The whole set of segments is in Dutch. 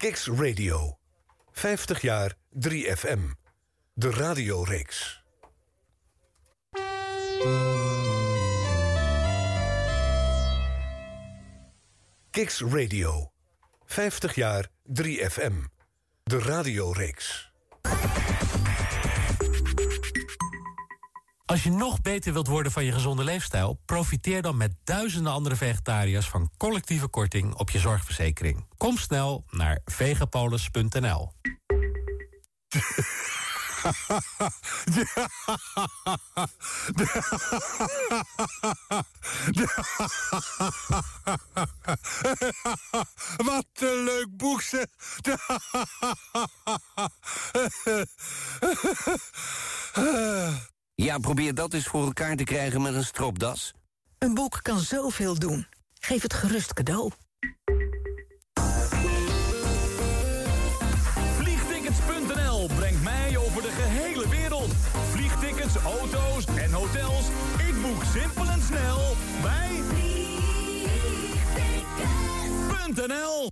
Kicks Radio. 50 jaar 3FM. De radioreeks. Kicks Radio. 50 jaar 3FM. De radioreeks. Als je nog beter wilt worden van je gezonde leefstijl... profiteer dan met duizenden andere vegetariërs... van collectieve korting op je zorgverzekering. Kom snel naar vegapolis.nl. Wat een leuk boek, zeg. Ja, probeer dat eens voor elkaar te krijgen met een stropdas. Een boek kan zoveel doen. Geef het gerust cadeau. Vliegtickets.nl brengt mij over de gehele wereld. Vliegtickets, auto's en hotels. Ik boek simpel en snel bij Vliegtickets.nl.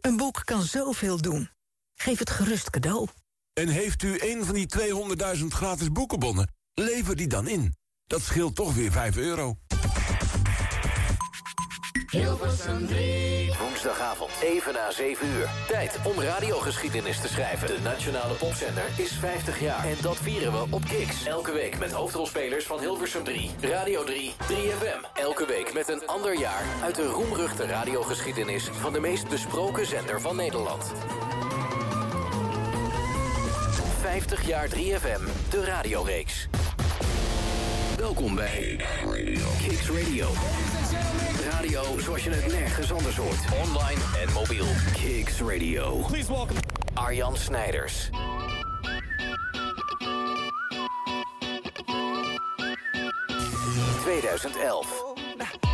Een boek kan zoveel doen. Geef het gerust cadeau. En heeft u een van die 200.000 gratis boekenbonnen? Lever die dan in. Dat scheelt toch weer 5 euro. Hilversum 3. Woensdagavond, even na 7 uur. Tijd om radiogeschiedenis te schrijven. De Nationale Popzender is 50 jaar. En dat vieren we op Kix. Elke week met hoofdrolspelers van Hilversum 3. Radio 3, 3FM. Elke week met een ander jaar uit de roemruchte radiogeschiedenis... van de meest besproken zender van Nederland. 50 jaar 3FM, de radioreeks. Welkom bij Kicks Radio. Radio zoals je het nergens anders hoort. Online en mobiel. Kicks Radio. Please welcome Arjan Snijders. ...2011.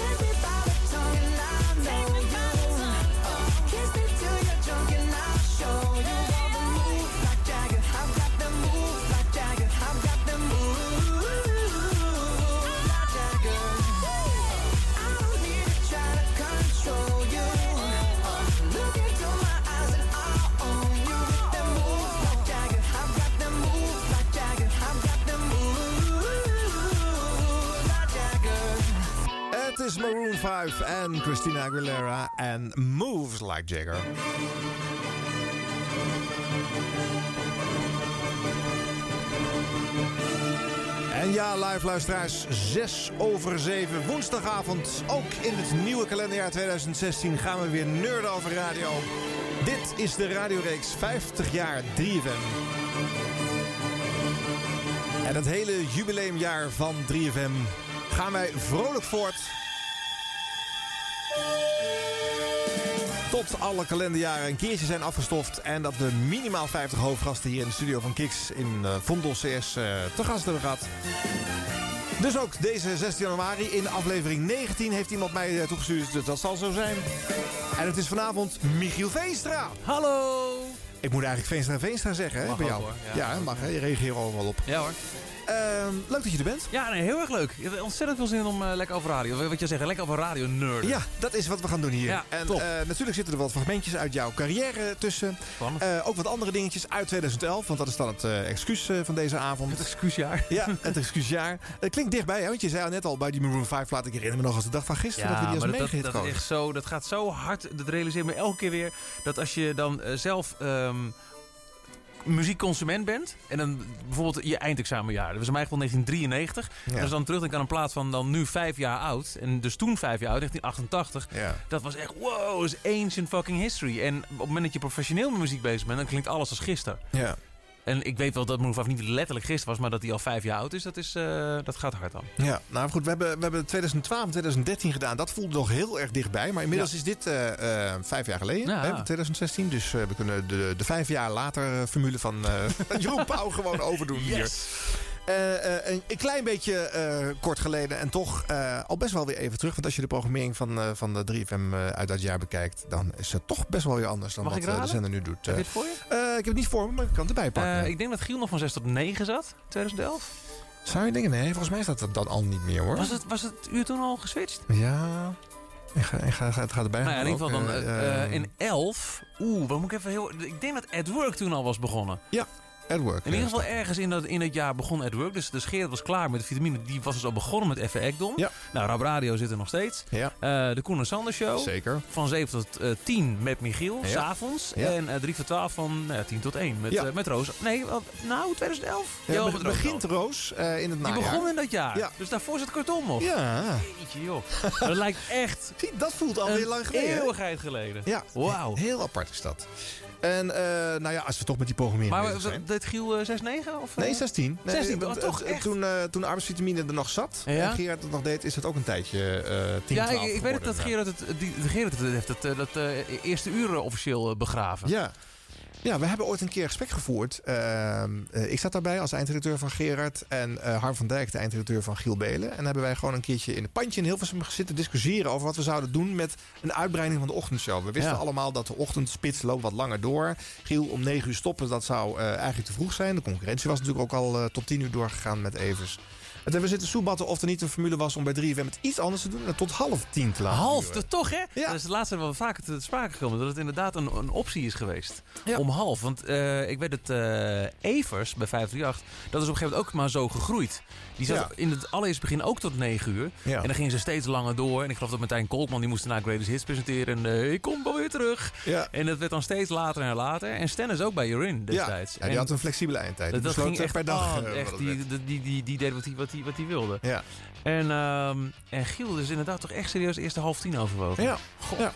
everybody Maroon 5 en Christina Aguilera en Moves Like Jagger. En ja, live luisteraars, 6 over 7 woensdagavond. Ook in het nieuwe kalenderjaar 2016 gaan we weer nerden over radio. Dit is de radioreeks 50 jaar 3FM. En het hele jubileumjaar van 3FM gaan wij vrolijk voort. Tot alle kalenderjaren een keertje zijn afgestoft. En dat we minimaal 50 hoofdgasten hier in de studio van Kiks in uh, Vondel CS uh, te gast hebben gehad. Dus ook deze 16 januari in aflevering 19 heeft iemand mij uh, toegestuurd. Dus dat zal zo zijn. En het is vanavond Michiel Veenstra. Hallo! Ik moet eigenlijk Veenstra Veenstra zeggen, hè, Mag bij jou. hoor. Ja, Ja. mag, hè? Je reageert er overal op. Ja hoor. Ehm, leuk dat je er bent. Ja, nee, heel erg leuk. Heb ontzettend veel zin om eh, lekker over radio. Wat je zegt, lekker over radio nerden. Ja, dat is wat we gaan doen hier. Ja, en eh, natuurlijk zitten er wat fragmentjes uit jouw carrière tussen. Eh, ook wat andere dingetjes uit 2011, want dat is dan het excuus van deze avond. Het excuusjaar. Ja, het excuusjaar. Het klinkt dichtbij, hè? want je zei al net al bij die Maroon 5 plaat. Ik herinner me nog als de dag van gisteren dat we die als meegehit dat, dat, is echt zo, dat gaat zo hard. Dat realiseert me elke keer weer. Dat als je dan zelf ehm, muziekconsument bent. En dan bijvoorbeeld je eindexamenjaar. Dat was in mijn geval 1993. Ja. En als dan terugdenk aan een plaat van dan nu vijf jaar oud. En dus toen vijf jaar oud, 1988. Ja. Dat was echt, wow, is ancient fucking history. En op het moment dat je professioneel met muziek bezig bent, dan klinkt alles als gisteren. Ja. En ik weet wel dat Move niet letterlijk gisteren was, maar dat hij al vijf jaar oud is, dat, is, eh, dat gaat hard dan. Ja, nou goed, we hebben, we hebben 2012 en 2013 gedaan. Dat voelde nog heel erg dichtbij. Maar inmiddels is dit eh, eh, vijf jaar geleden, Ja. hè, 2016. Dus we kunnen de, de vijf jaar later formule van Jeroen Pauw gewoon overdoen hier. Eh, eh, een, een klein beetje eh, kort geleden en toch al best wel weer even terug. Want als je de programmering van, van de 3FM eh, uit dat jaar bekijkt... dan is het toch best wel weer anders dan Mag wat de zender nu doet. Heb je het voor je? ik heb het niet voor me, maar ik kan het erbij pakken. Ik denk dat Giel nog van 6 tot 9 zat, 2011. Zou je denken? Nee, volgens mij staat dat dan al niet meer hoor. Was het, was het uur toen al geswitcht? Ja. Ik ga, ik ga, het gaat erbij. Nou ja, in ieder geval dan in 11. Oeh, wat moet ik even heel. Ik denk dat At Work toen al was begonnen. Ja, At Work. In ieder geval ergens in dat, in dat jaar begon At Work. Dus de Gerard was klaar met de vitamine. Die was dus al begonnen met Effe Ekdom. Ja. Nou, Rab Radio zit er nog steeds. Ja. Eh, de Koen en Sander Show. Zeker. Van 7 tot eh, 10 met Michiel, Ja. s'avonds. Ja. En eh 3 voor 12 van nou ja, 10 tot 1 met, eh, met Roos. Nee, wat, nou, 2011? Ja, Roos begint. Roos eh, in het Die najaar. begon in dat jaar. Ja. Dus daarvoor zit Kortom nog. Ja. Jeetje, joh. dat lijkt echt Zie, dat voelt alweer lang geleden. eeuwigheid geleden. Ja, Wauw. heel apart is dat. En eh, nou ja, als we toch met die programmering Maar bezig zijn. we- deed Giel eh, 6-9? Of, eh? Nee, 16. Nee, 16, want, oh, toch eh, echt? Toen, eh toen arbeidsvitamine er nog zat Ja? en Gerard het nog deed, is het ook een tijdje eh 10, Ja, 12 ik, ik weet het dat. Gerard het, die, Gerard het heeft het, eh, dat eh, eerste uur eh, officieel eh, begraven. Ja. Ja, we hebben ooit een keer gesprek gevoerd. Ehm, eh, ik zat daarbij als eindredacteur van Gerard. En eh, Harm van Dijk, de eindredacteur van Giel Belen. En hebben wij gewoon een keertje in een pandje in Hilversum zitten discussiëren... over wat we zouden doen met een uitbreiding van de ochtendshow. We wisten Ja. allemaal dat de ochtendspits loopt wat langer door. Giel, om negen uur stoppen, dat zou eh, eigenlijk te vroeg zijn. De concurrentie was natuurlijk ook al tot tien uur doorgegaan met Evers. We zitten soebatten of er niet een formule was om bij 3FM het iets anders te doen... en tot half tien te laten Half, dat toch hè? Ja. Dat is het laatste wel vaker te sprake gekomen. Dat het inderdaad een, een optie is geweest. Ja. Om half. Want eh, ik weet dat eh, Evers bij 538, dat is op een gegeven moment ook maar zo gegroeid. Die zat Ja. in het allereerste begin ook tot 9 uur. Ja. En dan gingen ze steeds langer door. En ik geloof dat Martijn Kolkman, die moest daarna Greatest Hits presenteren. En eh, ik kom wel weer terug. Ja. En dat werd dan steeds later en later. En Stennis ook bij Jorin destijds. Ja, die had een flexibele eindtijd. dat, dat ging eh, echt per dag. eh, echt, die, die, die, die, die deed wat hij wat die, wat die wilde. Ja. En, ehm, en Giel is inderdaad toch echt serieus eerst de half tien overwogen. Ja. God. ja.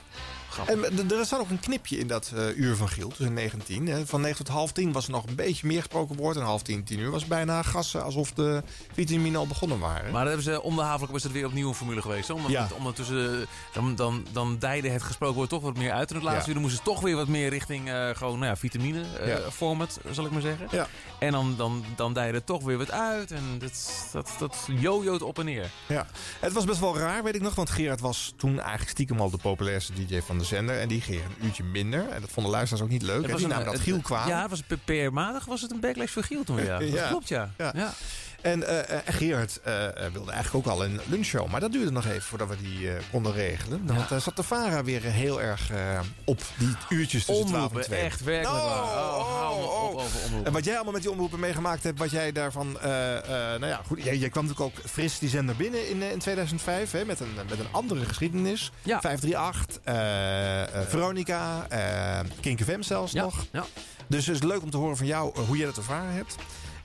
Grappig. En d- er staat ook een knipje in dat eh, uur van Giel, tussen 9 en 10. hè. Van 9 tot half 10 was er nog een beetje meer gesproken woord. En half 10, 10 uur was bijna gassen alsof de vitamine al begonnen waren. Maar dan hebben ze om de havelijk was het weer opnieuw een formule geweest. hè? Omdat, Ja. Ondertussen dan, dan, dan dijde het gesproken woord toch wat meer uit. En het laatste Ja. uur moesten ze toch weer wat meer richting eh, gewoon, nou ja, vitamine eh, Ja. format, zal ik maar zeggen. Ja. En dan, dan, dan dijde het toch weer wat uit. En dat, dat, dat jojoot op en neer. Ja. Het was best wel raar, weet ik nog. Want Gerard was toen eigenlijk stiekem al de populairste DJ van de zender. En die ging een uurtje minder. En dat vonden luisteraars ook niet leuk. Het En die een- namen dat het- Giel kwaad. Ja, het was PR-maandag was het een backlash voor Giel toen. Ja, dat klopt ja. Ja. ja. En eh, eh, Gerard eh, eh, wilde eigenlijk ook al een lunchshow. Maar dat duurde nog even voordat we die konden regelen. Want zat de VARA weer heel erg op die uurtjes tussen 12 en Omroepen, 2. echt werkelijk Oh, waar. Oh, oh, op over omroepen. En wat jij allemaal met die omroepen meegemaakt hebt, wat jij daarvan. nou ja, goed. Jij, jij kwam natuurlijk ook fris die zender binnen in, in 2005. Hè, met, een, met een andere geschiedenis. Ja. 538, eh, eh, Veronica, Kink FM zelfs Ja, nog. ja. Dus het is leuk om te horen van jou hoe jij dat ervaren hebt.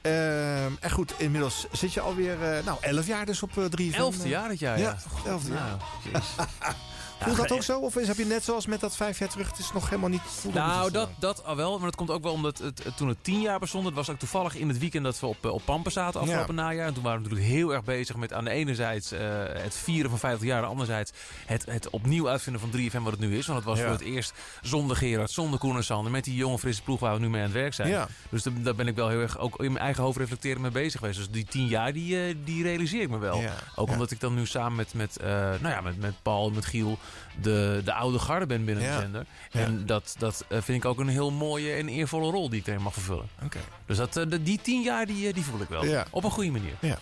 Ehm, en goed, inmiddels zit je alweer, eh nou, 11 jaar dus op eh 3 Elfde jaar dit jaar, ja. Ja, elfde jaar. Nou, Voelt dat ook zo? Of is, heb je net zoals met dat vijf jaar terug, het is nog helemaal niet... Nou, dat, dat al wel. Maar dat komt ook wel omdat het, het- toen het tien jaar bestond. Het was ook toevallig in het weekend dat we op, eh, op Pampen zaten afgelopen najaar. En toen waren we natuurlijk heel erg bezig met aan de ene zijde eh, het vieren van 50 jaar. Andere zijde het, het opnieuw uitvinden van 3FM wat het nu is. Want het was Ja. voor het eerst zonder Gerard, zonder Koen en Sander. Met die jonge frisse ploeg waar we nu mee aan het werk zijn. Ja. Dus daar, daar ben ik wel heel erg ook in mijn eigen hoofd reflecteren mee bezig geweest. Dus die tien jaar die, eh, die realiseer ik me wel. Ja. Ook Ja. omdat ik dan nu samen met, met, nou ja, met, met Paul, met Giel, de, de oude garde ben binnen Ja. de zender. Ja. En dat, dat eh, vind ik ook een heel mooie en eervolle rol die ik erin mag vervullen. Oké. Dus dat, eh, de- die tien jaar die, eh, die voel ik wel. Ja. Op een goede manier. Ja.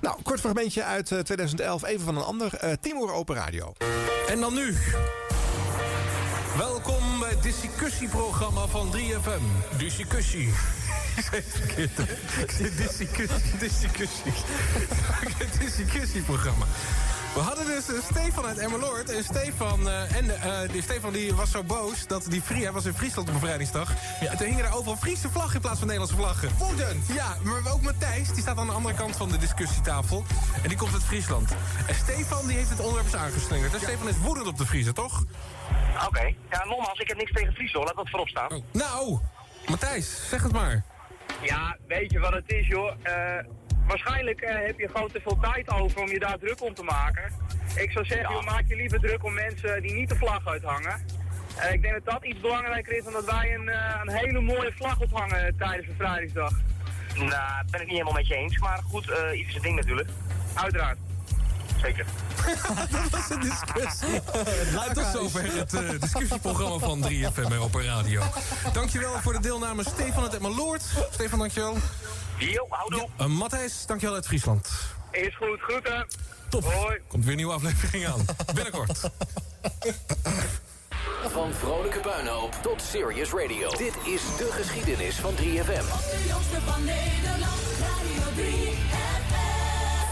Nou, kort fragmentje uit eh, 2011, even van een ander. eh Timur Open Radio. En dan nu. Welkom bij het discussieprogramma van 3FM. Discussie. Ik zei het verkeerd. hè? Ik zei discussie. Discussie. Het discussieprogramma. We hadden dus eh, Stefan uit Emmeloord. En Stefan, eh, en, eh, die Stefan die was zo boos dat die hij was in Friesland op bevrijdingsdag. En toen hingen er overal Friese vlaggen in plaats van Nederlandse vlaggen. Woedend! Ja, maar ook Matthijs, die staat aan de andere kant van de discussietafel. En die komt uit Friesland. En Stefan die heeft het onderwerp eens aangeslingerd. Dus Stefan is woedend op de Friesen, toch? Oké. Ja, nogmaals, ik heb niks tegen Friesel, laat dat voorop staan. Nou, Matthijs, zeg het maar. Ja, weet je wat het is, joh? Waarschijnlijk eh, heb je gewoon te veel tijd over om je daar druk om te maken. Ik zou zeggen, maak je liever druk om mensen die niet de vlag uithangen. Eh, ik denk dat dat iets belangrijker is dan dat wij een, eh, een hele mooie vlag ophangen tijdens de vrijdagsdag. Nou, dat ben ik niet helemaal met je eens, maar goed, iets is een ding natuurlijk. Uiteraard. Zeker. dat was een discussie. Tot zover het eh, discussieprogramma van 3FM bij Open Radio. Dankjewel voor de deelname Stefan uit Emmeloord. Stefan, dankjewel. Jo, houdoe. Uh, Matthijs, dankjewel uit Friesland. Is goed, groeten. Top. Hoi. Komt weer een nieuwe aflevering aan. Binnenkort. Van vrolijke puinhoop tot serious radio. Dit is de geschiedenis van 3FM. De jongste van Nederland, Radio 3FM.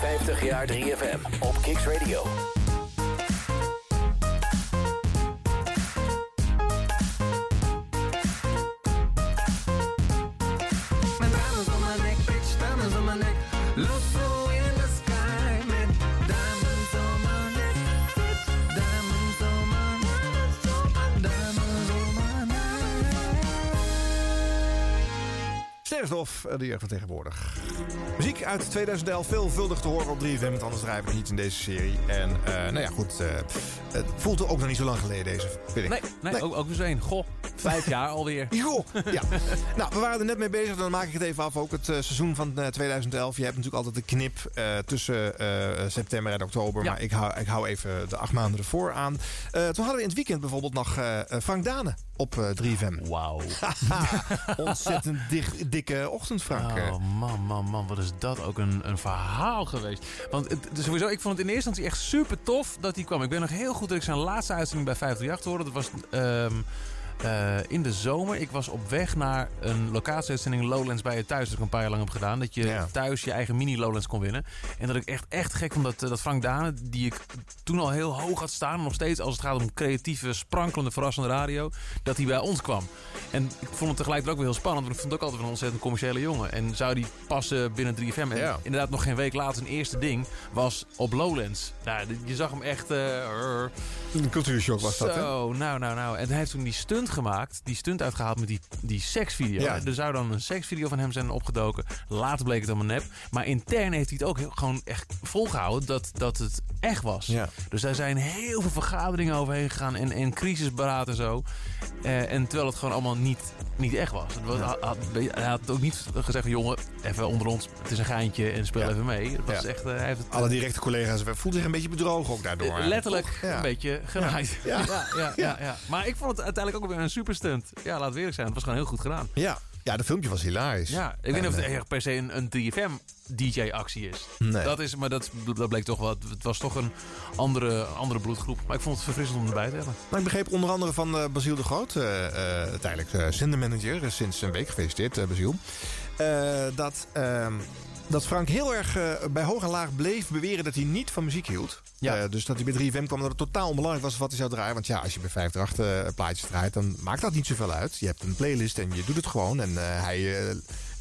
50 jaar 3FM op Kicks Radio. Sterrenstof, eh, de jeugd van tegenwoordig. Muziek uit 2011, veelvuldig te horen op 3FM, want anders draaien we niet in deze serie. En eh, nou ja, goed, eh, het voelt ook nog niet zo lang geleden, deze, vind ik. Nee, nee, Ook, ook weer zo één. Goh, vijf jaar alweer. Joh, ja. nou, we waren er net mee bezig, dan maak ik het even af. Ook het seizoen van eh, 2011. Je hebt natuurlijk altijd de knip tussen september en oktober. Ja. Maar ik hou, ik hou even de acht maanden ervoor aan. Toen hadden we in het weekend bijvoorbeeld nog Frank Dane op eh, 3FM. Wauw. Ontzettend dik- dikke eh. Oh man, man, man, wat is dat ook een, een verhaal geweest. Want het, sowieso, ik vond het in eerste instantie echt super tof dat hij kwam. Ik ben nog heel goed dat ik zijn laatste uitzending bij 538 hoorde. Dat was ehm, eh, in de zomer. Ik was op weg naar een locatieuitzending Lowlands bij je thuis. Dat ik een paar jaar lang heb gedaan. Dat je Ja. thuis je eigen mini Lowlands kon winnen. En dat ik echt, echt gek vond dat, eh, dat Frank Dane, die ik toen al heel hoog had staan. Nog steeds als het gaat om creatieve, sprankelende, verrassende radio. Dat hij bij ons kwam. En ik vond het tegelijkertijd ook wel heel spannend. Want ik vond het ook altijd een ontzettend commerciële jongen. En zou die passen binnen 3FM? En Ja. inderdaad nog geen week later zijn eerste ding was op Lowlands. Nou, je zag hem echt... rrr. Een cultuurshock was dat, hè? Zo, nou, nou, nou. En hij heeft toen die stunt gemaakt. Die stunt uitgehaald met die, die seksvideo. Ja. Er zou dan een seksvideo van hem zijn opgedoken. Later bleek het allemaal nep. Maar intern heeft hij het ook heel- gewoon echt volgehouden dat, dat het echt was. Ja. Dus daar zijn heel veel vergaderingen overheen gegaan. En, en crisisberaad en zo. Eh, en terwijl het gewoon allemaal niet, niet echt was. Het was had- had- hij had ook niet gezegd, jongen, even onder ons. Het is een geintje en speel Ja. even mee. Het was Ja. echt, eh, hij heeft het, Alle directe collega's voelden zich een beetje bedrogen ook daardoor. eh, Letterlijk een beetje genaaid. Ja. Ja. Ja, Maar ik vond het uiteindelijk ook weer een super stunt. Ja, laat het eerlijk zijn. Het was gewoon heel goed gedaan. Ja. ja, dat filmpje was hilarisch. Ja, ik weet niet of het eh, echt per se een, een 3FM DJ-actie is. Nee. Dat is, maar dat, dat bleek toch wel. Het was toch een andere, andere bloedgroep. Maar ik vond het verfrissend om erbij te hebben. Maar ik begreep onder andere van eh Basiel de Groot, eh, eh, tijdelijk eh, zendermanager, sinds een week gefeliciteerd, Basiel. dat, ehm, dat Frank heel erg bij hoog en laag bleef beweren dat hij niet van muziek hield. Ja. Dus dat hij bij 3FM kwam dat het totaal onbelangrijk was wat hij zou draaien. Want ja, als je bij 538 eh, plaatjes draait, dan maakt dat niet zoveel uit. Je hebt een playlist en je doet het gewoon. En hij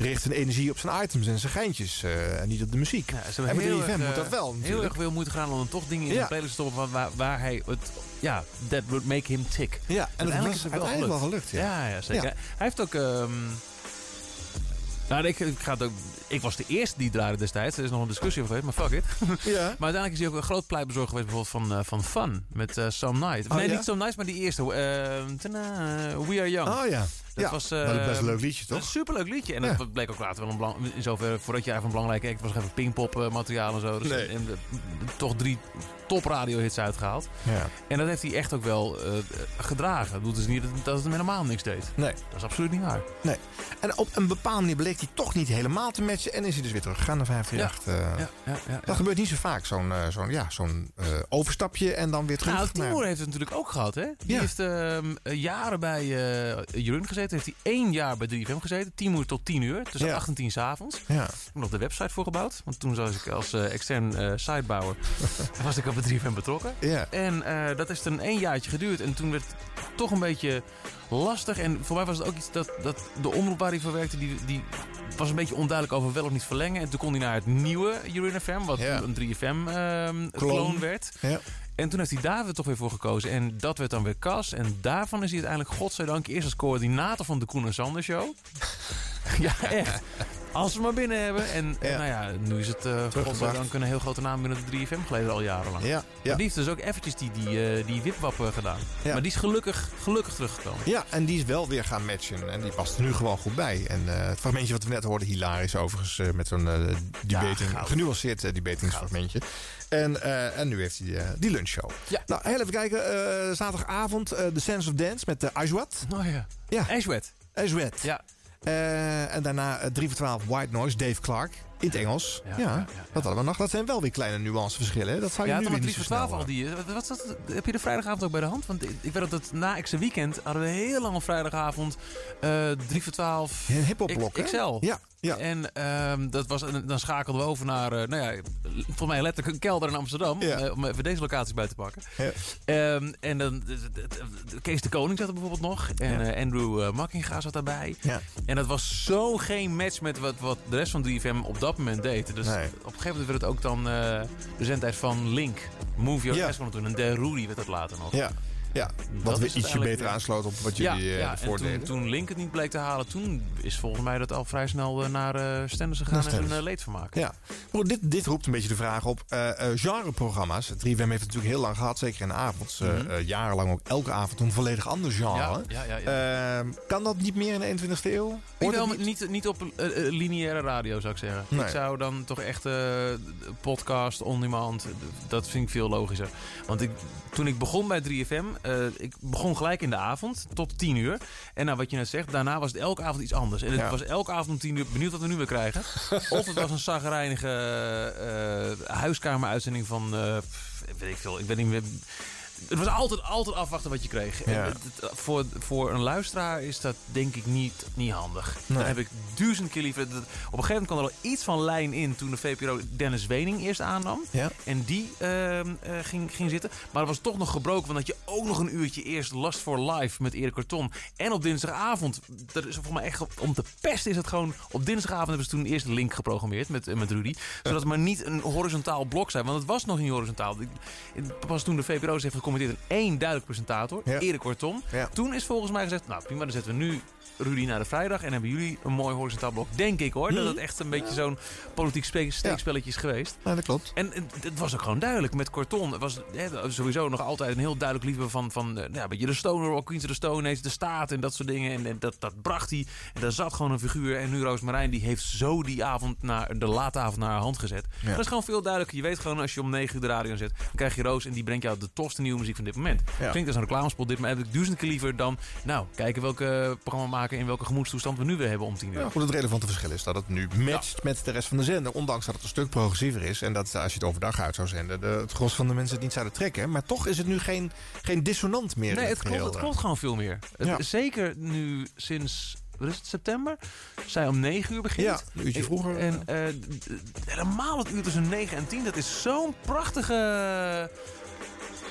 richt zijn energie op zijn items en zijn geintjes eh, en niet op de muziek. Ja, ze en heel 3FM erg, moet eh, dat wel Heel natuurlijk. erg veel moeite gedaan om dan toch dingen in de playlist te stoppen waar, waar hij het... Ja, that would make him tick. Ja, en dat was is het uiteindelijk wel gelukt. Ja. Ja, zeker. Hij heeft ook... ehm, nou, ik, ik, ga het ook, ik was de eerste die draaide destijds. Er is nog een discussie over geweest, maar fuck it. Ja. Maar uiteindelijk is hij ook een groot pleitbezorger geweest bijvoorbeeld van, eh, van Fun. Met eh Some Night. Oh, nee, ja? niet Some Night, maar die eerste. eh, tana, We Are Young. Oh ja. Dat ja. was, best een leuk liedje, toch? Een superleuk liedje. En Ja. dat bleek ook later wel een belang... In zover, voordat je even een belangrijke act was, even pingpop eh, materiaal en zo. Dus Nee. en, eh, toch drie top radiohits uitgehaald. Ja. En dat heeft hij echt ook wel eh, gedragen. Dat doet dus niet dat, het hem helemaal niks deed. Nee. Dat is absoluut niet waar. Nee. En op een bepaalde manier bleek hij toch niet helemaal te matchen. En is hij dus weer teruggegaan naar 538. eh. Ja, ja, ja, Dat gebeurt niet zo vaak, zo'n zo'n ja, zo'n overstapje en dan weer terug. Nou, Timur heeft het natuurlijk ook gehad, hè? Die heeft ehm, jaren bij Jeroen gezeten. Heeft hij één jaar bij 3FM gezeten. 10 uur tot 10 uur. Tussen Ja. 8 en 10 s'avonds. Ja. Ik heb nog de website voor gebouwd. Want toen was ik als eh, extern eh sitebouwer was ik op het 3FM betrokken. Ja. En eh, dat is een één jaartje geduurd. En toen werd het toch een beetje lastig. En voor mij was het ook iets dat, dat de omroep waar hij voor werkte... Die, die was een beetje onduidelijk over wel of niet verlengen. En toen kon hij naar het nieuwe Jeroen FM... wat Ja. een 3FM-kloon Kloon. werd. Ja. En toen heeft hij daar weer toch weer voor gekozen. En dat werd dan weer Cas. En daarvan is hij uiteindelijk, godzijdank, eerst als coördinator van de Koen en Sander Show. ja, echt. Als we maar binnen hebben. En, en Ja. nou ja, nu is het, uh, godzijdank, een heel grote naam binnen de 3FM geleden al jarenlang. Ja, Maar ja. die heeft dus ook eventjes die, die, eh, die wipwap eh, gedaan. Ja. Maar die is gelukkig, gelukkig teruggekomen. ja, en die is wel weer gaan matchen. En die past er nu gewoon goed bij. En het fragmentje wat we net hoorden, hilarisch overigens. met zo'n debating, genuanceerd debatingsfragmentje. En, eh, en nu heeft hij eh, die lunchshow. Ja. Nou, heel even kijken. eh, zaterdagavond, The Sense of Dance met de Ajwat. Oh ja. Ja. Ashwet. Ajwat. Ja. En daarna eh, 3 voor 12 White Noise, Dave Clark. In het Engels. Ja, Ja, ja, ja, dat hadden we nog. Dat zijn wel weer kleine nuanceverschillen. hè. Dat zou je Ja, nu weer niet 3 zo voor snel 12 al die... Wat, heb je de vrijdagavond ook bij de hand? Want ik, weet dat het na X Weekend hadden we heel lang op vrijdagavond eh 3 voor 12 Een hiphopblok, hè? XL. Ja, ja. En ehm, dat was, dan schakelden we over naar, eh, nou ja, volgens mij letterlijk een kelder in Amsterdam. Ja. eh, om even deze locatie bij te pakken. Ja. Ehm, en dan, Kees de Koning zat er bijvoorbeeld nog. En Ja. eh, Andrew Makkinga zat daarbij. Ja. En dat was zo geen match met wat, wat de rest van 3FM op dat moment deed. Dus Nee. op een gegeven moment werd het ook dan de zendtijd van Link. Move Your. Ass toen. En De Rudy werd dat later nog. Ja, ja. Dat wat het ietsje beter ja. aansloot op wat Ja, jullie eh ja, en toen, Link het niet bleek te halen, toen is volgens mij dat al vrij snel eh, naar eh Stenders gegaan en Stenders. eh, leedvermaak. Ja, maar dit, dit roept een beetje de vraag op. eh, genreprogramma's. 3FM heeft het natuurlijk heel lang gehad, zeker in de avond. Mhm. eh, jarenlang ook elke avond een volledig ander genre. Ja, ja, ja, ja. Ehm, kan dat niet meer in de 21ste eeuw? Het maar niet, niet op lineaire radio zou ik zeggen. Nee. Ik zou dan toch echt podcast, on-demand, dat vind ik veel logischer. Want ik, toen ik begon bij 3FM, eh, ik begon gelijk in de avond tot 10 uur. En nou, wat je net zegt, daarna was het elke avond iets anders. En het Ja. was elke avond om 10 uur, benieuwd wat we nu weer krijgen. of het was een zagrijnige eh huiskameruitzending van, eh, pff, weet ik veel, ik weet niet meer... Het was altijd, altijd afwachten wat je kreeg. En Ja. het- het- voor, voor een luisteraar is dat denk ik niet, niet handig. Nee. Dan heb ik duizend keer liever... dat- Op een gegeven moment kwam er al iets van lijn in... toen de VPRO Dennis Wening eerst aannam. Ja. En die ehm, eh, ging, ging zitten. Maar dat was toch nog gebroken. Want dat je ook nog een uurtje eerst Last for Life met Erik Karton. En op dinsdagavond... Dat is voor mij echt om te pesten is het gewoon... Op dinsdagavond hebben ze toen eerst de link geprogrammeerd met, eh, met Rudy. Zodat het maar niet een horizontaal blok zijn. Want het was nog niet horizontaal. Pas toen de VPRO heeft gecommenteerd... een één duidelijk presentator. Ja. Erik Karton. Ja. Toen is volgens mij gezegd... Nou prima, dan zetten we nu Rudy naar de vrijdag. En hebben jullie een mooi horizontaal blok. Denk ik hoor. Dat het echt een beetje zo'n politiek spe- steekspelletje is geweest. Ja, dat klopt. En het, was ook gewoon duidelijk met Corton. Het was hè, sowieso nog altijd een heel duidelijk liefde van, van eh, ja, een beetje de Stoner Rock, Queens of the Stone de staat en dat soort dingen. En, en dat, dat bracht hij. En daar zat gewoon een figuur. En nu Roos Marijn, die heeft zo die avond naar, de late avond naar haar hand gezet. Ja. Dat is gewoon veel duidelijker. Je weet gewoon als je om 9 uur de radio zet, dan krijg je Roos en die brengt jou de tofste nieuwe muziek van dit moment. Ja. Klinkt als een reclamespot dit, maar heb ik duizend keer liever dan, nou, kijken welke programma maken in welke gemoedstoestand we nu weer hebben om 10 uur. Ja, goed, het relevante verschil is dat het nu matcht met de rest van de zender. Ondanks dat het een stuk progressiever is. En dat als je het overdag uit zou zenden, de, het gros van de mensen het niet zouden trekken. Maar toch is het nu geen, geen dissonant meer. Nee, het klopt, het eh. klopt gewoon veel meer. Het-. Zeker nu sinds wat is het, september. Zij om 9 uur begint. Ja, een uurtje vroeger. En eh, helemaal het uur tussen 9 en 10. Dat is zo'n prachtige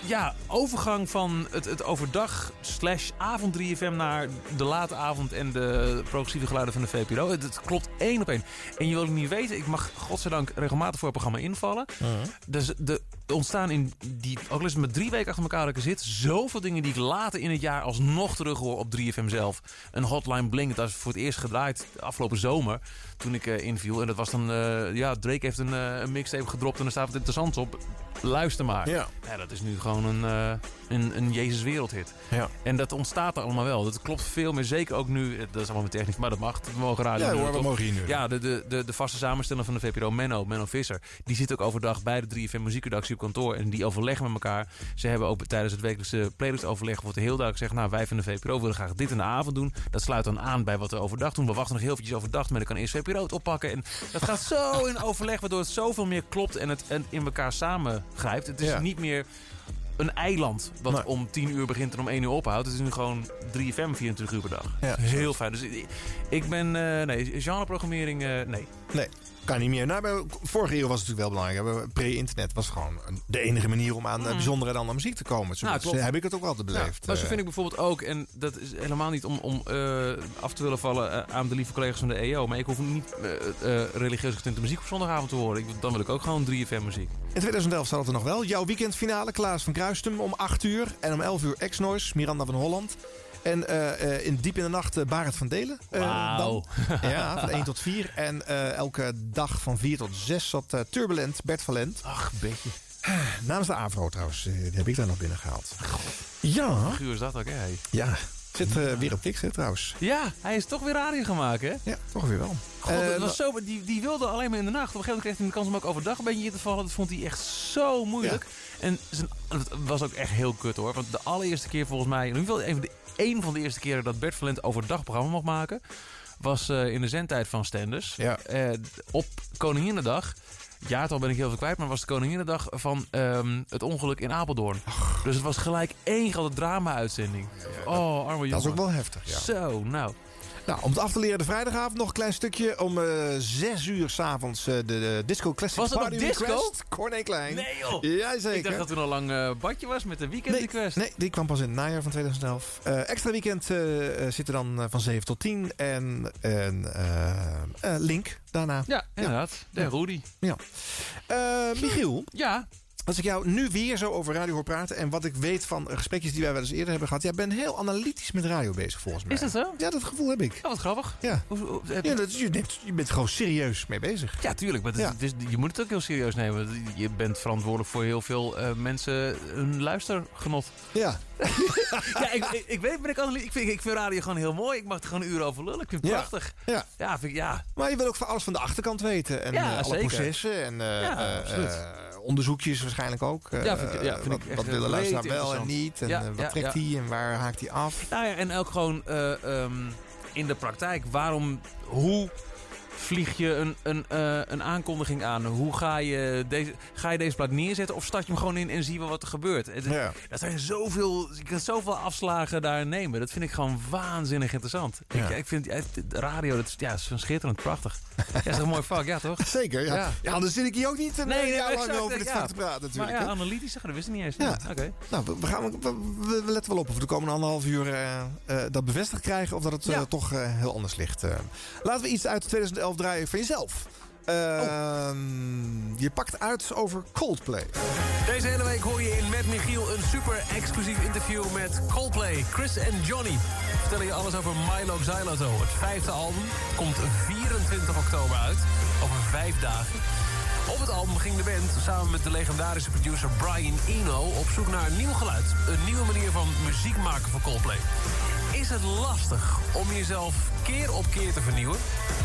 ja, overgang van het, het overdag slash avond 3FM naar de late avond en de progressieve geluiden van de VPRO. Het, het klopt één op één. En je wil het niet weten, ik mag godzijdank regelmatig voor het programma invallen. Dus de, ontstaan in die, ook het met drie weken achter elkaar dat ik er zit, zoveel dingen die ik later in het jaar alsnog terug hoor op 3FM zelf. Een hotline bling, dat is voor het eerst gedraaid afgelopen zomer toen ik eh, inviel. En dat was dan, eh, ja, Drake heeft een, eh, een mixtape gedropt en er staat wat interessants op. Luister maar. Ja. Ja, dat is nu gewoon een, een, een Jezus wereldhit. Ja. En dat ontstaat er allemaal wel. Dat klopt veel meer. Zeker ook nu. eh, Dat is allemaal met technisch, maar dat mag. We mogen radio. Ja hoor, we mogen hier nu. Ja, de, de, de, de vaste samensteller van de VPRO, Menno, Menno Visser. Die zit ook overdag bij de 3FM muziekredactie op kantoor. En die overleggen met elkaar. Ze hebben ook tijdens het wekelijkse playlistoverleg... wordt heel duidelijk gezegd... nou, wij van de VPRO willen graag dit in de avond doen. Dat sluit dan aan bij wat we overdag doen. We wachten nog heel eventjes overdag, maar dan kan eerst VPRO het oppakken. En dat gaat zo in overleg, waardoor het zoveel meer klopt... en het en in elkaar samengrijpt. Het is Ja. niet meer een eiland wat Nee. om 10 uur begint en om 1 uur ophoudt. Het is nu gewoon 3FM 24 uur per dag. Ja. Heel fijn. Dus ik, ik ben... eh, nee, genreprogrammering, eh nee. Nee, kan niet meer. Nou, bij, vorige eeuw was het natuurlijk wel belangrijk. Pre-internet was gewoon de enige manier om aan eh, bijzondere en andere muziek te komen. Zo Nou, heb ik het ook altijd beleefd. Ja, maar zo Eh, vind ik bijvoorbeeld ook, en dat is helemaal niet om, om eh, af te willen vallen aan de lieve collega's van de EO, maar ik hoef niet eh, eh, religieus getinte muziek op zondagavond te horen. Ik, dan wil ik ook gewoon 3FM muziek. In 2011 staat het er nog wel. Jouw weekendfinale, Klaas van Kruistum om 8 uur. En om 11 uur X-Noise, Miranda van Holland. En eh, eh, in diep in de nacht eh, Barend van Delen. Wauw. dan. Ja, van 1 tot 4. En elke dag van 4 tot 6 zat Turbulent, Bert Valent. Ach, beetje. Namens de AVRO trouwens, die heb ik daar nog binnen gehaald. Ja, Guur is dat ook, hè? ja. Zit weer op hè, trouwens. Ja, hij is toch weer radio gaan maken, hè? Ja, toch weer wel. God, was zo, die, die wilde alleen maar in de nacht. Op een gegeven moment kreeg hij de kans om ook overdag een beetje in te vallen. Dat vond hij echt zo moeilijk. En het was ook echt heel kut hoor. Want de allereerste keer volgens mij... In ieder geval een van de, een van de eerste keren dat Bert Valent overdag programma mocht maken... was eh, in de zendtijd van Stenders. Ja. Eh, op Koninginnedag. Jaartal ben ik heel veel kwijt, maar was de Koninginnedag van ehm, het ongeluk in Apeldoorn. Dus het was gelijk één grote drama-uitzending. Oh, arme jongen. Dat is ook wel heftig, ja. Zo, nou. Nou, om het af te leren de vrijdagavond nog een klein stukje. Om eh 6 uur s'avonds eh de, de Disco Classic Was Party disco? Request. Corné Klein. Nee joh. Jazeker. Ik dacht dat toen al lang eh, badje was met de weekend Nee, request. nee, die kwam pas in het najaar van 2011. Eh, extra weekend zit er dan van 7 tot 10. En eh, link daarna. Ja, inderdaad. De Rudy. Ja. Michiel. Ja. Als ik jou nu weer zo over radio hoor praten... en wat ik weet van gesprekjes die wij wel eens eerder hebben gehad... jij bent heel analytisch met radio bezig volgens mij. Is dat zo? Ja, dat gevoel heb ik. Oh, wat grappig. Ja, Hoe- hoe- heb ja je- dat, je, neemt- je bent gewoon serieus mee bezig. Ja, tuurlijk. Maar het is- Ja. het is- je moet het ook heel serieus nemen. Je bent verantwoordelijk voor heel veel eh, mensen hun luistergenot. Ja. ja, ik, ik, ik weet, ben ik, analy- ik, vind, ik vind radio gewoon heel mooi. Ik mag er gewoon een uur over lullen. Ik vind het Ja. prachtig. Ja. Ja, vind ik, ja. Maar je wil ook van alles van de achterkant weten. En Ja, eh, alle zeker. processen. En eh, Ja, eh, absoluut. Eh, onderzoekjes waarschijnlijk ook. Eh, Ja, vind ik- ja, vind wat, ik echt wat willen luisteraar wel en niet. En Ja, eh, wat ja, trekt ja. hij en waar haakt hij af. Nou ja, en ook gewoon eh, ehm, in de praktijk. Waarom, hoe vlieg je een, een, eh, een aankondiging aan? Hoe ga je, deze, ga je deze plaat neerzetten? Of start je hem gewoon in en zie je wel wat er gebeurt? Het, Ja. Dat zijn zoveel, je kan zoveel afslagen daar nemen. Dat vind ik gewoon waanzinnig interessant. Ja. Ik, ik vind radio, dat is, ja, is schitterend, prachtig. Ja, dat is een mooi vak, ja toch? Zeker, ja. Ja. ja. anders zit ik hier ook niet een Nee, nee, exact, over dit vak te praten natuurlijk. Maar ja, analytisch, dat wist ik niet eens. Ja. Oké. Nou, we, we gaan, we, we- we letten wel op of we de komende anderhalf uur eh, eh, dat bevestigd krijgen... of dat het eh, toch eh, heel anders ligt. Eh, laten we iets uit 2011 draaien van jezelf. Ehm, Je pakt uit over Coldplay. Deze hele week hoor je in Met Michiel een super exclusief interview met Coldplay, Chris en Johnny. Vertellen je alles over Milo Xyloto. Het vijfde album komt 24 oktober uit, over vijf dagen. Op het album ging de band samen met de legendarische producer Brian Eno op zoek naar een nieuw geluid. Een nieuwe manier van muziek maken voor Coldplay. Is het lastig om jezelf keer op keer te vernieuwen?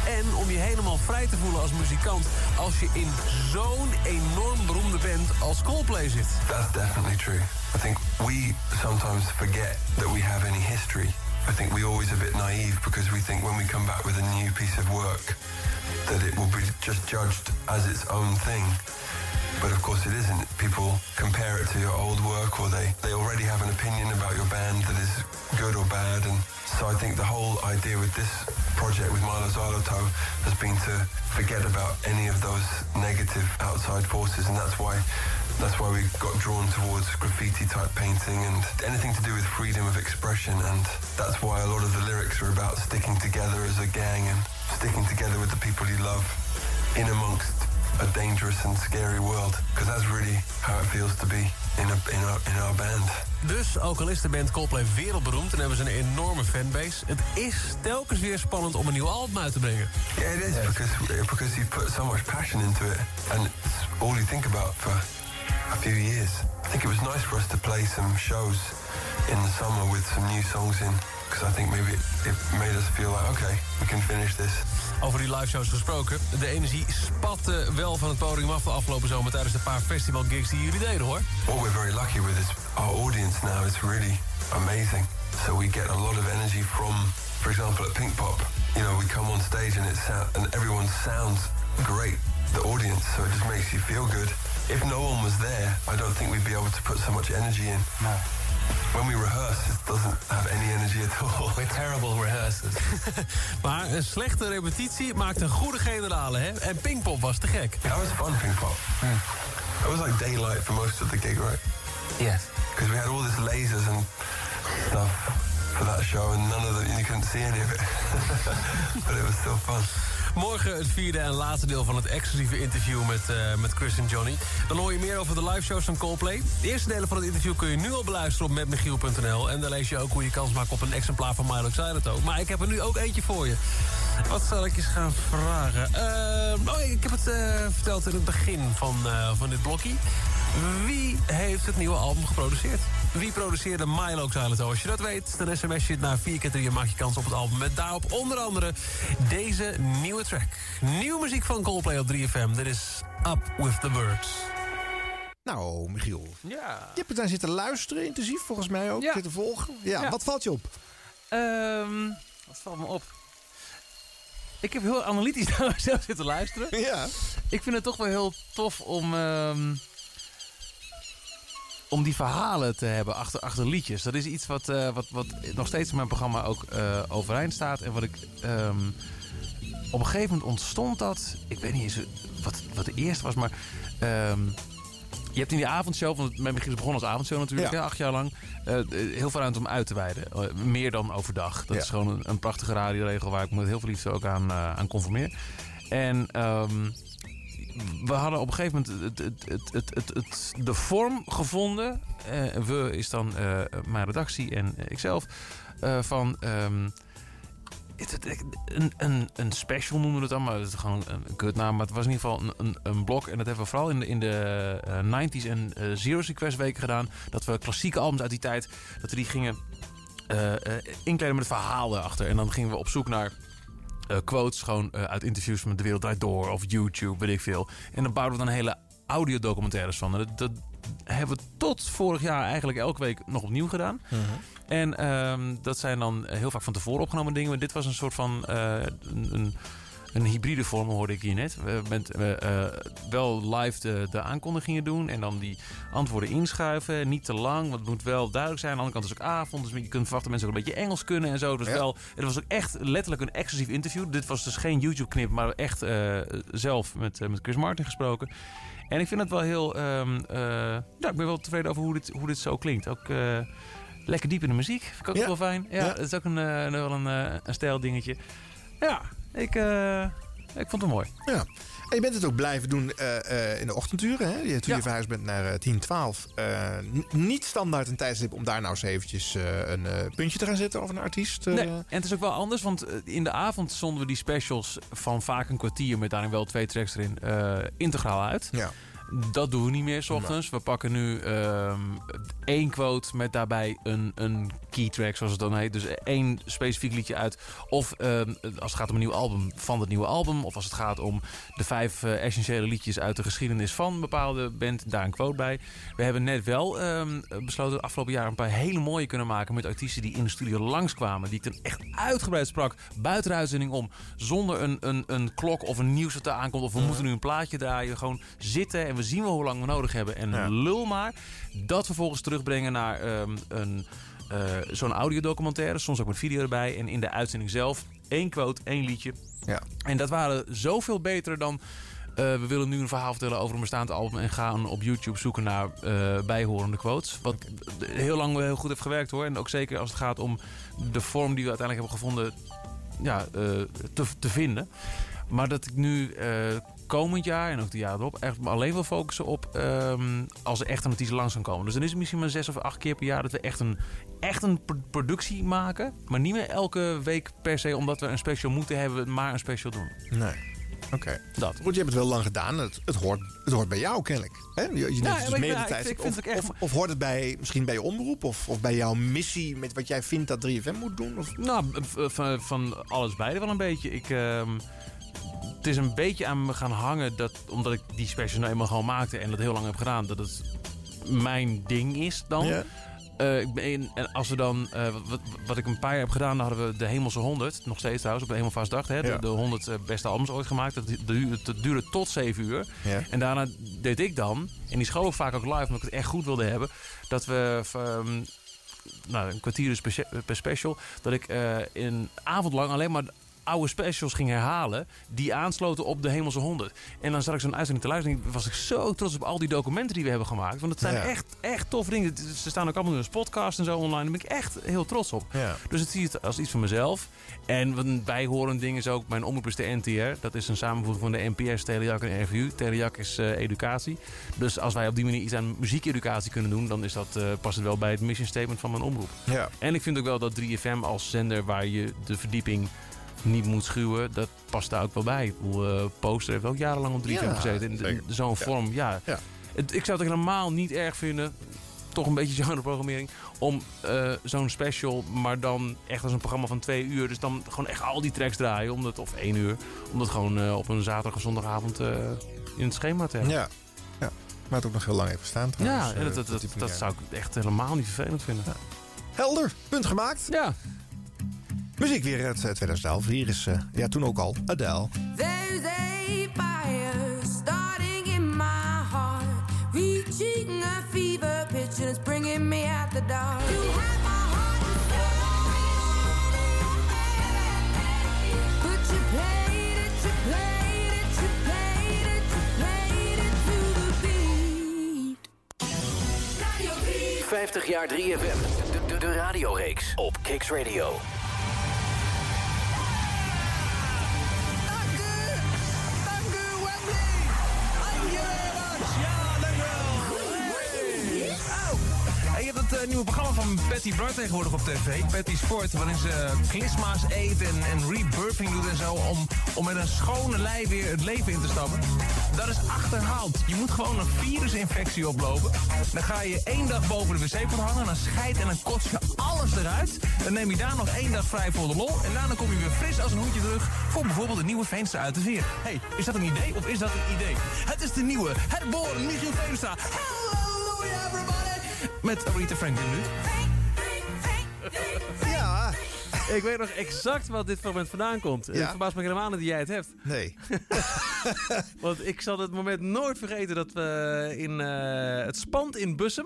En om je helemaal vrij te voelen als muzikant als je in zo'n enorm beroemde band als Coldplay zit? That's definitely true. I think we sometimes forget that we have any history. I think we're always a bit naive because we think when we come back with a new piece of work that it will be just judged as its own thing. But of course it isn't. People compare it to your old work or they, they already have an opinion about your band that is good or bad. And so I think the whole idea with this project with Milo Zaloto has been to forget about any of those negative outside forces and that's why that's why we got drawn towards graffiti type painting and anything to do with freedom of expression and that's why a lot of the lyrics are about sticking together as a gang and sticking together with the people you love in amongst a dangerous and scary world because that's really how it feels to be in, a, in, our, in our band. Dus, ook al is de band Coldplay wereldberoemd en hebben ze een enorme fanbase... het is telkens weer spannend om een nieuw album uit te brengen. Yeah, it is because because you put so much passion into it, and it's all you think about for a few years. I think it was nice for us to play some shows in the summer with some new songs in, because I think maybe it, it made us feel like okay, we can finish this. Over die liveshows gesproken. De energie spatte wel van het podium af de afgelopen zomer... tijdens de paar festivalgigs die jullie deden, hoor. What we're very lucky with is our audience now is really amazing. So we get a lot of energy from, for example, at Pink Pop. You know, we come on stage and it sound, and everyone sounds great. The audience, so it just makes you feel good. If no one was there, I don't think we'd be able to put so much energy in. No. When we rehearse, it doesn't have any energy at all. We're terrible rehearsers. Maar een slechte repetitie maakt een goede generale, hè? En Pinkpop was te gek. That was fun, Pink Pop. It was like daylight for most of the gig, right? Yes. Because we had all this lasers and stuff for that show, and none of the you couldn't see any of it. but it was still fun. Morgen het vierde en laatste deel van het exclusieve interview met, eh, met Chris en Johnny. Dan hoor je meer over de liveshows van Coldplay. De eerste delen van het interview kun je nu al beluisteren op metmichiel.nl. En daar lees je ook hoe je kans maakt op een exemplaar van Milo Xyloto. Maar ik heb er nu ook eentje voor je. Wat zal ik eens gaan vragen? Eh, oh, ik heb het eh, verteld in het begin van, van dit blokje. Wie heeft het nieuwe album geproduceerd? Wie produceerde Milo Xyloto? Als je dat weet, dan sms je het naar 4 keer 3 en maak je kans op het album. Met daarop onder andere deze nieuwe track. Nieuwe muziek van Coldplay op 3FM. Dit is Up With The Birds. Nou, Michiel. Ja. Je hebt daar zitten luisteren, intensief volgens mij ook. Ja. Zitten volgen. Ja, Ja. wat valt je op? Ehm, wat valt me op? ik heb heel analytisch naar mezelf zitten luisteren. Ja. Ik vind het toch wel heel tof om... ehm, om die verhalen te hebben achter, achter liedjes. Dat is iets wat, eh, wat, wat nog steeds in mijn programma ook eh, overeind staat. En wat ik... ehm, op een gegeven moment ontstond dat... Ik weet niet eens wat, wat de eerste was, maar... ehm, je hebt in die avondshow, want mijn begin begonnen als avondshow natuurlijk, Ja. hè, acht jaar lang, eh, heel veel ruimte om uit te wijden. Meer dan overdag. Dat Ja. is gewoon een, een prachtige radioregel waar ik me met heel veel liefde ook aan, eh, aan conformeer. En ehm, we hadden op een gegeven moment het, het, het, de vorm gevonden. eh, we is dan eh, mijn redactie en ikzelf. eh, van ehm, een, een, een special noemen we het dan, maar het is gewoon een kutnaam. Maar het was in ieder geval een, een, blok. En dat hebben we vooral in de, in de eh, 90s en Zero's Request weken gedaan. Dat we klassieke albums uit die tijd, dat die gingen inkleden met verhalen achter. En dan gingen we op zoek naar eh, quotes gewoon eh, uit interviews met De Wereld Draait Door of YouTube, weet ik veel. En dan bouwden we dan hele audiodocumentaires van. Dat, dat hebben we tot vorig jaar eigenlijk elke week nog opnieuw gedaan. En ehm, dat zijn dan heel vaak van tevoren opgenomen dingen. Maar dit was een soort van eh, een, een, een hybride vorm, hoorde ik hier net. We met, eh, wel live de, de aankondigingen doen en dan die antwoorden inschuiven. Niet te lang, want het moet wel duidelijk zijn. Aan de andere kant is het ook avond, dus je kunt verwachten dat mensen ook een beetje Engels kunnen en zo. Dus wel, het was ook echt letterlijk een exclusief interview. Dit was dus geen YouTube-knip, maar echt eh, zelf met, eh, met Chris Martin gesproken. En ik vind het wel heel... ehm, eh, ja, ik ben wel tevreden over hoe dit, hoe dit zo klinkt. Ook... Lekker diep in de muziek. Vind ik ook Ja. wel fijn. Ja, Ja. het is ook een, wel een, een stijl dingetje. Ja, ik, eh, ik vond het mooi. Ja. En je bent het ook blijven doen eh, eh, in de ochtenduren. Hè? Toen Ja. je verhuisd bent naar eh 10, 12. eh, n- niet standaard een tijdstip om daar nou eens eventjes een puntje te gaan zetten over een artiest. Nee, en het is ook wel anders, want in de avond zonden we die specials van vaak een kwartier met daarin wel twee tracks erin integraal uit. Ja. Dat doen we niet meer s ochtends. We pakken nu ehm, één quote met daarbij een, een key track, zoals het dan heet. Dus één specifiek liedje uit. Of ehm, als het gaat om een nieuw album, van het nieuwe album. Of als het gaat om de vijf eh, essentiële liedjes uit de geschiedenis van een bepaalde band. Daar een quote bij. We hebben net wel ehm, besloten afgelopen jaar een paar hele mooie kunnen maken... met artiesten die in de studio langskwamen. Die ik dan echt uitgebreid sprak, buiten de uitzending om. Zonder een, een, een klok of een nieuws dat er aankomt. Of we moeten nu een plaatje draaien. Gewoon zitten en we zien wel hoe lang we nodig hebben. En lul maar. Dat vervolgens terugbrengen naar ehm, een, eh, zo'n audiodocumentaire. Soms ook met video erbij. En in de uitzending zelf één quote, één liedje. Ja. En dat waren zoveel beter dan... eh, we willen nu een verhaal vertellen over een bestaand album... en gaan op YouTube zoeken naar eh, bijhorende quotes. Wat heel lang heel goed heeft gewerkt hoor. En ook zeker als het gaat om de vorm die we uiteindelijk hebben gevonden... Ja, te, te vinden. Maar dat ik nu eh, komend jaar en ook de jaren erop... echt alleen wil focussen op ehm, als er echt een artiest langs kan komen. Dus dan is het misschien maar zes of acht keer per jaar... dat we echt een, echt een pro- productie maken. Maar niet meer elke week per se... omdat we een special moeten hebben, maar een special doen. Nee. Oké. Dat. Goed, je hebt het wel lang gedaan. Het, het, hoort, het hoort bij jou kennelijk. Hè? Je, je Ja, dus maar ik- mee ja, de vind Of, echt- of, of hoort het bij, misschien bij je omroep? Of, of bij jouw missie met wat jij vindt dat 3FM moet doen? Of? Nou, van, van alles beide wel een beetje. Ik, ehm, het is een beetje aan me gaan hangen dat, omdat ik die special nou eenmaal gewoon maakte en dat heel lang heb gedaan, dat het mijn ding is dan. Ja. Eh, ik ben, en als we dan, eh, wat, wat ik een paar jaar heb gedaan, dan hadden we de Hemelse 100, nog steeds trouwens, op de Helemaal Vastdag. Hè, de, Ja. de 100 eh, beste albums ooit gemaakt. Dat, duurde, dat duurde tot 7 uur. Ja. En daarna deed ik dan, en die schoof ik vaak ook live, omdat ik het echt goed wilde hebben, dat we ehm, nou, een kwartier dus per, special, dat ik eh een avond lang alleen maar oude specials ging herhalen die aansloten op de Hemelse 100. En dan zat ik zo'n uitzending te luisteren en was ik zo trots op al die documenten die we hebben gemaakt. Want het zijn Ja. echt, echt toffe dingen. Ze staan ook allemaal in een podcast en zo online. Daar ben ik echt heel trots op. Ja. Dus het zie het als iets van mezelf. En wat een bijhorend ding is ook, mijn omroep is de NTR. Dat is een samenvoeging van de NPS, Telejak en RVU. Telejak is eh, educatie. Dus als wij op die manier iets aan muziekeducatie kunnen doen... dan is dat, eh, past het wel bij het mission statement van mijn omroep. Ja. En ik vind ook wel dat 3FM als zender waar je de verdieping niet moet schuwen... dat past daar ook wel bij. Eh, Poster heeft ook jarenlang op 3FM Ja, gezeten. In, zo'n vorm, ja. Ik zou het helemaal niet erg vinden toch een beetje genreprogrammering. Om eh, zo'n special, maar dan echt als een programma van twee uur. Dus dan gewoon echt al die tracks draaien. Omdat, of één uur. Om dat gewoon eh, op een zaterdag of zondagavond in het schema te hebben. Ja. ja. Maar het ook nog heel lang even staan trouwens. Ja, dat, dat, dat, dat zou ik echt helemaal niet vervelend vinden. Helder, punt gemaakt. Ja. Muziek weer uit eh, 2011. Hier is, eh, ja, toen ook al, Adele. There's a fire starting in my heart, reaching a fever pitch, and it's bringing me out the dark. You have my heart and soul, but you played it, you played it, you played it, you played it to the beat. Radio 3. 50 jaar 3FM. De, de, de radioreeks op Kicks Radio. En je hebt het eh, nieuwe programma van Patty Bart tegenwoordig op tv. Patty Sport, waarin ze klisma's eet en, en rebirthing doet en zo... Om, om met een schone lei weer het leven in te stappen. Dat is achterhaald. Je moet gewoon een virusinfectie oplopen. Dan ga je één dag boven de wc-pot hangen... dan scheidt en dan kots je alles eruit. Dan neem je daar nog één dag vrij voor de lol... en daarna kom je weer fris als een hoedje terug... voor bijvoorbeeld een nieuwe Veenstra uit de Veer. hey, is dat een idee of is dat een idee? Het is de nieuwe, herboren Michiel Veenstra. Hallelujah, everybody! Met Aretha Franklin nu. Ik weet nog exact wat dit moment vandaan komt. Het verbaast me helemaal niet dat jij het hebt. Nee. Want ik zal het moment nooit vergeten dat we in eh, het Spand in Bussum...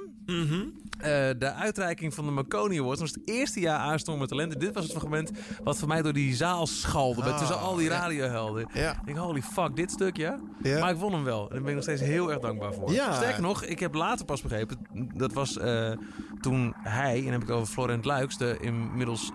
eh, de uitreiking van de Marconi Award... dat was het eerste jaar aanstormende talenten. Dit was het fragment wat voor mij door die zaal schalde... Ah, tussen al die radiohelden. Ja. Ik denk, holy fuck, dit stuk, ja? Ja. Maar ik won hem wel. En daar ben ik nog steeds heel erg dankbaar voor. Ja. Sterker nog, ik heb later pas begrepen... dat was eh, toen hij, en dan heb ik het over Florent Luiks... de inmiddels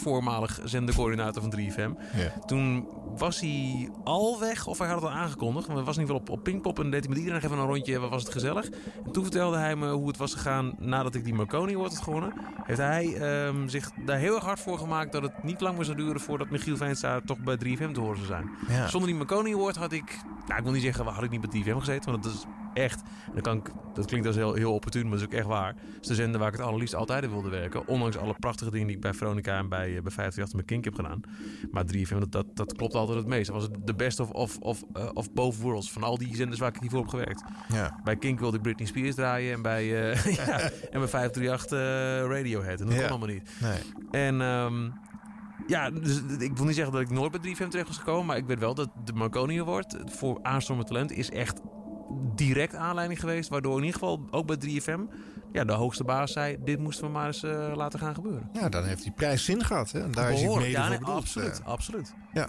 voorvoormalig zendercoördinator van 3FM... Ja. Toen was hij al weg, of hij had het al aangekondigd. Maar we was in ieder geval op, op Pinkpop en deed hij met iedereen even een rondje. Wat was het gezellig. En toen vertelde hij me hoe het was gegaan nadat ik die Marconi Award had gewonnen. Heeft hij ehm, zich daar heel erg hard voor gemaakt dat het niet lang meer zou duren voordat Michiel Veenstra toch bij 3FM te horen zou zijn. Ja. Zonder die Marconi Award had ik, nou ik wil niet zeggen, had ik niet bij 3FM gezeten. Want dat is echt, dan kan ik, dat klinkt als heel, heel opportun, maar dat is ook echt waar. Het is de zender waar ik het allerliefst altijd in wilde werken. Ondanks alle prachtige dingen die ik bij Veronica en bij, eh, bij 538 met Kink heb gedaan. Maar 3FM, dat, dat, dat klopt altijd het meest. Dat was het de best of, of, of, eh, of both worlds. Van al die zenders waar ik hiervoor heb gewerkt. Ja. Bij Kink wilde ik Britney Spears draaien. En bij, eh, ja, en bij 538 eh, Radiohead. En dat Ja. kon allemaal niet. Nee. En ehm, ja, dus ik wil niet zeggen dat ik nooit bij 3FM terecht was gekomen. Maar ik weet wel dat de Marconi Award voor aanstormend talent is echt direct aanleiding geweest. Waardoor in ieder geval ook bij 3FM ja, de hoogste baas zei... dit moesten we maar eens eh, laten gaan gebeuren. Ja, dan heeft die prijs zin gehad. Hè? En daar is hij Behoorlijk. mede Ja, voor nee, bedoeld. absoluut, eh. absoluut. Ja.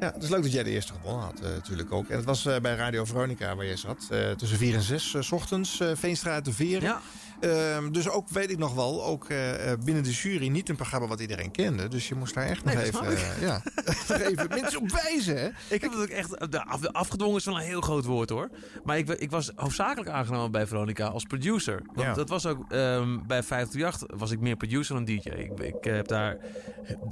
ja, het is leuk dat jij de eerste gewonnen had, eh, natuurlijk ook. En het was bij Radio Veronica waar jij zat. tussen 4 en 6 s ochtends. Veenstra uit de Veren. Ja. Ehm, dus ook, weet ik nog wel, ook eh, eh, binnen de jury niet een programma wat iedereen kende. Dus je moest daar echt nog Nee, even, eh, ja, even mensen op wijzen. Hè? Ik heb het ook echt... De af, de afgedwongen is wel een heel groot woord, hoor. Maar ik, ik was hoofdzakelijk aangenomen bij Veronica als producer. Want Ja. dat was ook... ehm, bij 538 was ik meer producer dan DJ. Ik, ik heb daar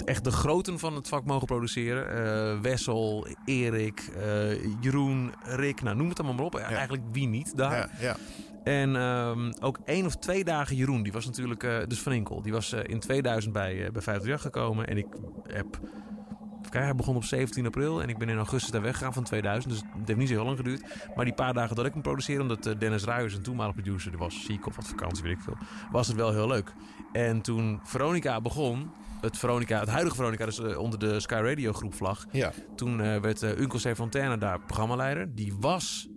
echt de groten van het vak mogen produceren. Wessel, Erik, Jeroen, Rick. Nou, noem het allemaal maar op. Eigenlijk wie niet daar. Ja, ja. En ehm, ook één of twee dagen Jeroen, die was natuurlijk, eh, dus Van Inkel, die was eh, in 2000 bij, eh bij 538 gekomen. En ik heb, kijken, hij begon op 17 april en ik ben in augustus daar weggegaan van 2000. Dus het heeft niet zo heel lang geduurd. Maar die paar dagen dat ik hem produceerde, omdat Dennis Ruijers, een toenmalig producer, die was ziek of wat vakantie, weet ik veel, was het wel heel leuk. En toen Veronica begon, het, Veronica, het huidige Veronica, dus onder de Sky Radio groep vlag. Ja. Toen werd uh, Uncle C. Fontana daar programmaleider. Die was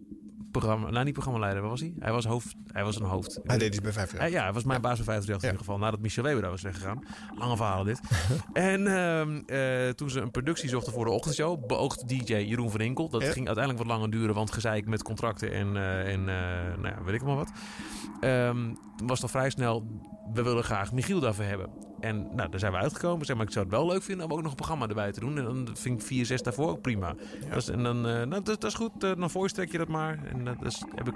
programma, nou niet programmaleider, waar was hij? Hij was hoofd, hij was een hoofd. Hij deed iets bij 5 Hij- ja, hij was mijn baas bij 538 in ieder geval. Nadat Michel Weber daar was weggegaan. Lange verhalen dit. en ehm, eh, toen ze een productie zochten voor de ochtendshow, beoogd DJ Jeroen van Inkel. Dat ging uiteindelijk wat langer duren, want gezeik met contracten en, eh, en eh, nou ja, weet ik maar wat. Ehm, toen was het al vrij snel, we willen graag Michiel daarvoor hebben. En nou, daar zijn we uitgekomen. Zeg maar, ik zou het wel leuk vinden om ook nog een programma erbij te doen. En dan vind ik 4, 6 daarvoor ook prima. Dat is, en dan, eh, nou, dat, dat is goed, eh, dan voorstrek je dat maar. En dat is, heb ik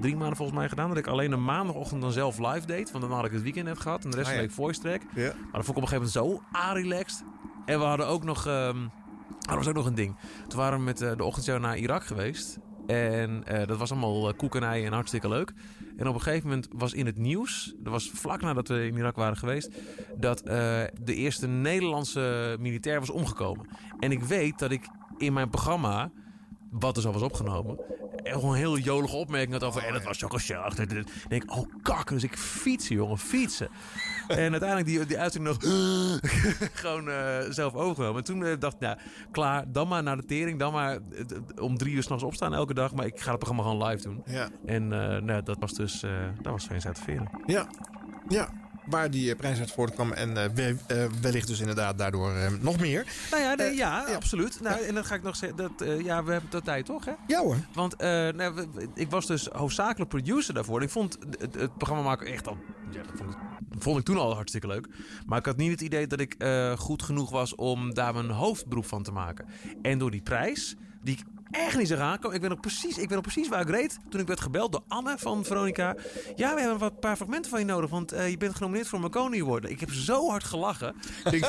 drie maanden volgens mij gedaan. Dat ik alleen een maandagochtend dan zelf live deed. Want dan had ik het weekend net gehad. En de rest Ah, van ja. de week voice track. Ja. Maar dat vond ik op een gegeven moment zo a-relaxed. En we hadden ook nog... ehm, ah, dat was ook nog een ding. Toen waren we met eh, de ochtendshow naar Irak geweest. En dat was allemaal uh, koek en ei en hartstikke leuk. En op een gegeven moment was in het nieuws... dat was vlak nadat we in Irak waren geweest... dat eh, de eerste Nederlandse militair was omgekomen. En ik weet dat ik in mijn programma... wat dus al was opgenomen... gewoon een heel jolige opmerking had over... en dat was Choco Shell. achter. Ik denk, oh kak, dus ik fietsen, jongen, fietsen. en uiteindelijk die, die uitzending nog gewoon eh, zelf overgenomen. En toen eh, dacht ik, nou, klaar, dan maar naar de tering. Dan maar om drie uur s'nachts opstaan elke dag. Maar ik ga het programma gewoon live doen. Ja. En eh, nou, dat was dus, dat was Veren. Ja, ja. Waar die eh, prijs uit voortkwam. En eh, eh, wellicht dus inderdaad daardoor nog meer. Nou ja, nee, ja, absoluut. Nou, En dan ga ik nog zeggen, dat, ja, we hebben de tijd toch, hè? Ja hoor. Want nou, ik was dus hoofdzakelijk producer daarvoor. Ik vond het, het programma maken echt al... Ja, dat vond ik, vond ik toen al hartstikke leuk. Maar ik had niet het idee dat ik goed genoeg was om daar mijn hoofdberoep van te maken. En door die prijs, die ik echt niet zag aankomen. Ik weet nog precies, ik weet nog precies waar ik reed toen ik werd gebeld door Anne van Veronica. Ja, we hebben een paar fragmenten van je nodig, want eh, je bent genomineerd voor Marconi Award. Ik heb zo hard gelachen. Ik-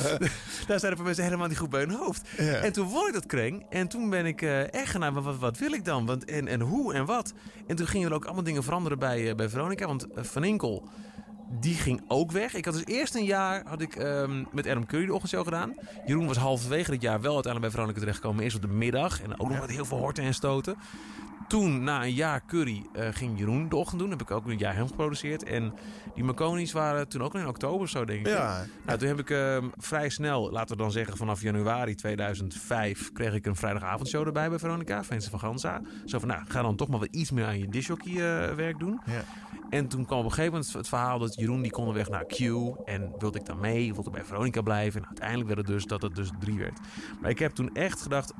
Daar zijn er mensen helemaal niet goed bij hun hoofd. Ja. En toen won ik dat kring. En toen ben ik eh, echt gaan naar, wat, wil ik dan? Want, en, en hoe en wat? En toen gingen er ook allemaal dingen veranderen bij, eh, bij Veronica. Want Van Inkel, die ging ook weg. Ik had dus eerst een jaar had ik, ehm, met Adam Curry de ochtendshow gedaan. Jeroen was halverwege dit jaar wel uiteindelijk bij Veronica terechtgekomen. Eerst op de middag. En ook nog met heel veel horten en stoten. Toen, na een jaar Curry, eh, ging Jeroen de ochtend doen. Heb ik ook een jaar hem geproduceerd. En die Marconi's waren toen ook in oktober zo, denk ik. Ja. Nou, toen heb ik ehm, vrij snel, laten we dan zeggen vanaf januari 2005... kreeg ik een vrijdagavondshow erbij bij Veronica, Vensen van Gansa. Zo van, nou, ga dan toch maar wat iets meer aan je disjockey eh, werk doen. Ja. En toen kwam op een gegeven moment het verhaal dat Jeroen die kon weg naar Q. En wilde ik dan mee, wilde ik bij Veronica blijven. En uiteindelijk werd het dus dat het dus drie werd. Maar ik heb toen echt gedacht...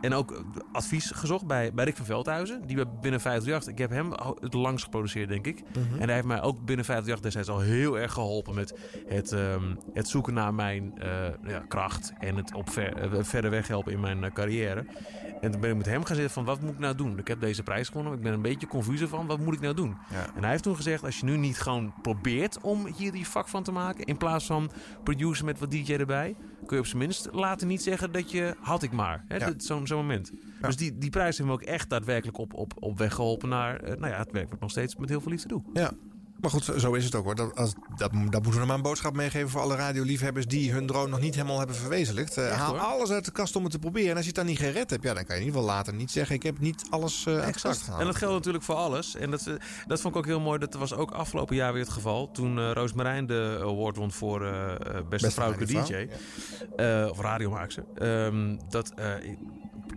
En ook eh, advies gezocht bij, bij Rick van Veldhuizen. Die bij binnen 538. Ik heb hem het langst geproduceerd, denk ik. Mhm. En hij heeft mij ook binnen 538 destijds al heel erg geholpen met het, ehm, het zoeken naar mijn eh, ja, kracht. En het op ver, eh, verder weg helpen in mijn carrière. En toen ben ik met hem gaan zitten van wat moet ik nou doen? Ik heb deze prijs gewonnen. Ik ben een beetje confus van wat moet ik nou doen? Ja. En hij heeft toen gezegd als je nu niet gewoon probeert om hier die vak van te maken. In plaats van producer met wat DJ erbij. Kun je op zijn minst laten niet zeggen dat je had ik maar. hè, Ja. Zo'n zo'n moment. Dus die, die prijs heeft me ook echt daadwerkelijk op, op, op weg geholpen naar eh, nou ja, het werk wat nog steeds met heel veel liefde doe. Ja. Maar goed, zo- is het ook hoor. Dat, als, dat, dat moeten we nog maar een boodschap meegeven voor alle radioliefhebbers die hun droom nog niet helemaal hebben verwezenlijkt. Echt, haal hoor. alles uit de kast om het te proberen. En als je het dan niet gered hebt, ja, dan kan je in ieder geval later niet zeggen: ik heb niet alles eh uit de kast gehaald. En dat geldt natuurlijk voor alles. En dat, eh, dat vond ik ook heel mooi. Dat was ook afgelopen jaar weer het geval. Toen eh Roos Marijn de award won voor beste, Beste vrouwelijke vrouw, DJ. Of radiomaakster. Ehm, dat,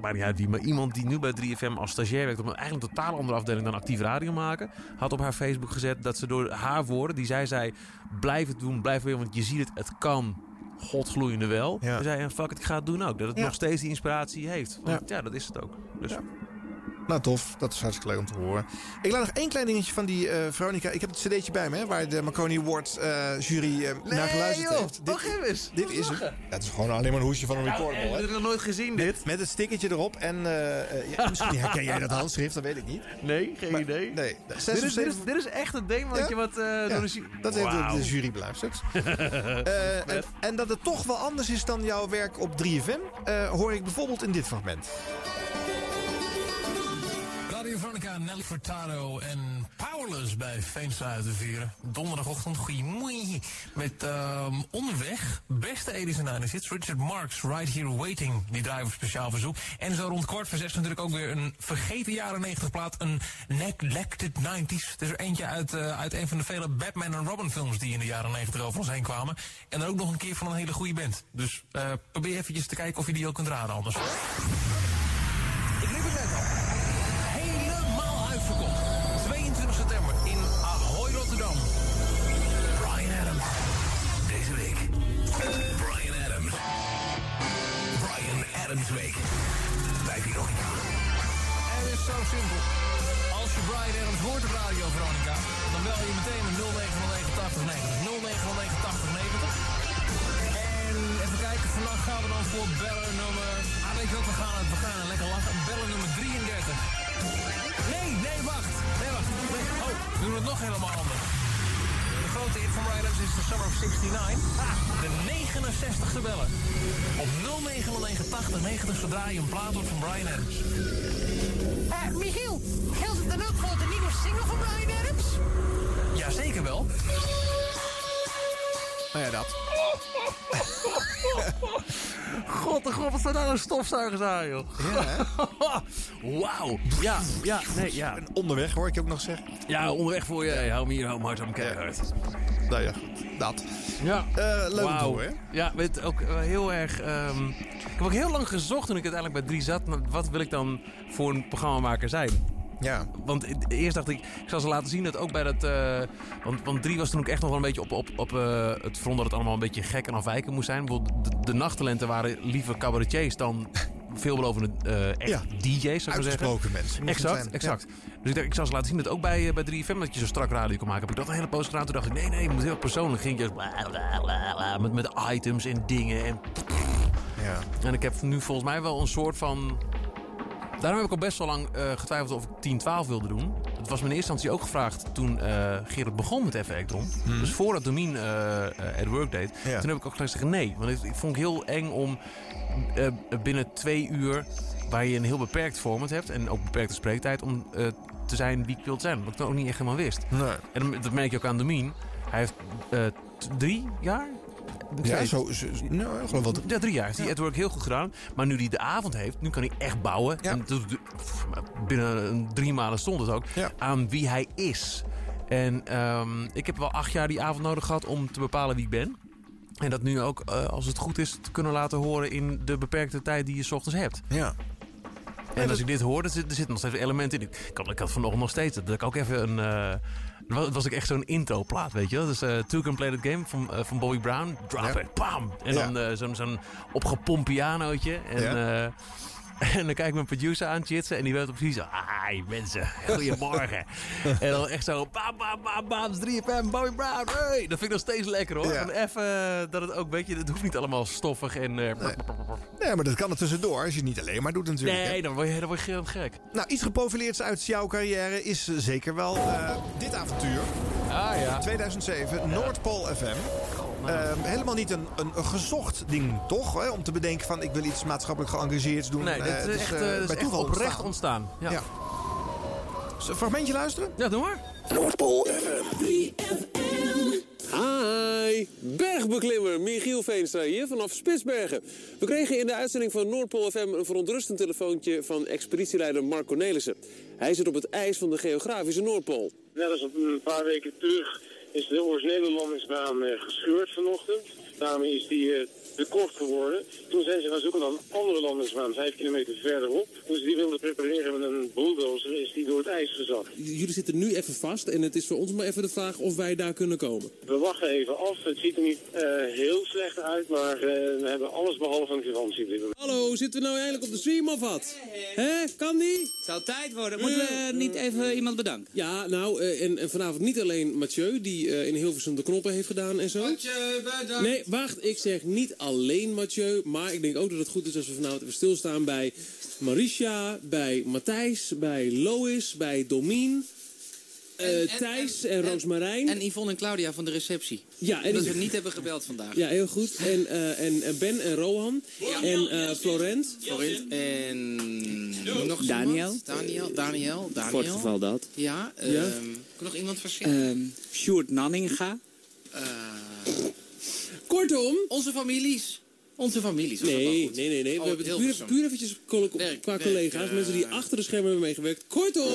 maakt niet uit wie, maar iemand die nu bij 3FM als stagiair werkt... op een eigenlijk een totaal andere afdeling dan actief radio maken... had op haar Facebook gezet dat ze door haar woorden, die zij zei... blijf het doen, blijf weer, want je ziet het, het kan godgloeiende wel. Ja. Ze zei, ja, fuck it, ik ga het doen ook. Dat het Ja. nog steeds die inspiratie heeft. Want, ja. dat is het ook. Dus, Nou, tof. Dat is hartstikke leuk om te horen. Ik laat nog één klein dingetje van die eh, Veronica. Ik heb het cd'tje bij me, hè, waar de Marconi Award eh, jury eh, naar geluisterd joh. heeft. Wacht even eens. Dit is. Ja, het is gewoon alleen maar een hoesje van een recordable. Ik hè. heb het nog nooit gezien, dit. Met het stickertje erop. En ja, misschien herken jij dat handschrift, dat weet ik niet. Nee, geen idee. Nee, Dit is, dit, is, dit is echt demotje Ja? wat eh door de ju- Dat heeft de, de jury beluisterd. En, en dat het toch wel anders is dan jouw werk op 3FM, eh, hoor ik bijvoorbeeld in dit fragment. Nelly Furtado en Powerless bij Veenstra de Vieren. Donderdagochtend, goeiemoei. Met ehm, onderweg, beste 80s en 90s hits. Richard Marks, Right Here Waiting, die draaien voor speciaal verzoek. En zo rond kwart voor zes natuurlijk ook weer een vergeten jaren 90 plaat. Een neglected 90s. Het is er eentje uit, eh, uit een van de vele Batman en Robin films die in de jaren 90 over ons heen kwamen. En dan ook nog een keer van een hele goede band. Dus eh, probeer eventjes te kijken of je die ook kunt raden anders. Adams Week. Een jaar. En het is zo simpel. Als je Brian Adams hoort op Radio Veronica, dan bel je meteen met 09098090. 09098090. En even kijken, vannacht gaan we dan voor bellen nummer... Ah, weet je wat, we gaan, we gaan lekker lachen. Bellen nummer 33. Nee, nee, wacht. Nee, wacht. Oh, we doen het nog helemaal anders. De Brian Adams is The Summer of 69. Ah, de 69 te bellen. Op 09098090 zodra je een plaat wordt van Brian Adams. Eh, Michiel, geldt het dan ook voor de nieuwe single van Brian Adams? Jazeker wel. Nou ja, dat. God, de god, wat zijn daar een stofzuigers aan, joh. Wauw. Ja, ja, nee, ja. Onderweg hoor ik je ook nog zeggen. Ja, onderweg voor je. Hey, hou me hier, hou me hard, me keihard. Nou ja, goed. Dat. Ja. Eh, leuk door, hè? Ja, weet ook eh, heel erg... ehm, ik heb ook heel lang gezocht toen ik uiteindelijk bij 3 zat. Wat wil ik dan voor een programmamaker zijn? Ja. Want eerst dacht ik, ik zal ze laten zien dat ook bij dat... eh, want, want 3 was toen ook echt nog wel een beetje op, op, op eh, het front dat het allemaal een beetje gek en afwijken moest zijn. Bijvoorbeeld de, de nachttalenten waren liever cabaretiers dan veelbelovende eh echt Ja. DJ's, zou ik zeggen. Uitgesproken mensen. Exact, zijn. exact. Dus ik dacht, ik zal ze laten zien dat ook bij, bij 3FM dat je zo strak radio kon maken. Heb ik dat een hele post gedaan. Toen dacht ik, nee, nee, moet heel persoonlijk. Ging bla, met, met items en dingen. En, Ja. en ik heb nu volgens mij wel een soort van... Daarom heb ik al best wel lang eh, getwijfeld of ik 10-12 wilde doen. Het was me in eerste instantie ook gevraagd toen eh Gerard begon met Even Electron. Dus voordat Domien eh eh, at Work deed. Ja. Toen heb ik ook gezegd nee. Want ik, ik vond het heel eng om binnen twee uur... waar je een heel beperkt format hebt en ook beperkte spreektijd... om te zijn wie ik wil zijn. Wat ik dan ook niet echt helemaal wist. Nee. En dat merk je ook aan Domien. Hij heeft drie jaar... Ja, zo, zo, nou, geloof wel. ja, drie jaar heeft hij heel goed gedaan. Maar nu hij de avond heeft, nu kan hij echt bouwen. Ja. En binnen drie maanden stond het ook. Ja. Aan wie hij is. En ehm, ik heb wel acht jaar die avond nodig gehad om te bepalen wie ik ben. En dat nu ook, eh, als het goed is, te kunnen laten horen in de beperkte tijd die je 's ochtends hebt. Ja. En als ik dit hoor, er zit, er zit nog steeds een element in. Ik, kan, ik had vanochtend nog steeds dat ik ook even een. eh was, was ik echt zo'n intro-plaat, weet je wel? Dus eh Two Can Play That Game van, eh, van Bobby Brown. Drop Ja. it, bam! En dan eh, zo'n zo'n opgepompt pianootje. En, eh, en dan kijk ik mijn producer aan, Chitsen. En die weet precies zo. Hi mensen, goedemorgen. en dan echt zo. Bam, bam, bam, bam. 3FM, Bobby Brown. Hey. Dat vind ik nog steeds lekker hoor. Ja. Even eh, dat het ook, weet je, het hoeft niet allemaal stoffig en. eh, Nee, maar dat kan er tussendoor als je het niet alleen maar doet natuurlijk. hè. nee, dan word je, dan word je heel gek. Nou, iets geprofileerds uit jouw carrière is eh, zeker wel eh, dit avontuur. Ah ja. 2007, Noordpool FM. Ehm, helemaal niet een, een, een gezocht ding, toch? Hè? Om te bedenken van ik wil iets maatschappelijk geëngageerds doen. Nee, dit Eh, is het echt, eh, eh, is bij echt toeval oprecht ontstaan. Ja. Een fragmentje luisteren? Ja, doe maar. Noordpool FM. Hi, bergbeklimmer Michiel Veenstra hier vanaf Spitsbergen. We kregen in de uitzending van Noordpool FM een verontrustend telefoontje van expeditieleider Mark Cornelissen. Hij zit op het ijs van de geografische Noordpool. Net als een paar weken terug is de originele landingsbaan eh, gescheurd vanochtend. Daarom is die eh, te kort geworden. Toen zijn ze gaan zoeken naar een andere landingsbaan, vijf kilometer verderop. Toen ze die wilden prepareren met een bulldozer, is die door het ijs gezakt. Jullie zitten nu even vast en het is voor ons maar even de vraag of wij daar kunnen komen. We wachten even af. Het ziet er niet eh, heel slecht uit, maar eh, we hebben alles behalve een garantie. Hallo, zitten we nou eigenlijk op de stream of wat? Hè, kan die? Zou tijd worden. Moeten we Eh, niet even iemand bedanken? Ja, nou, eh, en, en vanavond niet alleen Mathieu, die eh, in Hilversum de knoppen heeft gedaan en zo. Nee, wacht, ik zeg niet alleen Mathieu, maar ik denk ook dat het goed is als we vanavond even stilstaan bij Marisha, bij Matthijs, bij Lois, bij Domien, eh, Thijs en, Roosmarijn. En Yvonne en Claudia van de receptie. Ja, en dat die- we niet hebben gebeld vandaag. Ja, heel goed. En, eh, en, en Ben en Rohan. En eh, Florent. Florent en nog Daniel. Daniel. Daniel. Daniel. Voor het geval dat. Ja. Ja. ehm, Kan nog iemand verzinnen? Ehm Sjoerd Nanninga. Kortom. Onze families. Onze families. Nee, nee, nee, nee. Oh, We hebben het puur, eventjes qua collega's. eh, mensen die achter de schermen hebben meegewerkt. Kortom.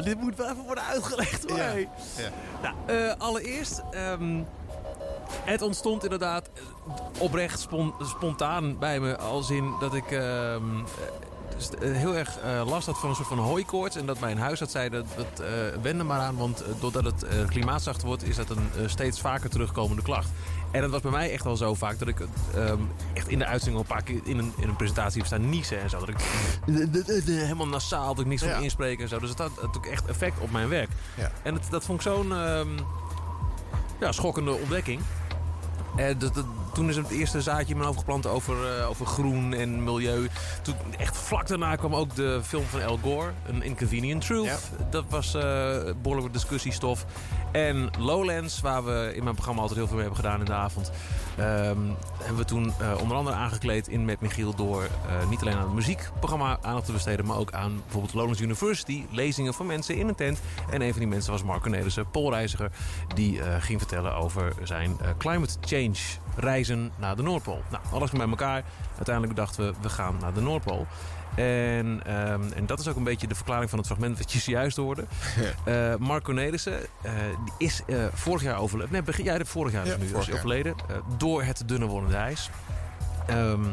Ah, dit moet wel even worden uitgelegd hoor. Ja. Nou, eh, allereerst, ehm, Het ontstond inderdaad eh, oprecht spon- spontaan bij me. Als in dat ik ehm, eh, heel erg last had van een soort van hooikoorts. En dat mijn huisarts zei, dat, dat eh, wend er maar aan. Want doordat het klimaat zachter wordt, is dat een steeds vaker terugkomende klacht. En dat was bij mij echt wel zo vaak dat ik ehm, echt in de uitzending al een paar keer in een, in een presentatie heb staan niezen en zo. Dat ik helemaal nasaal, dat ik niks Ja. van inspreken en zo. Dus het had natuurlijk echt effect op mijn werk. Ja. En het, dat vond ik zo'n ehm, ja, schokkende ontdekking. En dat, dat- toen is het eerste zaadje in mijn hoofd geplant over, eh, over groen en milieu. Toen, echt vlak daarna kwam ook de film van Al Gore, An Inconvenient Truth. Dat was eh behoorlijk wat discussiestof. En Lowlands, waar we in mijn programma altijd heel veel mee hebben gedaan in de avond. ehm, hebben we toen eh, onder andere aangekleed in Met Michiel door niet alleen aan het muziekprogramma aandacht te besteden, maar ook aan bijvoorbeeld Lowlands University, lezingen voor mensen in een tent. En een van die mensen was Marco Nelissen, Poolreiziger, die ging vertellen over zijn climate change reizen naar de Noordpool. Nou, alles bij elkaar. Uiteindelijk dachten we, we gaan naar de Noordpool. En, ehm, en dat is ook een beetje de verklaring van het fragment wat je zojuist hoorde. Eh Mark Cornelissen eh, die is eh, vorig jaar overleden. Nee, begin, ja, vorig jaar is Ja, nu is overleden. door het dunne wordende ijs. Ehm,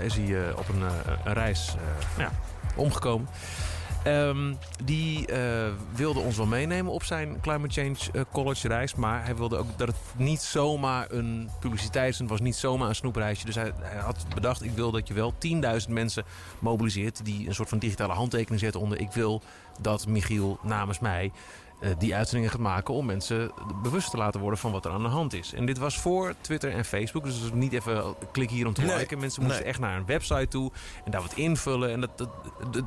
is hij op een, een reis ja, omgekomen. Ehm, die eh, wilde ons wel meenemen op zijn Climate Change eh, College reis. Maar hij wilde ook dat het niet zomaar een publiciteits... Het was niet zomaar een snoepreisje. Dus hij, hij had bedacht, ik wil dat je wel 10.000 mensen mobiliseert... die een soort van digitale handtekening zetten onder... ik wil dat Michiel namens mij die uitzendingen gaat maken... om mensen bewust te laten worden van wat er aan de hand is. En dit was voor Twitter en Facebook. Dus niet even klik hier om te Nee. liken. Mensen moesten Nee. echt naar een website toe en daar wat invullen. En dat, dat, dat-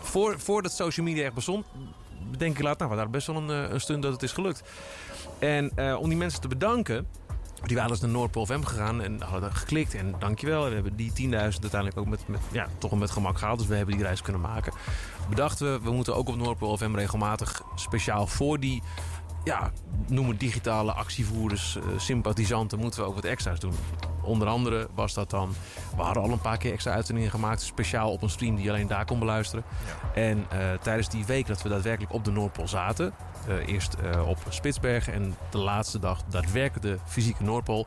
voor, voordat social media echt bestond, denk ik laat, nou, we hadden best wel een, eh, een stunt dat het is gelukt. En eh, om die mensen te bedanken, die waren dus naar Noordpool FM gegaan en hadden geklikt en dankjewel. En we hebben die 10.000 uiteindelijk ook met, met, ja, toch met gemak gehaald. Dus we hebben die reis kunnen maken. Bedachten we, we moeten ook op Noordpool FM regelmatig speciaal voor die ja, noem het digitale actievoerders, eh, sympathisanten, moeten we ook wat extra's doen. Onder andere was dat dan, we hadden al een paar keer extra uitzendingen gemaakt, speciaal op een stream die je alleen daar kon beluisteren. En eh, tijdens die week dat we daadwerkelijk op de Noordpool zaten, eh, eerst eh, op Spitsbergen en de laatste dag daadwerkelijk de fysieke Noordpool,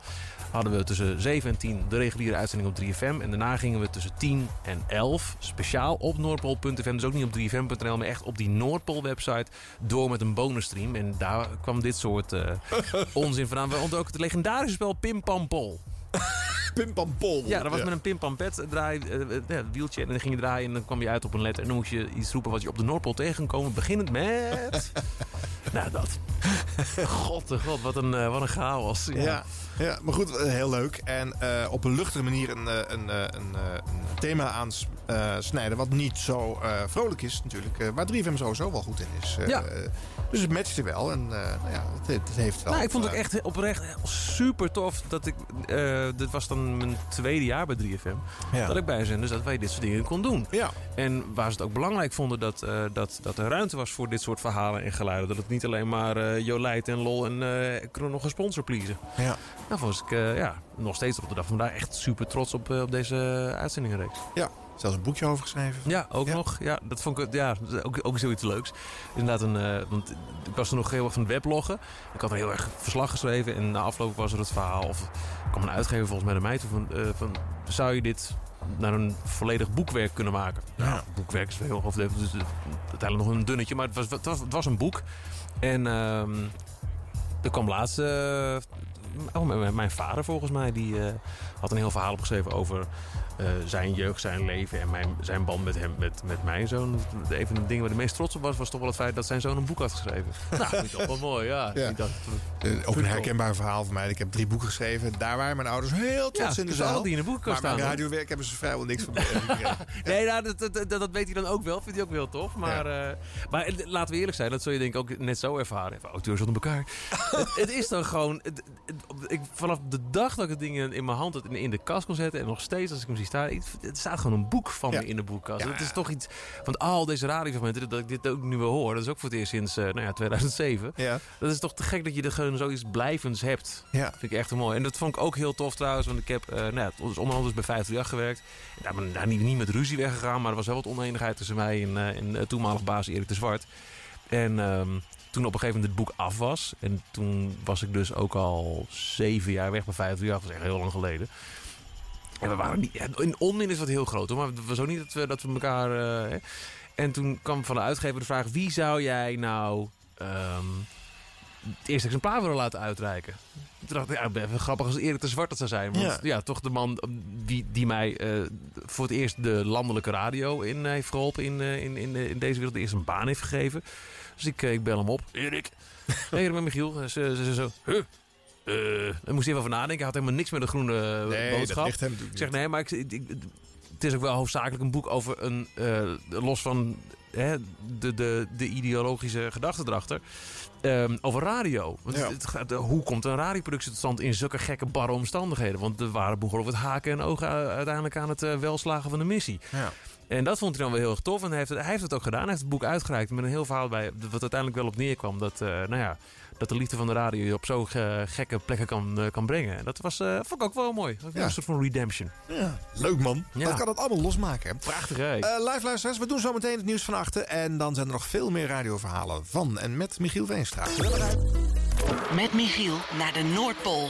hadden we tussen 7 en 10 de reguliere uitzending op 3FM. En daarna gingen we tussen 10 en 11 speciaal op Noordpool.fm. Dus ook niet op 3FM.nl, maar echt op die Noordpool-website door met een bonusstream. En daar kwam dit soort eh, onzin vandaan. We ook het legendarische spel Pim Pam Pol. Pim Pam Pol. Ja, dat was met een Pim Pam Pet draai, eh, eh, ja, wieltje. En dan ging je draaien en dan kwam je uit op een letter. En dan moest je iets roepen wat je op de Noordpool tegen kon komen. Beginnend met... nou, dat. God, de god, wat een, eh, wat een chaos. Ja. Ja, maar goed, eh, heel leuk. En eh, op een luchtige manier een, eh, een, eh, een, eh, een thema aansnijden... wat niet zo eh, vrolijk is natuurlijk. eh, waar 3FM sowieso wel goed in is. Eh, Ja. Dus het matchte wel. En eh, nou ja, het, het heeft wel... Nou, ik vond het echt oprecht super tof dat ik. eh, dit was dan mijn tweede jaar bij 3FM. Ja. Dat ik bij zijn, dus dat wij dit soort dingen kon doen. Ja. En waar ze het ook belangrijk vonden dat, eh, dat, dat er ruimte was voor dit soort verhalen en geluiden. Dat het niet alleen maar Jolijt en Lol en we nog een sponsor pleasen. Ja. Nou, was ik ja, ja, nog steeds op de dag van vandaag echt super trots op, op deze uitzendingenreeks. Ja, zelfs een boekje over geschreven. Ja, ook nog. Ja, dat vond ik ja, ook, ook zoiets leuks. Inderdaad, een, eh, want ik was er nog heel erg van het webloggen. Ik had er heel erg verslag geschreven en na afloop was er het verhaal. Of kwam een uitgever volgens mij naar mij toe van, eh, van zou je dit naar een volledig boekwerk kunnen maken? Ja, boekwerk is heel. Dus eh, uiteindelijk nog een dunnetje, maar het was, het was, het was een boek. En ehm, er kwam laatst... eh, oh, mijn, mijn vader volgens mij, die had een heel verhaal opgeschreven over eh, zijn jeugd, zijn leven en mijn, zijn band met hem, met, met mijn zoon. Een van de dingen waar hij meest trots op was, was toch wel het feit dat zijn zoon een boek had geschreven. nou, vind ik toch wel mooi, ja. Ja. Eh, ook een Vind herkenbaar verhaal van mij. Ik heb drie boeken geschreven. Daar waren mijn ouders heel trots Ja, in de zaal. hadden die in de boekenkast maar mijn staan, hoor. radiowerk hebben ze vrijwel niks van. Nee, nou, dat, dat, dat, weet hij dan ook wel. Vindt hij ook wel tof. Maar, eh, maar laten we eerlijk zijn, dat zul je denk ik ook net zo ervaren. Even auteurs onder elkaar. het, het is dan gewoon... het- het- ik, vanaf de dag dat ik het ding in mijn hand in, in de kast kon zetten... en nog steeds als ik hem zie staan... ik- het staat gewoon een boek van me in de boekkast. Het is toch iets... Want al deze radiofragmenten, dat ik dit ook nu weer hoor... dat is ook voor het eerst sinds eh, nou ja, 2007. Ja. Dat is toch te gek dat je er gewoon zoiets blijvends hebt. Ja. Vind ik echt mooi. En dat vond ik ook heel tof trouwens. Want ik heb eh nou ja, dus onder andere bij 538 gewerkt. Daar ben ik daar niet, niet met ruzie weggegaan. Maar er was wel wat oneenigheid tussen mij en, en eh, toenmalig baas Erik de Zwart. En ehm, toen op een gegeven moment het boek af was. En toen was ik dus ook al zeven jaar weg bij 50 jaar. Dat was echt heel lang geleden. En we waren niet... In onmin is wat heel groot hoor. Maar het was ook niet dat we, dat we elkaar... eh, en toen kwam van de uitgever de vraag... Wie zou jij nou... ehm, het eerste exemplaar willen laten uitreiken? Toen dacht ik, ja, even grappig als Erik de Zwart dat zou zijn. Want Ja. ja, toch de man die, die mij eh, voor het eerst de landelijke radio in heeft geholpen in, eh, in, in, in deze wereld. De eerste een baan heeft gegeven. Dus ik, ik bel hem op. Erik. Hey, ik ben Michiel. Ze, zo, huh? Eh, daar moest even over nadenken. Hij had helemaal niks met de groene eh, Nee, boodschap. hem ik zeg nee, maar ik, ik- ik- het is ook wel hoofdzakelijk een boek over een... eh, los van hè, de, de, de ideologische gedachte erachter... ehm, over radio. Want Ja. het, het hoe komt een radioproductie tot stand in zulke gekke barre omstandigheden? Want er waren behoorlijk wat haken en ogen uiteindelijk aan het welslagen van de missie. Ja. En dat vond hij dan wel heel erg tof. En hij heeft het, hij heeft het ook gedaan. Hij heeft het boek uitgereikt met een heel verhaal bij. Wat uiteindelijk wel op neerkwam. Dat, nou ja, dat de liefde van de radio je op zo ge- gekke plekken kan, eh, kan brengen. En dat was, eh, vond ik ook wel mooi. Ja. Een soort van redemption. Ja, leuk man. Ja. Dat kan het allemaal losmaken. Prachtig hè? Eh, live luisteraars, we doen zo meteen het nieuws van achter. En dan zijn er nog veel meer radioverhalen van en met Michiel Veenstra. Met Michiel naar de Noordpool.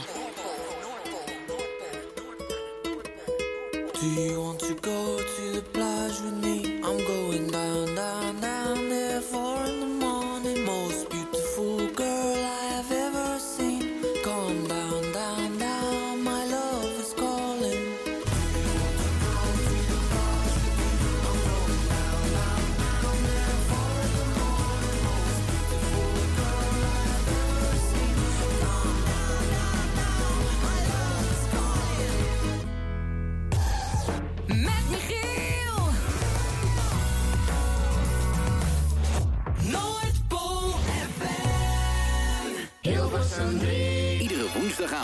Do you want to go to the plage with me? I'm going down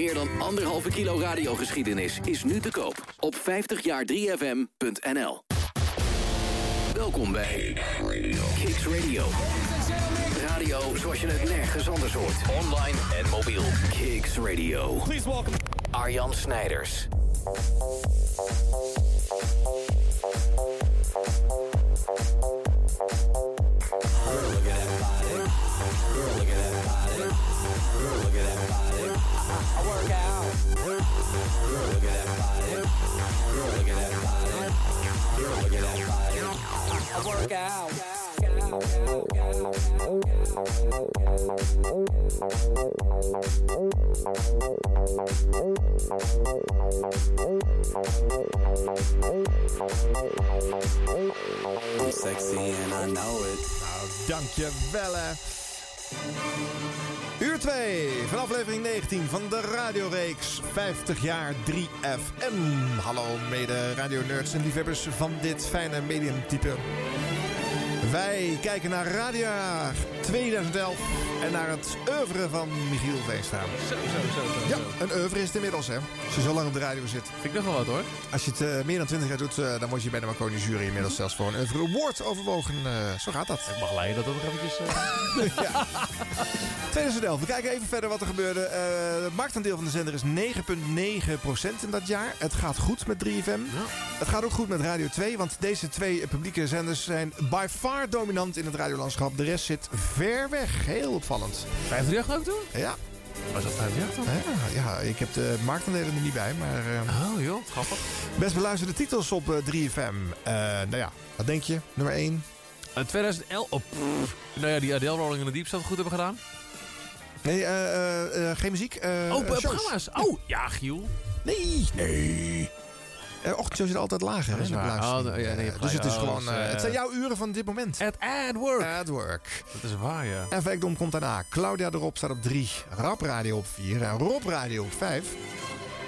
meer dan anderhalve kilo radiogeschiedenis is nu te koop op 50jaar3fm.nl. Welkom bij Kicks Radio. Radio zoals je het nergens anders hoort. Online en mobiel. Kicks Radio. Please welcome Arjan Snijders. I work out. Look at that body. Look at that body. Look at that body. I work out. I'm sexy and I know it. Oh, dankjewel hè. Uur 2 van aflevering 19 van de radioreeks 50 jaar 3FM. Hallo mede radio-nerds en liefhebbers van dit fijne mediumtype. Wij kijken naar radiojaar 2011 en naar het oeuvre van Michiel Veenstra. Zo, zo, zo, zo. Ja, een oeuvre is het inmiddels hè. Als je zo lang op de radio zit. Vind ik nog wel wat hoor. Als je het eh, meer dan 20 jaar doet, eh, dan word je bij de Marconi jury inmiddels zelfs voor een oeuvre award overwogen. Eh, zo gaat dat. Ik mag leiden dat ook nog eventjes... ja. 2011. We kijken even verder wat er gebeurde. Het marktaandeel van de zender is 9,9% in dat jaar. Het gaat goed met 3FM. Het gaat ook goed met Radio 2. Want deze twee publieke zenders zijn by far dominant in het radiolandschap. De rest zit ver weg. Heel opvallend. 538 ook toen? Ja. Was dat 538 dan? Ja, ja, ik heb de marktaandelen er niet bij. Maar, eh, Oh joh, grappig. Best beluisterde titels op eh, 3FM. Eh, nou ja, wat denk je? Nummer 1. In 2011... Oh, pff. nou ja, die Adele Rolling in the Deep zou goed hebben gedaan. Nee, eh, eh, eh, geen muziek. eh, oh, eh, eh, programma's. Oh, ja, Giel. Nee, nee. Uh, ochtendshows zitten altijd lager. Hè. Oh, ja, nee, Eh, dus het is oh, gewoon. eh, eh, het zijn jouw uren van dit moment. At, at work. At work. Dat is waar, ja. En Vekdom komt daarna. Claudia erop staat op 3. Rap Radio op 4. En Rob Radio op 5.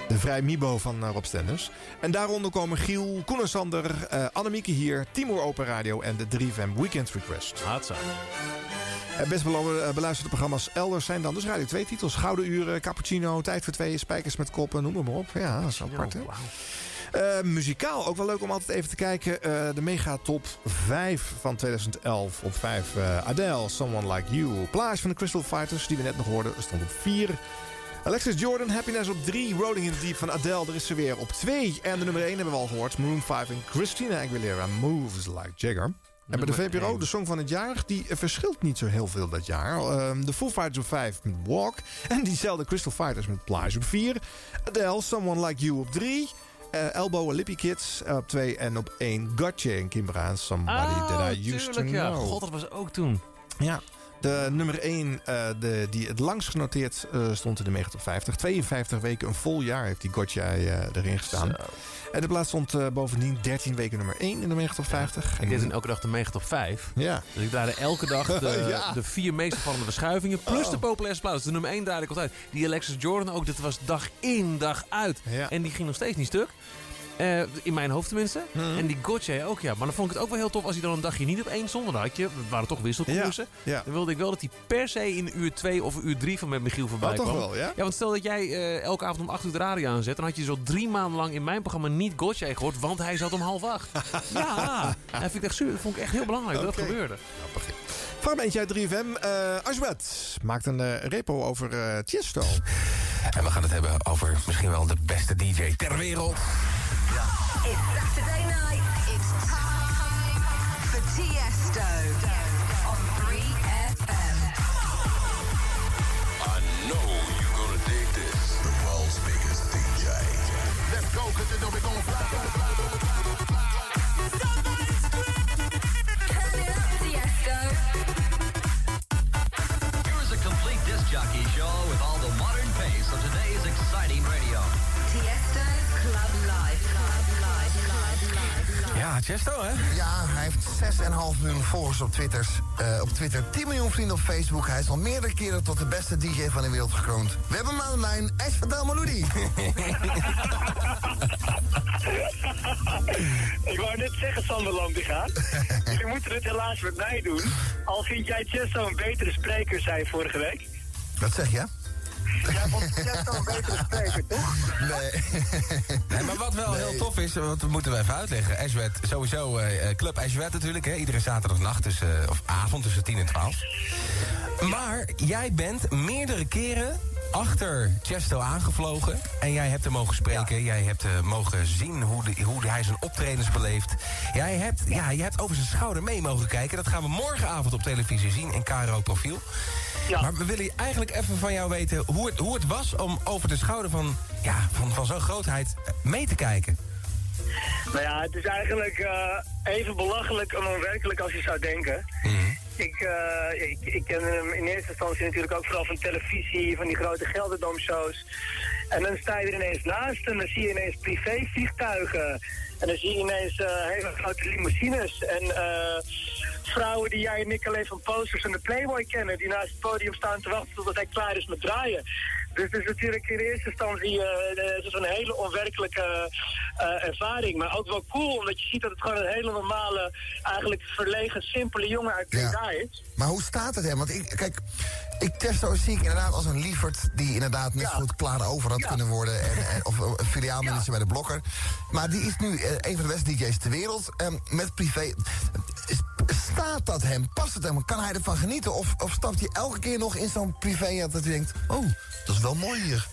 De Vrij Mibo van eh, Rob Stenders. En daaronder komen Giel, Koen en Sander, eh, Annemieke hier, Timur Open Radio en de 3FM Weekend Request. Haatsa. Het best eh, beluisterde programma's elders zijn dan dus Radio 2 titels. Gouden Uren, Cappuccino, Tijd voor Twee, Spijkers met Koppen, noem maar op. Ja, dat is apart hè. Eh, muzikaal ook wel leuk om altijd even te kijken. Eh, de mega top 5 van 2011. Op 5 eh, Adele, Someone Like You. Plage van de Crystal Fighters, die we net nog hoorden, stond op 4. Alexis Jordan, Happiness op 3. Rolling in the Deep van Adele, er is ze weer op 2. En de nummer 1 hebben we al gehoord. Maroon 5 en Christina Aguilera, Moves Like Jagger. En bij de VPRO, de song van het jaar, die eh, verschilt niet zo heel veel dat jaar. Ehm, de Foo Fighters op 5 met Walk. En diezelfde Crystal Fighters met Plage op 4. Adele, Someone Like You op 3. Eh, Elbow en Lippy Kids op 2 en op 1 Gotcha en Kimbra Somebody That I Used To tuurlijk, ja. Know. God, dat was ook toen. Ja, de nummer 1 eh, de, die het langst genoteerd eh, stond in de Mega Top 50. 52 weken, een vol jaar heeft die Gotcha eh, erin gestaan. En de plaats stond eh, bovendien 13 weken nummer 1 in de Mega Top 50. Ik deed toen elke dag de Mega Top 5. Ja. Dus ik draaide elke dag de, Ja. de vier meest opvallende verschuivingen. Plus Oh. de populairste plaats. De nummer 1 draaide ik altijd. Die Alexis Jordan ook. Dat was dag in, dag uit. En die ging nog steeds niet stuk. Eh, in mijn hoofd tenminste. En die Gotcha ook, ja. Maar dan vond ik het ook wel heel tof als hij dan een dagje niet op één stond. Dan had je, het waren toch wisselkoersen. Ja, ja. Dan wilde ik wel dat hij per se in uur 2 of uur 3 van met Michiel voorbij Oh, toch kwam. wel, ja? want stel dat jij eh, elke avond om 8 uur de radio aanzet. Dan had je zo drie maanden lang in mijn programma niet Gotcha gehoord. Want hij zat om half acht. ja, dat vind ik echt, zuur. dat vond ik echt heel belangrijk dat dat gebeurde. Fragmentje uit 3FM. eh Ashwet maakt een eh, repo over eh Tiesto. En we gaan het hebben over misschien wel de beste DJ ter wereld. It's Saturday night. It's time for Tiesto on 3FM. I know you're gonna dig this. The world's biggest DJ. Let's go, cause you know we're gonna fly. Chesto, hè? Ja, hij heeft 6,5 miljoen volgers op, Twitters, eh, op Twitter. 10 miljoen vrienden op Facebook. Hij is al meerdere keren tot de beste DJ van de wereld gekroond. We hebben hem aan de lijn, Ash Maloudi. Ik wou net zeggen, Sander Landiga. Jullie moeten het helaas met mij doen. Al vind jij Chesto een betere spreker zijn vorige week. Wat zeg je? Jij vond Chesto een betere spreker, toch? Nee. Nee, maar wat wel heel tof is, wat moeten we even uitleggen. Ashwet, sowieso eh, eh, Club Ashwet natuurlijk. Hè, iedere zaterdagnacht tussen, of avond tussen 10 en 12. Maar jij bent meerdere keren achter Chesto aangevlogen. En jij hebt hem mogen spreken. Jij hebt eh, mogen zien hoe, de, hoe hij zijn optredens beleeft. Jij hebt, ja, je hebt over zijn schouder mee mogen kijken. Dat gaan we morgenavond op televisie zien in KRO Profiel. Maar we willen eigenlijk even van jou weten hoe het, hoe het was om over de schouder van, ja, van, van zo'n grootheid eh, mee te kijken. Nou ja, het is eigenlijk eh, even belachelijk en onwerkelijk als je zou denken. Ik, eh, ik, ik ken hem in eerste instantie natuurlijk ook vooral van televisie, van die grote Gelderdomshows. En dan sta je er ineens naast en dan zie je ineens privévliegtuigen. En dan zie je ineens eh, hele grote limousines. En eh, vrouwen die jij en ik alleen van posters en de Playboy kennen, die naast het podium staan te wachten totdat hij klaar is met draaien. Dus het is natuurlijk in eerste instantie eh, het is een hele onwerkelijke eh, ervaring. Maar ook wel cool, omdat je ziet dat het gewoon een hele normale, eigenlijk verlegen, simpele jongen uit Breda is. Maar hoe staat het hem? Want ik, kijk, ik Testo zie ik inderdaad als een lieverd die inderdaad net goed klaar over had kunnen worden. En, en- of een filiaalmanager bij de Blokker. Maar die is nu eh, een van de beste DJ's ter wereld. ehm, met privé. Staat dat hem? Past het hem? Kan hij ervan genieten? Of, of stapt hij elke keer nog in zo'n privé dat hij denkt... Oh, dat is wel mooi hier.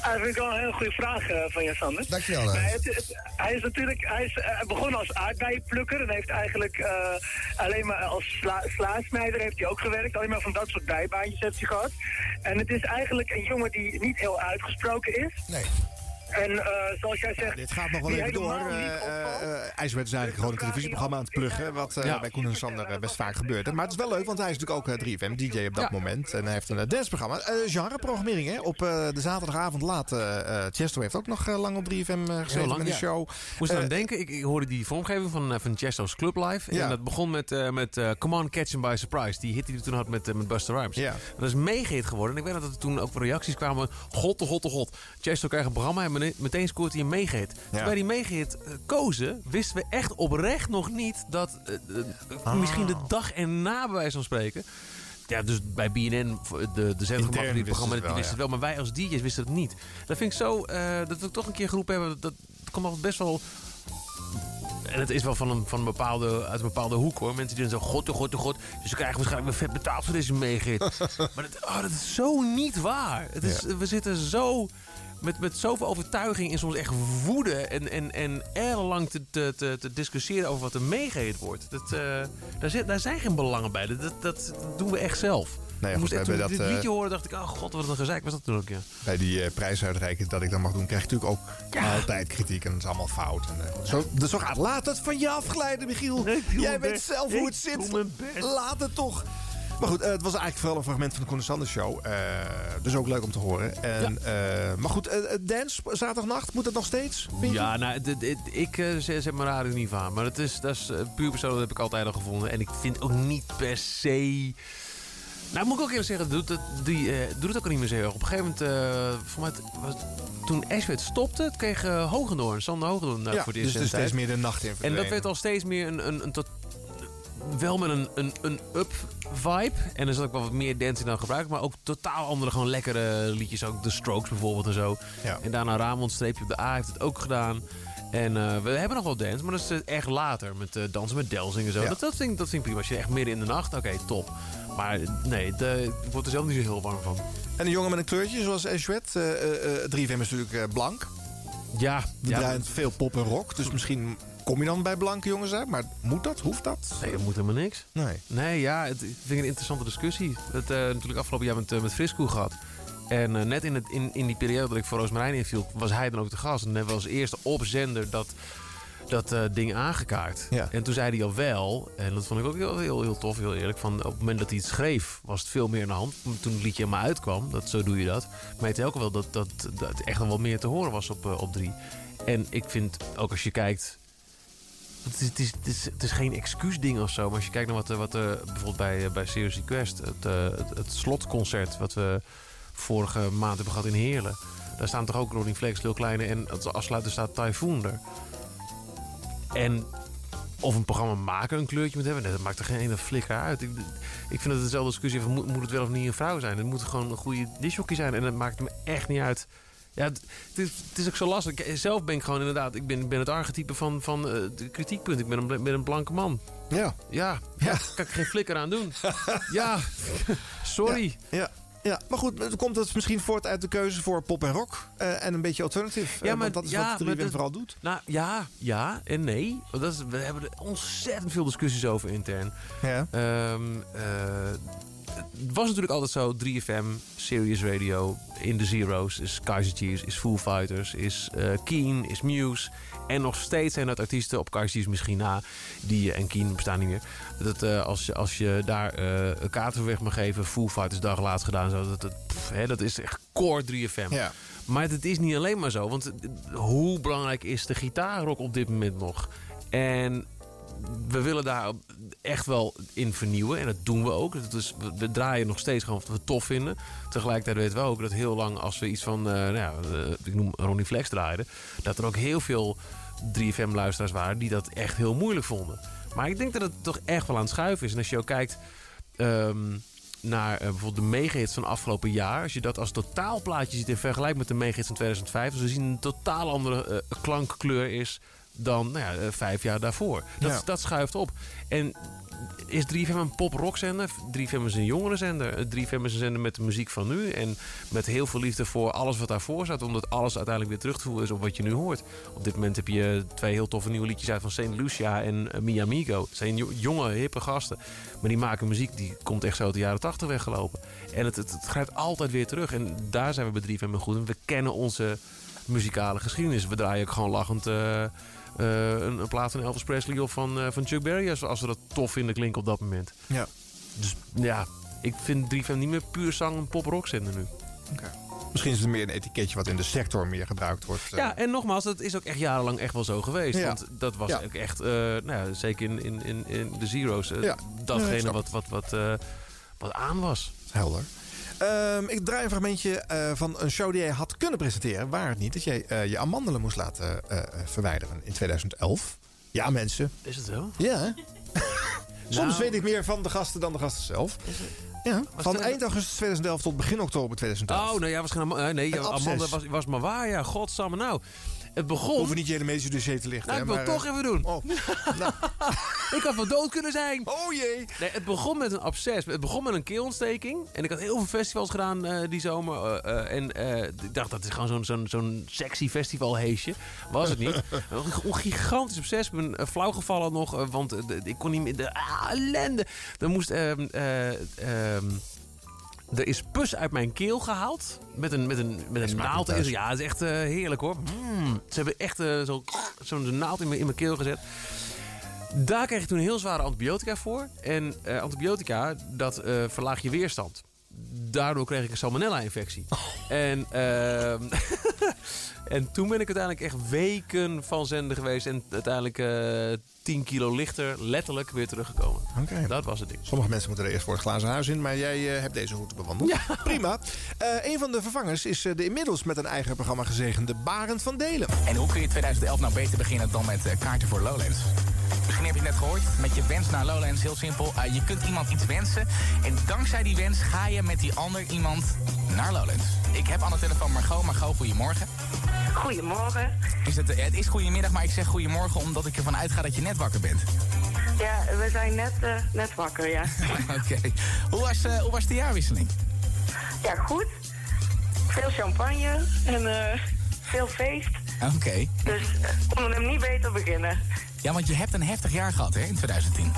Ah, Dat vind ik wel een hele goede vraag eh, van je, Sander. Dankjewel, het- hij is natuurlijk hij is, eh, begonnen als aardbeienplukker en heeft eigenlijk eh, alleen maar als sla, slaasnijder heeft hij ook gewerkt. Alleen maar van dat soort bijbaantjes heeft hij gehad. En het is eigenlijk een jongen die niet heel uitgesproken is. Nee. En eh, zoals jij zegt... Dit gaat nog wel even door. niet Uh, IJsbert is eigenlijk gewoon een televisieprogramma aan het pluggen. Wat eh, Ja. bij Koen en Sander eh, best vaak gebeurt. Maar het is wel leuk, want hij is natuurlijk ook eh, 3FM-DJ op dat moment. En hij heeft een uh, danceprogramma. Eh genreprogrammering, hè. Op eh, de zaterdagavond laat. eh eh, Chesto heeft ook nog lang op 3FM eh, gezeten Heel lang, met ja. show. Moest aan denken, ik, ik hoorde die vormgeving van, van Chesto's Club Live. Ja. En dat begon met, eh, met eh, Come On, Catch 'em By Surprise. Die hit die hij toen had met, met Buster Rhymes. Ja. Dat is mega-hit geworden. En ik weet dat er toen ook reacties kwamen. God, de god, de god. Chesto krijgt een programma en meteen scoort hij een mega-hit. Toen wij die mega-hit eh, kozen, wisten we echt oprecht nog niet dat... eh, eh, Ah. Misschien de dag erna, bij wijze van spreken... ja, dus bij BNN, de, de zender gemaakt die wisten programma, ze die het wel, wisten het wel. Maar wij als DJ's wisten het niet. Dat vind ik zo, dat we toch een keer geroepen hebben. Dat, dat komt altijd best wel... En het is wel van een, van een bepaalde, uit een bepaalde hoek hoor. Mensen die dan zo, god, oh, god, oh, god. Dus ze krijgen waarschijnlijk weer vet betaald voor deze meegit. maar dat, oh, dat is zo niet waar. Het is, We zitten zo met, met zoveel overtuiging en soms echt woede... en, en, en ellenlang te, te, te, te discussiëren over wat er meegeheet wordt. Dat, eh, daar, zit, daar zijn geen belangen bij. Dat, dat, dat doen we echt zelf. Nee, Ik goed, moest echt, hebben ik dit dat, liedje eh, hoorde, dacht ik... oh god, wat een gezeik was dat toen ook, ja. Bij die eh, prijsuitreiking dat ik dat mag doen, krijg natuurlijk ook altijd kritiek. En dat is allemaal fout. En, zo, dus zo gaat. Laat het van je afglijden, Michiel. Jij weet best. zelf hoe Ik het zit. Laat het toch. Maar goed, eh, het was eigenlijk vooral een fragment van de Koen Sanders Show. Eh, dus ook leuk om te horen. En, eh, maar goed, dance zaterdagnacht, moet het nog steeds? Ja, nou, ik zet mijn radio niet van. Maar het is, dat is puur persoonlijk, dat heb ik altijd al gevonden. En ik vind ook niet per se... Nou, moet ik ook eerlijk zeggen, doet het, die, doet het ook niet meer zo heel erg. Op een gegeven moment, eh, voor mij, het toen Ashwet stopte, het kreeg uh, Hogendoorn, Sander Hogendoorn Ja, voor de dus eerste er is tijd. steeds meer de nacht in En dat werd al steeds meer een, een, een tot, wel met een, een, een up vibe. En er zat ook wel wat meer dance in dan gebruikt. Maar ook totaal andere, gewoon lekkere liedjes. Ook The Strokes bijvoorbeeld en zo. Ja. En daarna Ramon streepje op de A heeft het ook gedaan. En eh, we hebben nog wel dance, maar dat is eh, echt later. Met eh, dansen met Delsing en zo. Ja. Dat, dat, vind ik, dat vind ik prima. Als je echt midden in de nacht, oké, top. Maar nee, de, ik word er zelf niet zo heel warm van. En een jongen met een kleurtje, zoals Ashwet. eh, 3FM is natuurlijk blank. Ja, ja, draaien veel pop en rock. Dus misschien kom je dan bij blanke jongens uit. Maar moet dat? Hoeft dat? Nee, dat moet helemaal niks. Nee. Nee, ja, het, ik vind het een interessante discussie. Het eh natuurlijk afgelopen jaar met, eh, met Frisco gehad. En eh, net in, het, in, in die periode dat ik voor Roosmarijn inviel, was hij dan ook de gast. En hebben we als eerste op zender dat, dat ding aangekaart. Ja. En toen zei hij al wel, en dat vond ik ook heel, heel, heel tof, heel eerlijk. Van, op het moment dat hij het schreef, was het veel meer aan de hand. Toen het liedje helemaal uitkwam, dat, zo doe je dat. Maar hij ook wel dat, dat, dat echt nog wel meer te horen was op, op drie. En ik vind, ook als je kijkt het is, is, het, is, geen excuusding of zo. Maar als je kijkt naar wat, er- wat er bijvoorbeeld bij, eh, bij Serious Request... Het, eh, het, slotconcert wat we vorige maand hebben gehad in Heerlen... daar staan toch ook Ronnie Flex, Lil Kleine... en als afsluiter staat Typhoon er. En of een programma maken een kleurtje moet hebben... dat maakt er geen ene flikker uit. Ik, ik vind het dezelfde discussie van... Moet, het wel of niet een vrouw zijn? Het moet gewoon een goede disjockey zijn. En het maakt me echt niet uit... Ja, het, het is, het is ook zo lastig. Zelf ben ik gewoon inderdaad... Ik ben, ben het archetype van, van de kritiekpunt. Ik ben een, ben een blanke man. Ja. Ja, ja. kan ik geen flikker aan doen. ja, sorry. Ja. Ja, maar goed, het komt het misschien voort uit de keuze voor pop en rock. eh, en een beetje alternative. Ja, Eh, maar want dat is ja, wat 3FM maar dat- vooral doet. Nou ja, ja en nee. Dat is, we hebben er ontzettend veel discussies over intern. Ja. Ehm, eh, het was natuurlijk altijd zo: 3FM, Serious Radio, In The Zeros, is Kaiser Chiefs, is Foo Fighters, is eh, Keen, is Muse. En nog steeds zijn dat artiesten op Kaiser Chiefs misschien na, die en Keen bestaan niet meer. Dat eh, als, je, als je daar eh een kaart voor weg mag geven, Foo Fighters dag laatst gedaan, zo, dat, dat, pff, hè, dat is echt core 3FM. Ja. Maar het is niet alleen maar zo. Want hoe belangrijk is de gitaarrock op dit moment nog? En we willen daar echt wel in vernieuwen. En dat doen we ook. Dus we, we draaien nog steeds gewoon wat we tof vinden. Tegelijkertijd weten we ook dat heel lang als we iets van... eh, nou ja, eh, ik noem Ronnie Flex draaiden... dat er ook heel veel 3FM-luisteraars waren... die dat echt heel moeilijk vonden. Maar ik denk dat het toch echt wel aan het schuiven is. En als je ook kijkt... ehm, naar eh, bijvoorbeeld de megahits van afgelopen jaar. Als je dat als totaalplaatje ziet in vergelijking met de megahits van 2005. Dus we zien een totaal andere klankkleur is dan nou ja, eh, vijf jaar daarvoor. Dat, Ja. dat schuift op. En is 3FM een pop-rock-zender? 3FM is een jongerenzender. Eh, 3FM is een zender met de muziek van nu. En met heel veel liefde voor alles wat daarvoor staat. Omdat alles uiteindelijk weer terug te voeren is op wat je nu hoort. Op dit moment heb je twee heel toffe nieuwe liedjes uit van Saint Lucia en uh, Mi Amigo. Het zijn jo- jonge, hippe gasten. Maar die maken muziek die komt echt zo uit de jaren 80 weggelopen. En het, het, het grijpt altijd weer terug. En daar zijn we bij 3FM in goed. En we kennen onze muzikale geschiedenis. We draaien ook gewoon lachend... eh, eh, een, een plaat van Elvis Presley of van, eh, van Chuck Berry... Als, als we dat tof vinden klinken op dat moment. Ja. Dus ja, ik vind 3FM niet meer puur zang en pop-rock zender nu. Misschien is het meer een etiketje wat in de sector meer gebruikt wordt. eh. Ja, en nogmaals, dat is ook echt jarenlang echt wel zo geweest. Ja. Want dat was Ja. ook echt, eh, nou ja, zeker in, in, in, in de Zero's, eh, datgene wat, wat, wat, eh, wat aan was. Helder. Ehm, ik draai een fragmentje eh, van een show die jij had kunnen presenteren. Waar het niet dat jij eh, je amandelen moest laten eh, verwijderen in 2011. Ja, mensen. Is het zo? Ja. Soms Nou. weet ik meer van de gasten dan de gasten zelf. Ja, Was van het- eind augustus 2011 tot begin oktober 2012. Oh, nou ja, waarschijnlijk... eh, nee, Amanda absces. was, was maar waar, ja. Godsamme nou. Het begon... Hoeven niet je hele medische dossier te lichten. Nou, ik wil het toch eh, even doen. Oh, nou. ik had wel dood kunnen zijn. Oh jee. Nee, het begon met een absces. Het begon met een keelontsteking. En ik had heel veel festivals gedaan eh, die zomer. eh, en ik dacht, dat is gewoon zo'n zo'n zo'n sexy festivalheesje. Was het niet. een gigantisch absces. Ik ben flauw gevallen nog. want ik kon niet meer... De, ah, ellende. Dan moest... ehm, eh, ehm, er is pus uit mijn keel gehaald. Met een, met een, met een naald. Ja, het is echt eh, heerlijk hoor. Mm. Ze hebben echt eh, zo- zo'n naald in mijn, in mijn keel gezet. Daar kreeg ik toen heel zware antibiotica voor. En eh, antibiotica, dat verlaagt je weerstand. Daardoor kreeg ik een salmonella-infectie. En, ehm, en toen ben ik uiteindelijk echt weken van zenden geweest. En uiteindelijk 10 kilo lichter, letterlijk, weer teruggekomen. Oké. Dat was het ding. Sommige mensen moeten er eerst voor het glazen huis in, maar jij eh, hebt deze route bewandeld. Prima. Eh, een van de vervangers is eh, de inmiddels met een eigen programma gezegende Barend van Delen. En hoe kun je 2011 nou beter beginnen dan met eh, kaarten voor Lowlands? Misschien heb je het net gehoord, met je wens naar Lowlands, heel simpel. Je kunt iemand iets wensen en dankzij die wens ga je met die ander iemand naar Lowlands. Ik heb aan de telefoon Margot. Margot, goedemorgen. Goedemorgen. Is het, het is goedemiddag, maar ik zeg goedemorgen omdat ik ervan uitga dat je net wakker bent. Ja, we zijn net, eh, net wakker, ja. Oké. Hoe, was, eh, hoe was de jaarwisseling? Ja, goed. Veel champagne en eh, veel feest. Oké. Dus eh, konden hem niet beter beginnen. Ja, want je hebt een heftig jaar gehad hè, in 2010.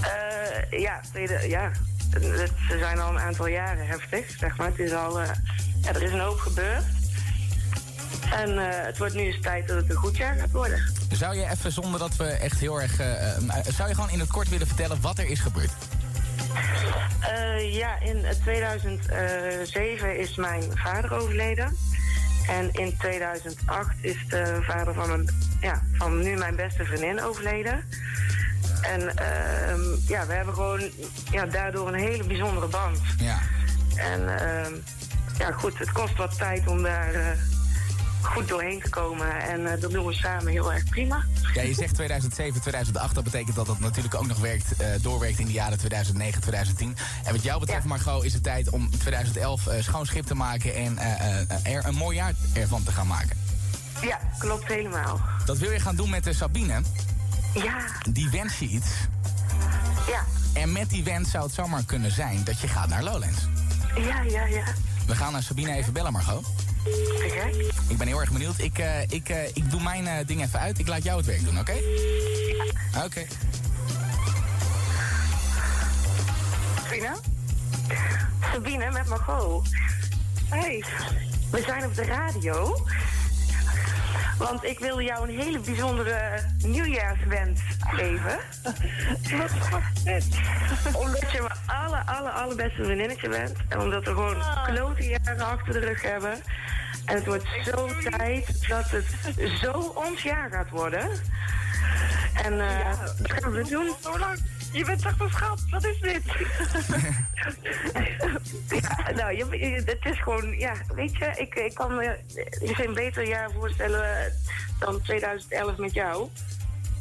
Eh, ja, tweede, ja. Het, ze zijn al een aantal jaren heftig, zeg maar. Het is al, ja, er is een hoop gebeurd. En eh, het wordt nu eens tijd dat het een goed jaar gaat worden. Zou je even, zonder dat we echt heel erg... eh, eh, zou je gewoon in het kort willen vertellen wat er is gebeurd? Ja, in eh, 2007 is mijn vader overleden. En in 2008 is de vader van, mijn, ja, van nu mijn beste vriendin overleden. En ehm, ja, we hebben gewoon ja, daardoor een hele bijzondere band. Ja. En ehm, ja, goed, het kost wat tijd om daar goed doorheen te komen. En eh, dat doen we samen heel erg prima. Ja, je zegt 2007, 2008. Dat betekent dat dat natuurlijk ook nog werkt, eh, doorwerkt in de jaren 2009, 2010. En wat jou betreft, Margot, is het tijd om 2011 eh, schoon schip te maken... en er een mooi jaar ervan te gaan maken. Ja, klopt helemaal. Dat wil je gaan doen met de Sabine. Ja. Die wens je iets. Ja. En met die wens zou het zomaar kunnen zijn dat je gaat naar Lowlands. Ja, ja, ja. We gaan naar Sabine even bellen, Margot. Ik ben heel erg benieuwd. Ik, eh, ik, eh, ik doe mijn eh, ding even uit. Ik laat jou het werk doen, oké? Oké. Sabine? Sabine met Margot. Hey. We zijn op de radio. Want ik wilde jou een hele bijzondere nieuwjaarswens geven. Wat? Omdat je mijn alle, alle, allerbeste vriendinnetje bent. En omdat we gewoon klote jaren achter de rug hebben. En het wordt zo tijd dat het zo ons jaar gaat worden. En eh dat gaan we doen. Zo lang. Je bent toch een schat. Wat is dit? ja, nou, je, je- het is gewoon, ja, weet je, ik, ik kan me je geen beter jaar voorstellen dan 2011 met jou.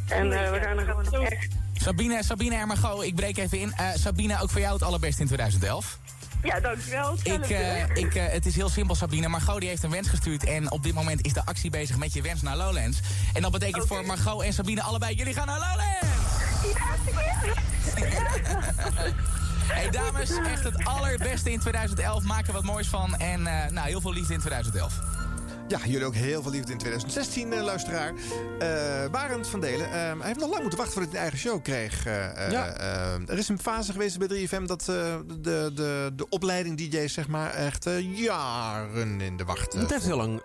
En eh, we gaan er gewoon echt. Sabine, Sabine en Margot, ik breek even in. Eh, Sabine, ook voor jou het allerbeste in 2011. Ja, dankjewel. Ik, eh, ik, eh, het is heel simpel, Sabine. Margot die heeft een wens gestuurd. En op dit moment is de actie bezig met je wens naar Lowlands. En dat betekent voor Margot en Sabine allebei... jullie gaan naar Lowlands! hey dames, echt het allerbeste in 2011. Maak er wat moois van. En eh, nou, heel veel liefde in 2011. Ja, jullie ook heel veel liefde in 2016, eh, luisteraar. Eh Barend van Delen, eh, hij heeft nog lang moeten wachten voordat hij een eigen show kreeg. Ja. er is een fase geweest bij 3FM dat de, de, de opleiding DJ's zeg maar echt jaren in de wacht. Het heeft heel lang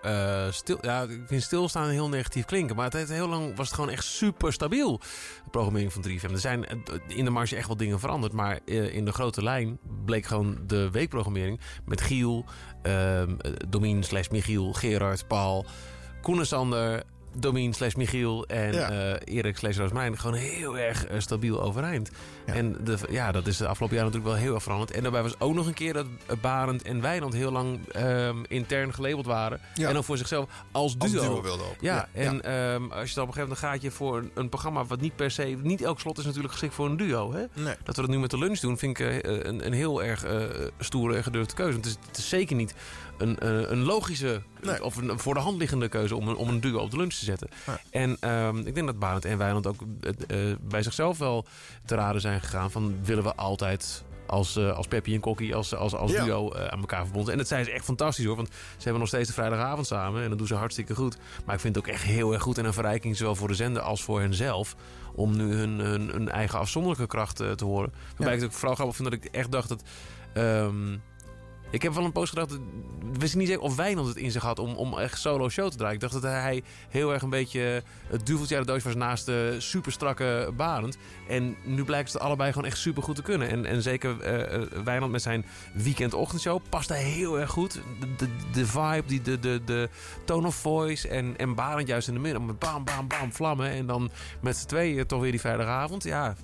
stil... Ja, ik vind stilstaan heel negatief klinken. Maar het heeft heel lang was het gewoon echt super stabiel. De programmering van 3FM. Er zijn in de marge echt wel dingen veranderd. Maar in de grote lijn bleek gewoon de weekprogrammering... met Giel, Domien slash Michiel, Gerard, Paul... Koen en Sander, Domien slash Michiel en Ja. eh, Erik slash Roosmarijn gewoon heel erg eh, stabiel overeind. En de, ja, dat is de afgelopen jaren natuurlijk wel heel erg veranderd. En daarbij was ook nog een keer dat eh, Barend en Wijnand heel lang ehm, intern gelabeld waren. Ja. En dan voor zichzelf als duo. Als duo wilden ook. Ja, en ehm, als je dan op een gegeven moment gaat je voor een, een programma wat niet per se... Niet elk slot is natuurlijk geschikt voor een duo. Hè? Nee. Dat we dat nu met de lunch doen, vind ik een, een heel erg stoere en gedurfde keuze. Want het is, het is zeker niet een, eh, een logische of een voor de hand liggende keuze om een, om een duo op de lunch te zetten. En ehm, ik denk dat Barend en Wijnand ook eh, bij zichzelf wel te raden zijn gegaan van willen we altijd als, eh als Peppy en Kokkie als, als, als Ja. duo aan elkaar verbonden. En dat zijn ze echt fantastisch hoor. Want ze hebben nog steeds de vrijdagavond samen. En dat doen ze hartstikke goed. Maar ik vind het ook echt heel erg goed. En een verrijking zowel voor de zender als voor henzelf. Om nu hun, hun, hun eigen afzonderlijke kracht te horen. Waarbij ik het ook vooral grappig vind dat ik echt dacht dat... ehm, ik heb wel een post gedacht, ik wist niet zeker of Wijnand het in zich had om, om echt solo show te draaien. Ik dacht dat hij heel erg een beetje het duveltje uit de doos was naast de super strakke Barend. En nu blijkt het allebei gewoon echt super goed te kunnen. En, en zeker Wijnand met zijn weekendochtendshow past hij heel erg goed. De, de, vibe, die, de, de, de tone of voice en, en Barend juist in de midden. Bam, bam, bam, vlammen. En dan met z'n tweeën toch weer die vrijdagavond. Ja,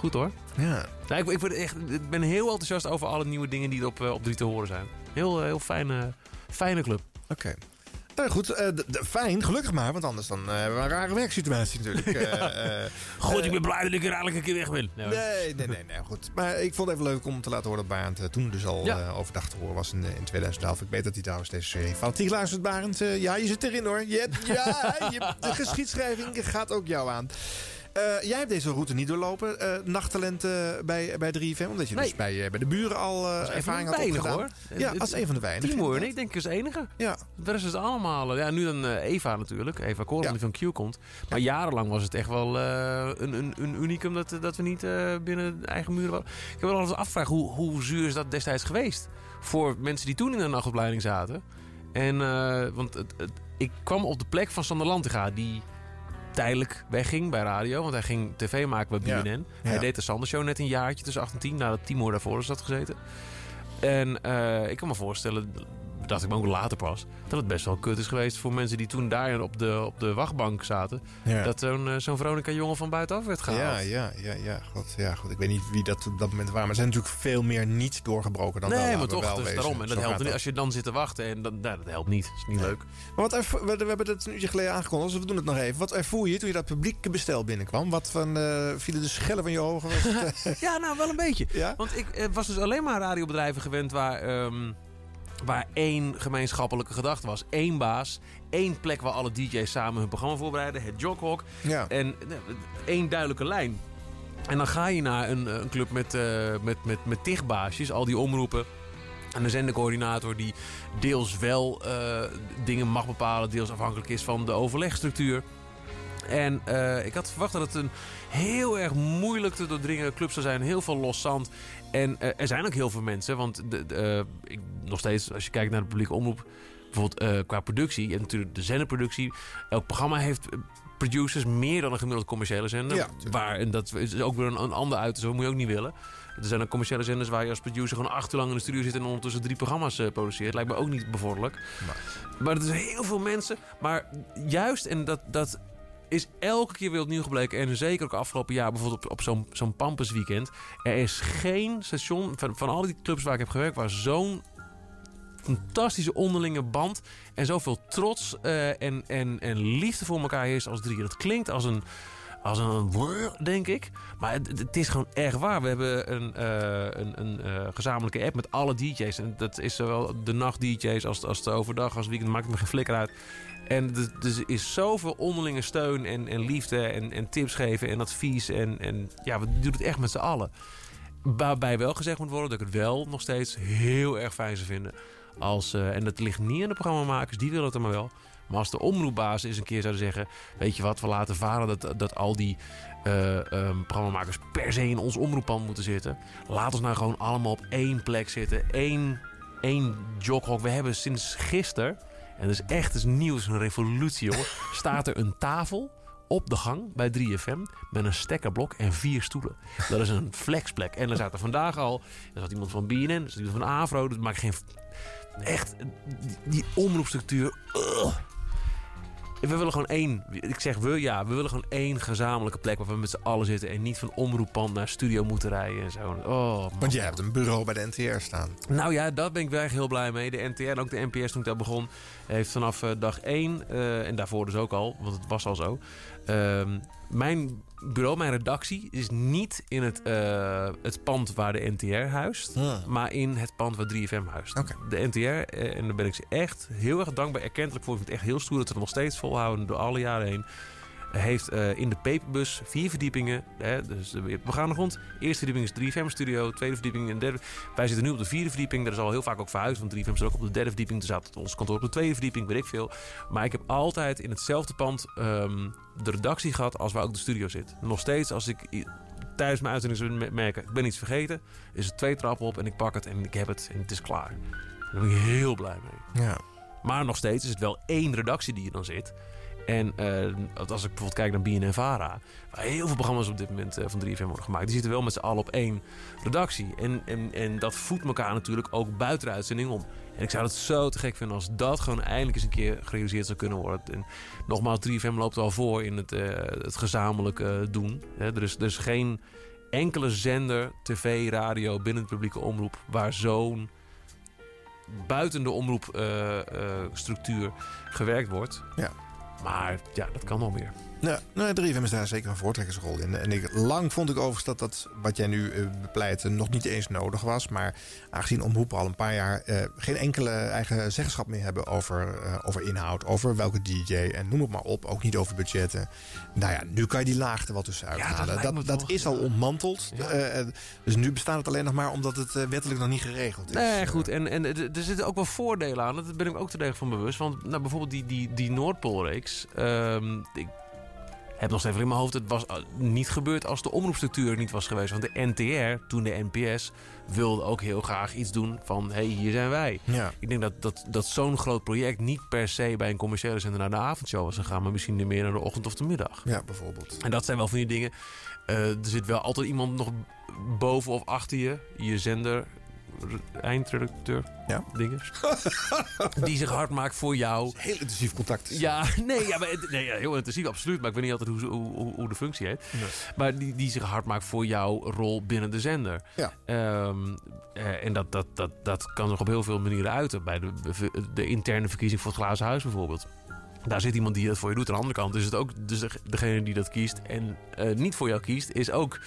goed hoor. Ja. Ik, echt, ik ben heel enthousiast over alle nieuwe dingen die er op, eh, op 3 te horen zijn. Heel, eh, heel fijne, fijne club. Oké. Nou goed, eh, fijn, gelukkig maar, want anders dan hebben we een rare werksituatie natuurlijk. Eh, God, ik ben blij dat ik er eigenlijk een keer weg ben. Nee, nee, nee, nee, goed. Maar ik vond het even leuk om te laten horen dat Barend toen dus al Ja. overdag te horen was in, in 2011. Ik weet dat hij trouwens deze serie fanatiek luistert, Barend. Ja, je zit erin hoor. Je hebt, ja, je, de geschiedschrijving gaat ook jou aan. Eh, jij hebt deze route niet doorlopen, eh nachttalent eh, bij, bij 3FM, omdat je Nee. dus bij, bij de buren al ervaring had opgedaan. hoor. Ja, als een van de weinigen. Timo en ik denk ik als enige. Ja. De rest is het allemaal. Ja, nu dan Eva natuurlijk. Eva Koren die van Q komt. Maar jarenlang was het echt wel een, een, een unicum dat, dat we niet binnen de eigen muren waren. Ik heb wel altijd afgevraagd, hoe, hoe zuur is dat destijds geweest? Voor mensen die toen in de nachtopleiding zaten. En, want het, het- ik kwam op de plek van Sander Lantinga, die tijdelijk wegging bij radio. Want hij ging tv maken bij Ja. BNN. Hij Ja. deed de Sander Show net een jaartje tussen 8 en 10. Nadat Timo daarvoor is dat gezeten. En eh, ik kan me voorstellen, dacht ik me ook later pas... dat het best wel kut is geweest voor mensen die toen daar op de, op de wachtbank zaten. Ja. Dat zo'n eh, zo'n Veronica jongen van buitenaf werd gehaald. Ja, ja, ja, ja. God, ja, goed. Ik weet niet wie dat op dat moment waren. Maar er zijn natuurlijk veel meer niet doorgebroken dan wel. nee, maar toch, wel dus wezen. daarom. En dat Zo helpt niet als je dan zit te wachten. En dan, nou, dat helpt niet. Dat is niet leuk. Maar wat we, we hebben het een uurtje geleden aangekondigd, dus we doen het nog even. Wat ervoer je toen je dat publieke bestel binnenkwam? Wat van, eh vielen de schellen van je ogen? Eh, Ja, nou wel een beetje. Ja? Want ik was dus alleen maar radiobedrijven gewend waar, ehm, waar één gemeenschappelijke gedachte was. Eén baas, één plek waar alle DJ's samen hun programma voorbereiden. Het. Ja. En eh, één duidelijke lijn. En dan ga je naar een, een club met, eh met, met, met tig baasjes, al die omroepen. En een zendercoördinator die deels wel eh, dingen mag bepalen, deels afhankelijk is van de overlegstructuur. En eh, ik had verwacht dat het een heel erg moeilijk te doordringen club zou zijn. Heel veel los zand. En eh, er zijn ook heel veel mensen. Want de, de, eh, ik, nog steeds, als je kijkt naar de publieke omroep... bijvoorbeeld eh, qua productie en natuurlijk de zenderproductie... elk programma heeft producers meer dan een gemiddeld commerciële zender. Ja, waar, en dat is ook weer een, een ander uit. Zo moet je ook niet willen. Er zijn ook commerciële zenders waar je als producer gewoon acht uur lang in de studio zit... en ondertussen drie programma's produceert. Lijkt me ook niet bevorderlijk. Maar er zijn heel veel mensen. Maar juist, en dat, dat is elke keer weer opnieuw gebleken. En zeker ook afgelopen jaar, bijvoorbeeld op, op zo'n zo'n Pampus weekend. Er is geen station van, van al die clubs waar ik heb gewerkt... waar zo'n fantastische onderlinge band... en zoveel trots eh, en, en, en liefde voor elkaar is als drie. Dat klinkt als een... Als een denk ik. Maar het, het is gewoon echt waar. We hebben een, eh, een, een eh, gezamenlijke app met alle DJ's. En dat is zowel de nacht-DJ's als, als de overdag, als weekend. Maakt me geen flikker uit. En er dus er is zoveel onderlinge steun en, en liefde en, en tips geven en advies. En, en ja, we doen het echt met z'n allen. Waarbij wel gezegd moet worden dat ik het wel nog steeds heel erg fijn zou vinden. Als, eh, en dat ligt niet aan de programmamakers, die willen het er maar wel. Maar als de omroepbaas eens een keer zouden zeggen... weet je wat, we laten varen dat, dat al die eh, ehm, programmamakers... per se in ons omroeppand moeten zitten. Laat ons nou gewoon allemaal op één plek zitten. Één, één joghok. We hebben sinds gisteren... en dat is echt is nieuw, het is een revolutie hoor... staat er een tafel op de gang bij 3FM met een stekkerblok en vier stoelen. Dat is een flexplek. En er zaten vandaag al, er zat iemand van BNN, er zat iemand van Avro, dat maakt geen... Echt, die, die omroepstructuur... ugh. We willen gewoon één. Ik zeg we, ja, we willen gewoon één gezamenlijke plek waar we met z'n allen zitten. En niet van omroeppand naar studio moeten rijden en zo. Oh, man. Want jij hebt een bureau bij de NTR staan. Nou ja, daar ben ik wel echt heel blij mee. De NTR en ook de NPS toen ik daar begon... heeft vanaf eh, dag 1, eh, en daarvoor dus ook al, want het was al zo... ehm, mijn bureau, mijn redactie, is niet in het, eh, het pand waar de NTR huist... Ah. maar in het pand waar 3FM huist. De NTR, eh, en daar ben ik ze echt heel erg dankbaar, erkentelijk voor... ik vind het echt heel stoer dat ze het nog steeds volhouden door alle jaren heen heeft eh, in de paperbus vier verdiepingen. Hè, dus de begaande grond. Eerste verdieping is 3FM Studio. Tweede verdieping en derde. Wij zitten nu op de vierde verdieping. Dat is al heel vaak ook verhuisd. Want 3FM zit ook op de derde verdieping. Toen zat ons kantoor op de tweede verdieping. Weet ik veel. Maar ik heb altijd in hetzelfde pand ehm, de redactie gehad als waar ook de studio zit. Nog steeds als ik tijdens mijn uitzending merken... ik ben iets vergeten. Is het twee trappen op en ik pak het en ik heb het. En het is klaar. Daar ben ik heel blij mee. Ja. Maar nog steeds is het wel één redactie die er dan zit. En eh, als ik bijvoorbeeld kijk naar BNN Vara... waar heel veel programma's op dit moment eh, van 3FM worden gemaakt... die zitten wel met z'n allen op één redactie. En, en, en dat voedt elkaar natuurlijk ook buiten uitzending om. En ik zou het zo te gek vinden als dat gewoon eindelijk eens een keer gerealiseerd zou kunnen worden. En nogmaals, 3FM loopt al voor in het, eh, het gezamenlijk doen. Er, is, er is geen enkele zender, tv, radio, binnen het publieke omroep... waar zo'n buiten de omroepstructuur gewerkt wordt. Ja. Maar ja, dat kan nog meer. Ja, nou, 3FM is daar zeker een voortrekkersrol in. En ik, lang vond ik overigens dat dat wat jij nu eh, bepleit eh, nog niet eens nodig was. Maar aangezien omroepen al een paar jaar eh, geen enkele eigen zeggenschap meer hebben over, over inhoud, over welke DJ en noem het maar op. Ook niet over budgetten. Nou ja, nu kan je die laagte wat tussenuit dat halen. lijkt me dat, dat is al ontmanteld. Dus nu bestaat het alleen nog maar omdat het wettelijk nog niet geregeld is. Nee, goed. En, en er zitten ook wel voordelen aan. Daar ben ik ook te degen van bewust. Want nou, bijvoorbeeld die, die, die Noordpoolreeks. ehm, ik heb nog steeds in mijn hoofd... het was eh, niet gebeurd als de omroepstructuur niet was geweest. Want de NTR, toen de NPS... wilde ook heel graag iets doen van... hé, hey, hier zijn wij. Ja. Ik denk dat, dat, dat zo'n groot project... niet per se bij een commerciële zender naar de avondshow was gegaan... maar misschien meer naar de ochtend of de middag. Ja, bijvoorbeeld. En dat zijn wel van die dingen. Eh, er zit wel altijd iemand nog boven of achter je. Je zender, eindredacteur, ja. dingen. die zich hard maakt voor jou. Heel intensief contact. Ja, nee, ja, maar, nee ja, heel intensief, absoluut. Maar ik weet niet altijd hoe, hoe, hoe, de functie heet. Maar die, die zich hard maakt voor jouw rol binnen de zender. Ja. Ehm, eh, en dat, dat, dat, dat kan zich op heel veel manieren uiten. Bij de, de interne verkiezing voor het Glazen Huis bijvoorbeeld. Daar zit iemand die dat voor je doet. Aan de andere kant is het ook dus de- degene die dat kiest en eh, niet voor jou kiest, is ook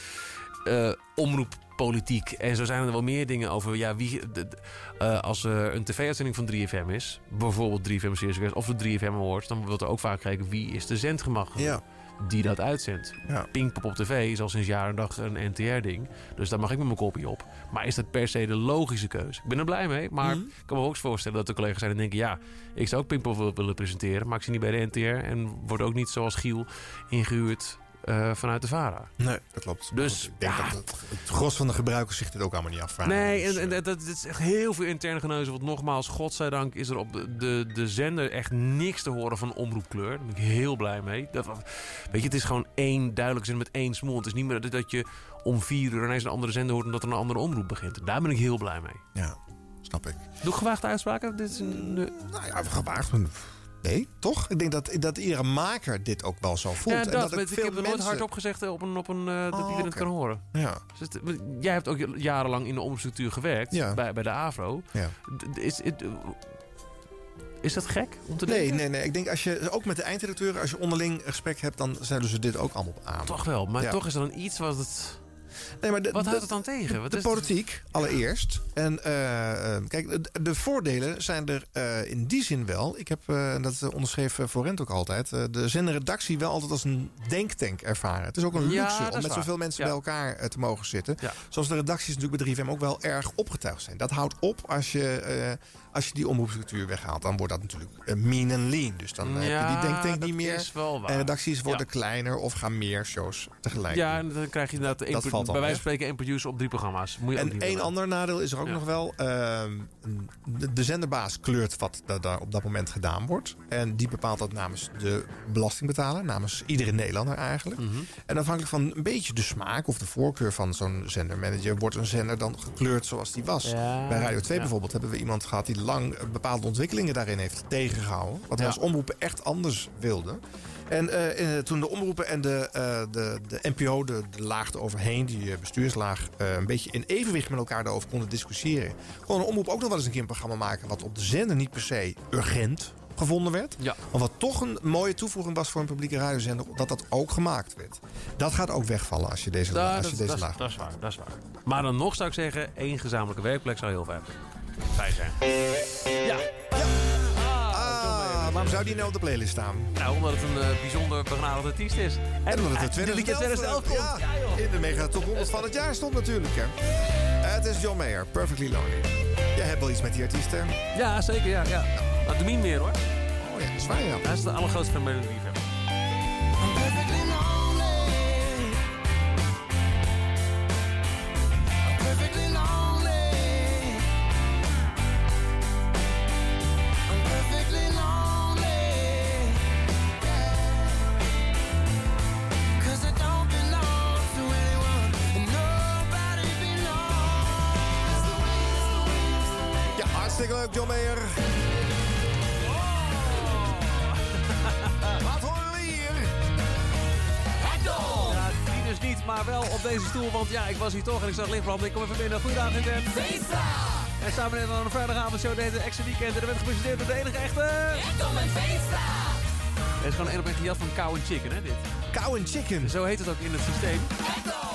eh, omroeppolitiek. En zo zijn er wel meer dingen over. Ja, wie, de- de- eh, als er een tv-uitzending van 3FM is, bijvoorbeeld 3FM Series of de 3FM Awards, dan wordt er ook vaak gekeken wie is de zendgemacht Ja. die dat uitzendt. Ja. Pinkpop op tv is al sinds jaar en dag een NTR-ding. Dus daar mag ik met mijn kopie op. Maar is dat per se de logische keuze? Ik ben er blij mee, maar Mhm. ik kan me ook eens voorstellen dat er collega's zijn die denken... ja, ik zou ook Pinkpop willen- willen presenteren, maar ik zie niet bij de NTR... en word ook niet zoals Giel ingehuurd eh, vanuit de VARA. Nee, dat klopt. Dus ik denk dat het, het gros van de gebruikers zich dit ook allemaal niet afvragen. Nee, Dus, en, en dat, dat is echt heel veel interne geneuzel. Want nogmaals, godzijdank is er op de, de, de zender echt niks te horen van omroepkleur. Daar ben ik heel blij mee. Dat, weet je, het is gewoon één duidelijk zin met één smoel. Het is niet meer dat, dat je om vier uur ineens een andere zender hoort... omdat er een andere omroep begint. Daar ben ik heel blij mee. Ja, snap ik. Doe gewaagde uitspraken? Dit is een, eh, Nou ja, gewaagd. Nee, toch? Ik denk dat, dat iedere maker dit ook wel zo voelt. ja, en dat, maar ook ik veel heb het nooit mensen... hardop gezegd eh, op een, op een, eh, dat Oh, iedereen het kan horen. Ja. Dus het- jij hebt ook jarenlang in de omroepstructuur gewerkt Ja. bij, bij de AVRO. Ja. Is, is, is dat gek om te Nee, denken? nee, nee. Ik denk als je, ook met de eindredacteuren, als je onderling gesprek hebt, dan zullen ze dit ook allemaal aan. Toch wel, maar Ja. toch is er dan iets wat het... Nee, maar de, Wat houdt het dan tegen? Wat de is politiek, allereerst. En eh, eh, kijk, de, de voordelen zijn er eh, in die zin wel. Ik heb, dat onderschreef Forent ook altijd... de zenderredactie wel altijd als een denktank ervaren. Het is ook een luxe om met waar. zoveel mensen Ja. bij elkaar te mogen zitten. Ja. Zoals de redacties natuurlijk bij 3FM ook wel erg opgetuigd zijn. Dat houdt op als je, als je die omroepstructuur weghaalt. Dan wordt dat natuurlijk eh, mean en lean. Dus dan eh, heb je die denktank dat niet meer. is wel waar. En redacties worden kleiner of gaan meer shows tegelijk Ja, en dan krijg je inderdaad de Dat valt bij wijze van spreken één producer op drie programma's. Moet je En één ander nadeel is er ook nog wel. ehm, de, de zenderbaas kleurt wat da- daar op dat moment gedaan wordt. En die bepaalt dat namens de belastingbetaler. Namens iedere Nederlander eigenlijk. Mhm. En afhankelijk van een beetje de smaak of de voorkeur van zo'n zendermanager... wordt een zender dan gekleurd zoals die was. Ja. Bij Radio 2 Ja. bijvoorbeeld hebben we iemand gehad... die lang bepaalde ontwikkelingen daarin heeft tegengehouden. Wat Ja. als omroepen echt anders wilden. En eh, eh, toen de omroepen en de, eh, de, de NPO, de, de laag eroverheen, die bestuurslaag, een beetje in evenwicht met elkaar daarover konden discussiëren. Gewoon een omroep ook nog wel eens een keer een programma maken wat op de zender niet per se urgent gevonden werd. Ja. Maar wat toch een mooie toevoeging was voor een publieke radiozender, dat dat ook gemaakt werd. Dat gaat ook wegvallen als je deze, als dat, je deze dat, laag dat is waar, dat is waar. Maar dan nog zou ik zeggen, één gezamenlijke werkplek zou heel fijn fijn zijn. Ja. Ah, waarom zou die nou op de playlist staan? Nou, omdat het een eh, bijzonder begenadigd artiest is. En omdat het eh, in 2011, 2011 komt. Ja, in de mega top 100 van het jaar stond natuurlijk. Hè. Eh, het is John Mayer, Perfectly Lonely. Jij hebt wel iets met die artiesten. Ja, zeker, ja. ja. Niet meer hoor. Oh ja, dat is waar ja. Hij is de allergrootste fan bij de liefhebber. Deze stoel. Want ja, ik was hier toch en ik zag lichtbranden. Ik kom even binnen. Goeiedag, ik ben... En samen net aan een vrijdagavondshow deze extra weekend. En er werd gepresenteerd door de enige echte... Kom en feesta! Het is gewoon een op een jas van Cow and Chicken, hè, dit. Cow and Chicken? Zo heet het ook in het systeem.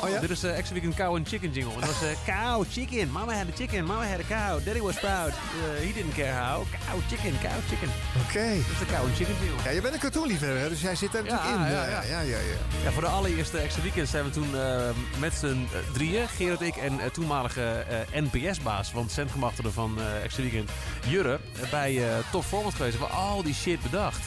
Oh ja? Dit is uh, extra weekend Cow and Chicken jingle. En dat was uh, cow, chicken. Mama had a chicken, mama had a cow. Daddy was proud. Uh, he didn't care how. Cow, chicken, cow, chicken. Oké. Dat is de Cow and Chicken jingle. Ja, je bent een cartoonliefhebber, dus jij zit er natuurlijk in. ja, Ja, ja. ja, ja, voor de allereerste extra weekend zijn we toen eh, met z'n eh, drieën, Gerard, ik en eh, toenmalige eh, NPS-baas, want centrummachtige van eh extra weekend, Jurre, eh, bij eh Top Format geweest. We hebben al die shit bedacht.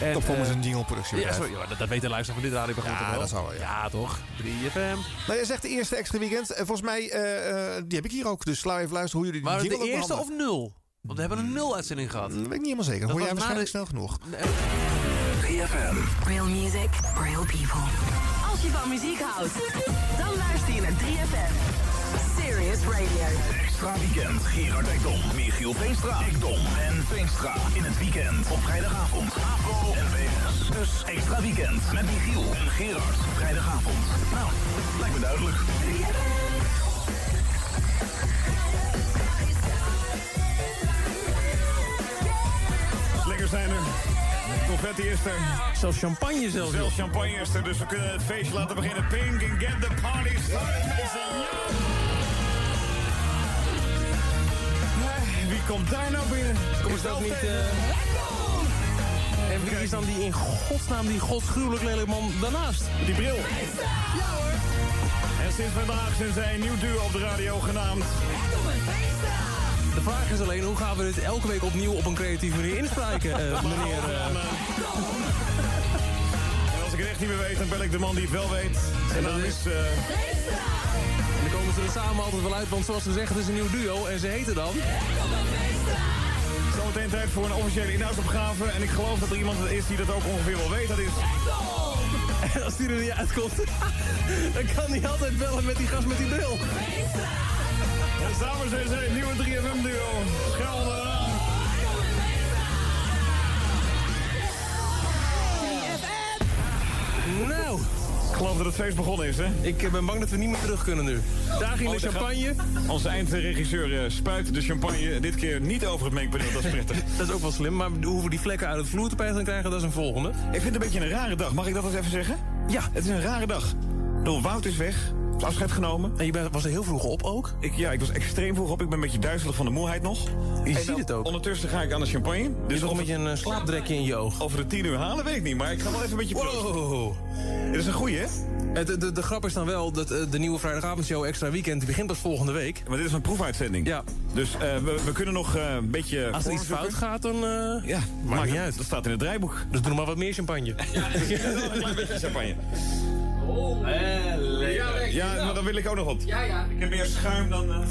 En, Top Format is eh, een jingleproductie. Ja, sorry, ja, dat, dat weet de luisteraar van dit radioprogramma Ja, toch wel? dat zal wel, ja. Ja, toch? 3FM. Nou, jij zegt de eerste extra weekend. En volgens mij, eh, eh, die heb ik hier ook. Dus sla even luisteren hoe jullie die Maar jingle de ook eerste of nul? Want we hebben een nul-uitzending gehad. Dat weet ik niet helemaal zeker. Dat Hoor jij waarschijnlijk de- snel genoeg. 3FM. Real music, real people. Als je van muziek houdt, dan luister je naar 3FM. Serious Radio. Extra weekend. Gerard Ekdom, Michiel Veenstra, Ekdom en Veenstra. In het weekend op vrijdagavond. AVO en BNS. Dus extra weekend met Michiel en Gerard. Vrijdagavond. Nou, lijkt me duidelijk. Lekker zijn er. Confetti is er. Zelfs champagne zelfs. Zelfs champagne is er, dus we kunnen het feestje laten beginnen. Pink and get the party started, mensen. Ja! Wie komt daar nou binnen? Kom eens dat niet... eh, En wie is dan die in godsnaam, die godsgruwelijk lelijke man daarnaast? Die bril. En sinds vandaag zijn zij een nieuw duo op de radio genaamd. De vraag is alleen, hoe gaan we dit elke week opnieuw op een creatieve manier inspreken, eh, meneer... eh, En als ik het echt niet meer weet, dan bel ik de man die het wel weet. Zijn naam is... eh, En dan komen ze er samen altijd wel uit, want zoals ze zeggen, het is een nieuw duo en ze heten dan... Zometeen tijd voor een officiële inhoudsopgave. En ik geloof dat er iemand is die dat ook ongeveer wel weet. Dat is... En als die er niet uitkomt, dan kan hij altijd bellen met die gast met die bril. En samen zijn zij een nieuwe 3FM-duo. Schelden. Nou, Ik geloof dat het feest begonnen is, hè? ik eh, ben bang dat we niet meer terug kunnen nu. Daar ging de Oh, champagne. Onze eindregisseur eh, spuit de champagne dit keer niet over het mengpaneel. Dat is prettig. Dat is ook wel slim, maar hoe we die vlekken uit het vloertapijt gaan krijgen, dat is een volgende. Ik vind het een beetje een rare dag. Mag ik dat eens even zeggen? Ja. Het is een rare dag. Door Wout is weg. Afscheid genomen. En je bent- was er heel vroeg op ook? Ik, ja, ik was extreem vroeg op. Ik ben een beetje duizelig van de moeheid nog. Je En ziet dan het ook. Ondertussen ga ik aan de champagne. Dus nog een beetje een slaapdrekje in je oog. we de tien uur halen, weet ik niet. Maar ik ga wel even een beetje. Wow. Dit is een goeie, hè? De, de, de grap is dan wel dat eh, de nieuwe vrijdagavondshow Extra Weekend begint pas volgende week. Maar dit is een proefuitzending. Ja. Dus eh, we, we kunnen nog eh, een beetje... Als er iets fout gaat, dan uh, Ja, maakt niet uit. Dat staat in het draaiboek. Dus doe maar wat meer champagne. Ja, een klein beetje champagne. Ja, maar dan wil ik ook nog wat. Ja, ja. Ik heb meer schuim dan...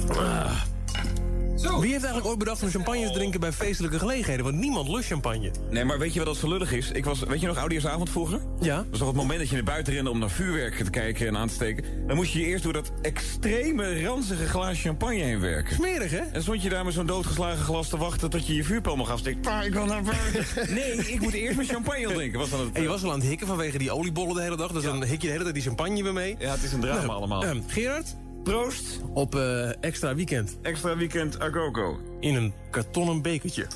eh, Wie heeft eigenlijk ooit bedacht om champagne te drinken bij feestelijke gelegenheden? Want niemand lust champagne. Nee, maar weet je wat dat zo lullig is? Ik was, weet je nog, Oudejaarsavond vroeger? Ja. Dat was toch het moment dat je naar buiten rende om naar vuurwerk te kijken en aan te steken. Dan moest je je eerst door dat extreme ranzige glaasje champagne heen werken. Smerig, hè? En stond je daar met zo'n doodgeslagen glas te wachten tot je je vuurpijl mag afsteken. Pa, ik wil naar buiten. Nee, ik moet eerst mijn champagne drinken. Was dan het, En je was al aan het hikken vanwege die oliebollen de hele dag. Dus dan hik je de hele tijd die champagne weer mee. Ja, het is een drama Nou, allemaal. ehm, Gerard? Proost. Op eh, extra weekend. Extra weekend Agogo. In een kartonnen bekertje.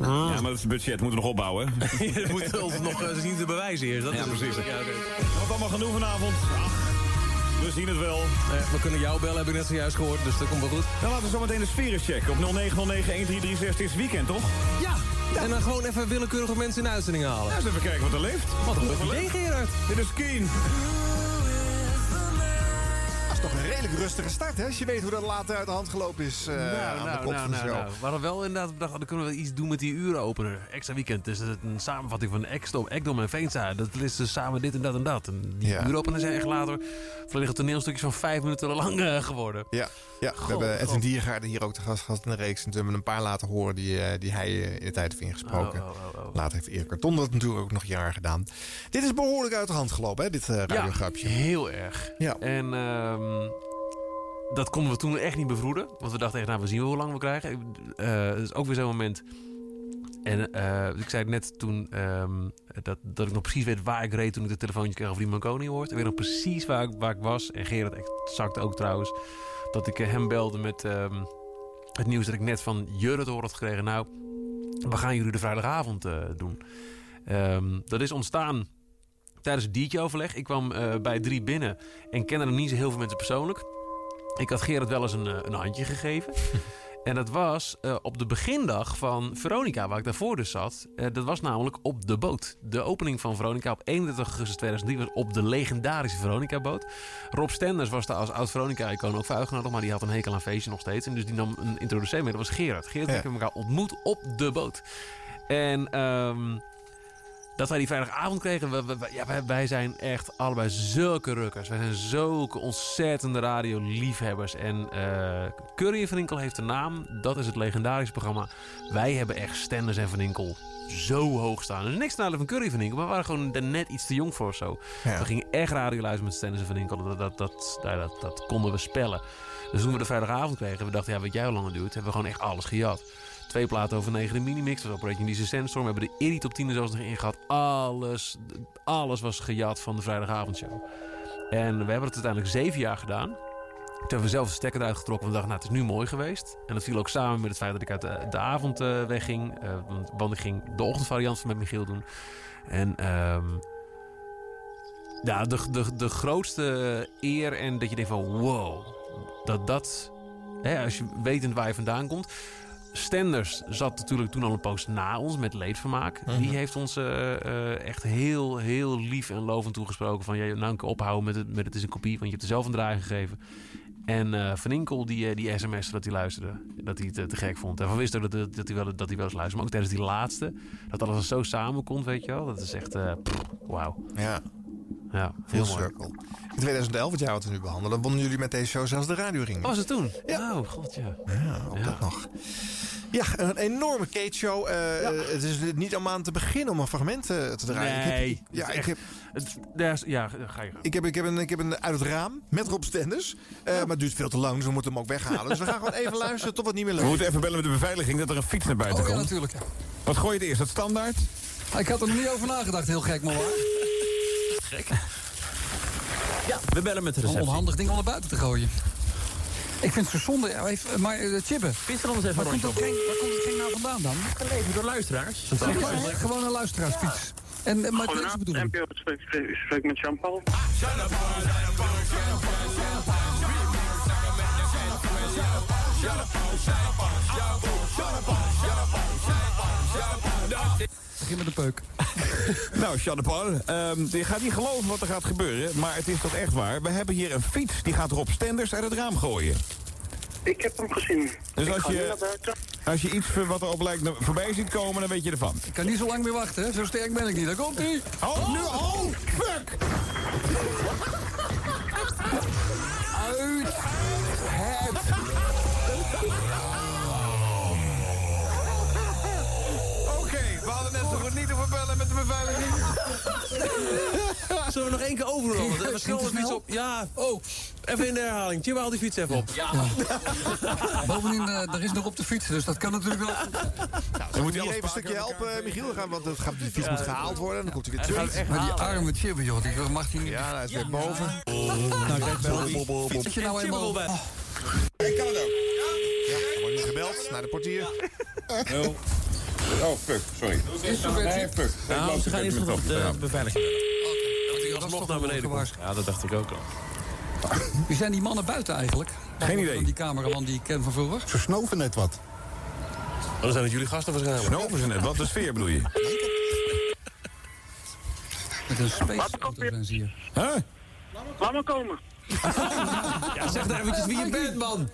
Ja, maar dat is het budget. Moeten we nog opbouwen. Je moet ons nog eh, zien te bewijzen eerst. Dat Ja, is het. precies. Ja, allemaal genoeg vanavond. Ach, we zien het wel. Eh, we kunnen jou bellen, heb ik net zojuist gehoord. Dus dat komt wel goed. Dan laten we zo meteen de sfeer eens checken. Op 0909-1336 het is weekend, toch? Ja. En dan gewoon even willekeurige mensen in de uitzending halen. Ja, eens even kijken wat er leeft. Wat een leuk idee, Gerard. Dit is Keen. Redelijk rustige start, hè? Als je weet hoe dat later uit de hand gelopen is eh, aan de kop van de show. nou. We hadden wel inderdaad bedacht, dan kunnen we iets doen met die urenopener. Extra weekend. Dus het een samenvatting van Ekdom, Ekdom en Veenstra. Dat is dus samen dit en dat en dat. En die Ja. zijn echt later volledige toneelstukjes van vijf minuten lang eh, geworden. Ja, ja we hebben Edwin God. Diergaarden hier ook te gast gehad in de reeks. En toen hebben we een paar laten horen die, eh, die hij in de tijd heeft ingesproken. Oh, oh, oh, oh. Later heeft Erik Karton dat natuurlijk ook nog jaren gedaan. Dit is behoorlijk uit de hand gelopen, hè? Dit eh radiograpje. heel erg. Ja. En ehm, dat konden we toen echt niet bevroeden. Want we dachten echt, nou, we zien wel hoe lang we krijgen. Eh Het is ook weer zo'n moment. En eh, ik zei het net toen ehm, dat, dat ik nog precies weet waar ik reed toen ik de telefoontje kreeg over die Marconi hoort. Ik weet nog precies waar ik, waar ik was. En Gerard exact ook trouwens. Dat ik eh, hem belde met ehm, het nieuws dat ik net van Jurre horen had gekregen. Nou, we gaan jullie de vrijdagavond doen. Ehm, dat is ontstaan tijdens het diertje-overleg. Ik kwam bij drie binnen en kende nog niet zo heel veel mensen persoonlijk. Ik had Gerard wel eens een, eh, een handje gegeven. en dat was eh, op de begindag van Veronica, waar ik daarvoor dus zat. Eh, dat was namelijk op de boot. De opening van Veronica op 31 augustus 2003 was op de legendarische Veronica-boot. Rob Stenders was daar als oud Veronica-icoon ook voor uitgenodigd, maar die had een hekel aan feestje nog steeds. En dus die nam een introducee mee, dat was Gerard. Gerard en ik hebben elkaar ontmoet op de boot. En ehm, dat wij die vrijdagavond kregen, we, ja, wij, wij zijn echt allebei zulke rukkers. Wij zijn zulke ontzettende radioliefhebbers. En eh Curry en Van Inkel heeft een naam. Dat is het legendarische programma. Wij hebben echt Stenders en Van Inkel zo hoog staan. Er is niks nadeel van Curry Van Inkel, maar we waren gewoon er net iets te jong voor of zo. Ja. We gingen echt radio luisteren met Stenders en Van Inkel. Dat, dat, dat, dat, dat konden we spellen. Dus toen we de vrijdagavond kregen, we dachten, ja, weet jij hoe lang het duurt? Hebben we gewoon echt alles gejat. Twee platen over negen de minimix. Dat was Operation DC Sandstorm. We hebben de Irrie top 10 er zelfs nog in gehad. Alles, alles was gejat van de vrijdagavondshow. En we hebben het uiteindelijk zeven jaar gedaan. Toen hebben we zelf de stekker eruit getrokken. Want we dachten, nou, het is nu mooi geweest. En dat viel ook samen met het feit dat ik uit de, avond eh, wegging. Eh, want, want ik ging de ochtendvariant van met Michiel doen. En ehm, ja, de, de, de grootste eer en dat je denkt van wow. Dat dat, hè, als je wetend waar je vandaan komt. Stenders zat natuurlijk toen al een post na ons met leedvermaak. Mhm. Die heeft ons eh, eh, echt heel, heel lief en lovend toegesproken. Van ja, nou ophouden met het, met het is een kopie, want je hebt er zelf een draai gegeven. En eh Van Inkel, die, die sms dat hij luisterde, dat hij het te gek vond. En van wist ook dat, dat, hij wel, dat hij wel eens luisterde. Maar ook tijdens die laatste, dat alles zo samenkomt, weet je wel. Dat is echt, eh, wauw. Ja. Ja, Full heel mooi. circle. In 2011, het jaar wat we nu behandelen, wonnen jullie met deze show zelfs de radioring. Was het toen? Ja. Oh, god, ja. Ja, ook dat nog. Ja, een enorme Kate show. Eh, Het is niet om aan te beginnen om een fragment eh, te draaien. Nee, Ik heb, ja, het is ik echt- heb, Het, daar is- ja, ga je. ik, heb, ik, heb een, ik heb een uit het raam met Rob Stenders. Eh, Maar het duurt veel te lang, dus we moeten hem ook weghalen. Dus we gaan gewoon even luisteren tot wat niet meer We leuk moeten even bellen met de beveiliging dat er een fiets naar buiten Oh ja, komt. natuurlijk. Wat gooi je het eerst? Dat standaard? Ik had er nog niet over nagedacht, heel gek maar waar. Gek. Ja, we bellen met de Een receptie. onhandig ding om naar buiten te gooien. Ik vind het zo zonde, ja, even- maar uh, Chibbe. Fiets er anders even waar komt, dat rondje geen, waar komt het geen nou vandaan dan? Geleverd door luisteraars. Gewoon een luisteraarsfiets. En, eh, maar het is de bedoeling. NPO spreekt spreek met Jean-Paul. Begin met de peuk. Nou, Jean Paul, ehm, je gaat niet geloven wat er gaat gebeuren, maar het is toch echt waar. We hebben hier een fiets, die gaat Rob Stenders uit het raam gooien. Ik heb hem gezien. Dus ik als je-. Als je iets wat erop lijkt voorbij ziet komen, dan weet je ervan. Ik kan niet zo lang meer wachten, hè? zo sterk ben ik niet. Daar komt hij. Oh, nu, oh, fuck! Uit zo goed niet hoeven bellen met de beveiliging. Zullen we nog één keer overrollen? Ging- We de te fiets op. Ja. Oh. Even in de herhaling. Tjibbe, haal die fiets even op. Ja. Bovendien, eh, er is nog op de fiets, dus dat kan natuurlijk wel. Dan moet je hier even een stukje helpen, eh, Michiel. Gaan, want gaat, die fiets moet gehaald worden. Dan komt hij weer terug. Maar die arme Chibbe, joh, die mag hij niet. Ja, hij is weer boven. Nou, kijk, Fiets je nou eenmaal... Ik kan het ook. Ja, er wordt nu gebeld naar de portier. Oh, fuck, sorry. Nee, fuck. Nou, ze gaan eerst met nog de beveiliging. Oké, Dat nog naar beneden komt. Ja, dat dacht ik ook al. Wie zijn die mannen buiten eigenlijk? Geen idee. Van die cameraman die ik ken van vroeger. Ze snoven net wat. Oh, dan zijn het jullie gasten waarschijnlijk. Snoven ze net. Wat de sfeer bedoel je? Met een space zie je. Huh? Laat maar komen. Ja, zeg nou eventjes wie je bent, man.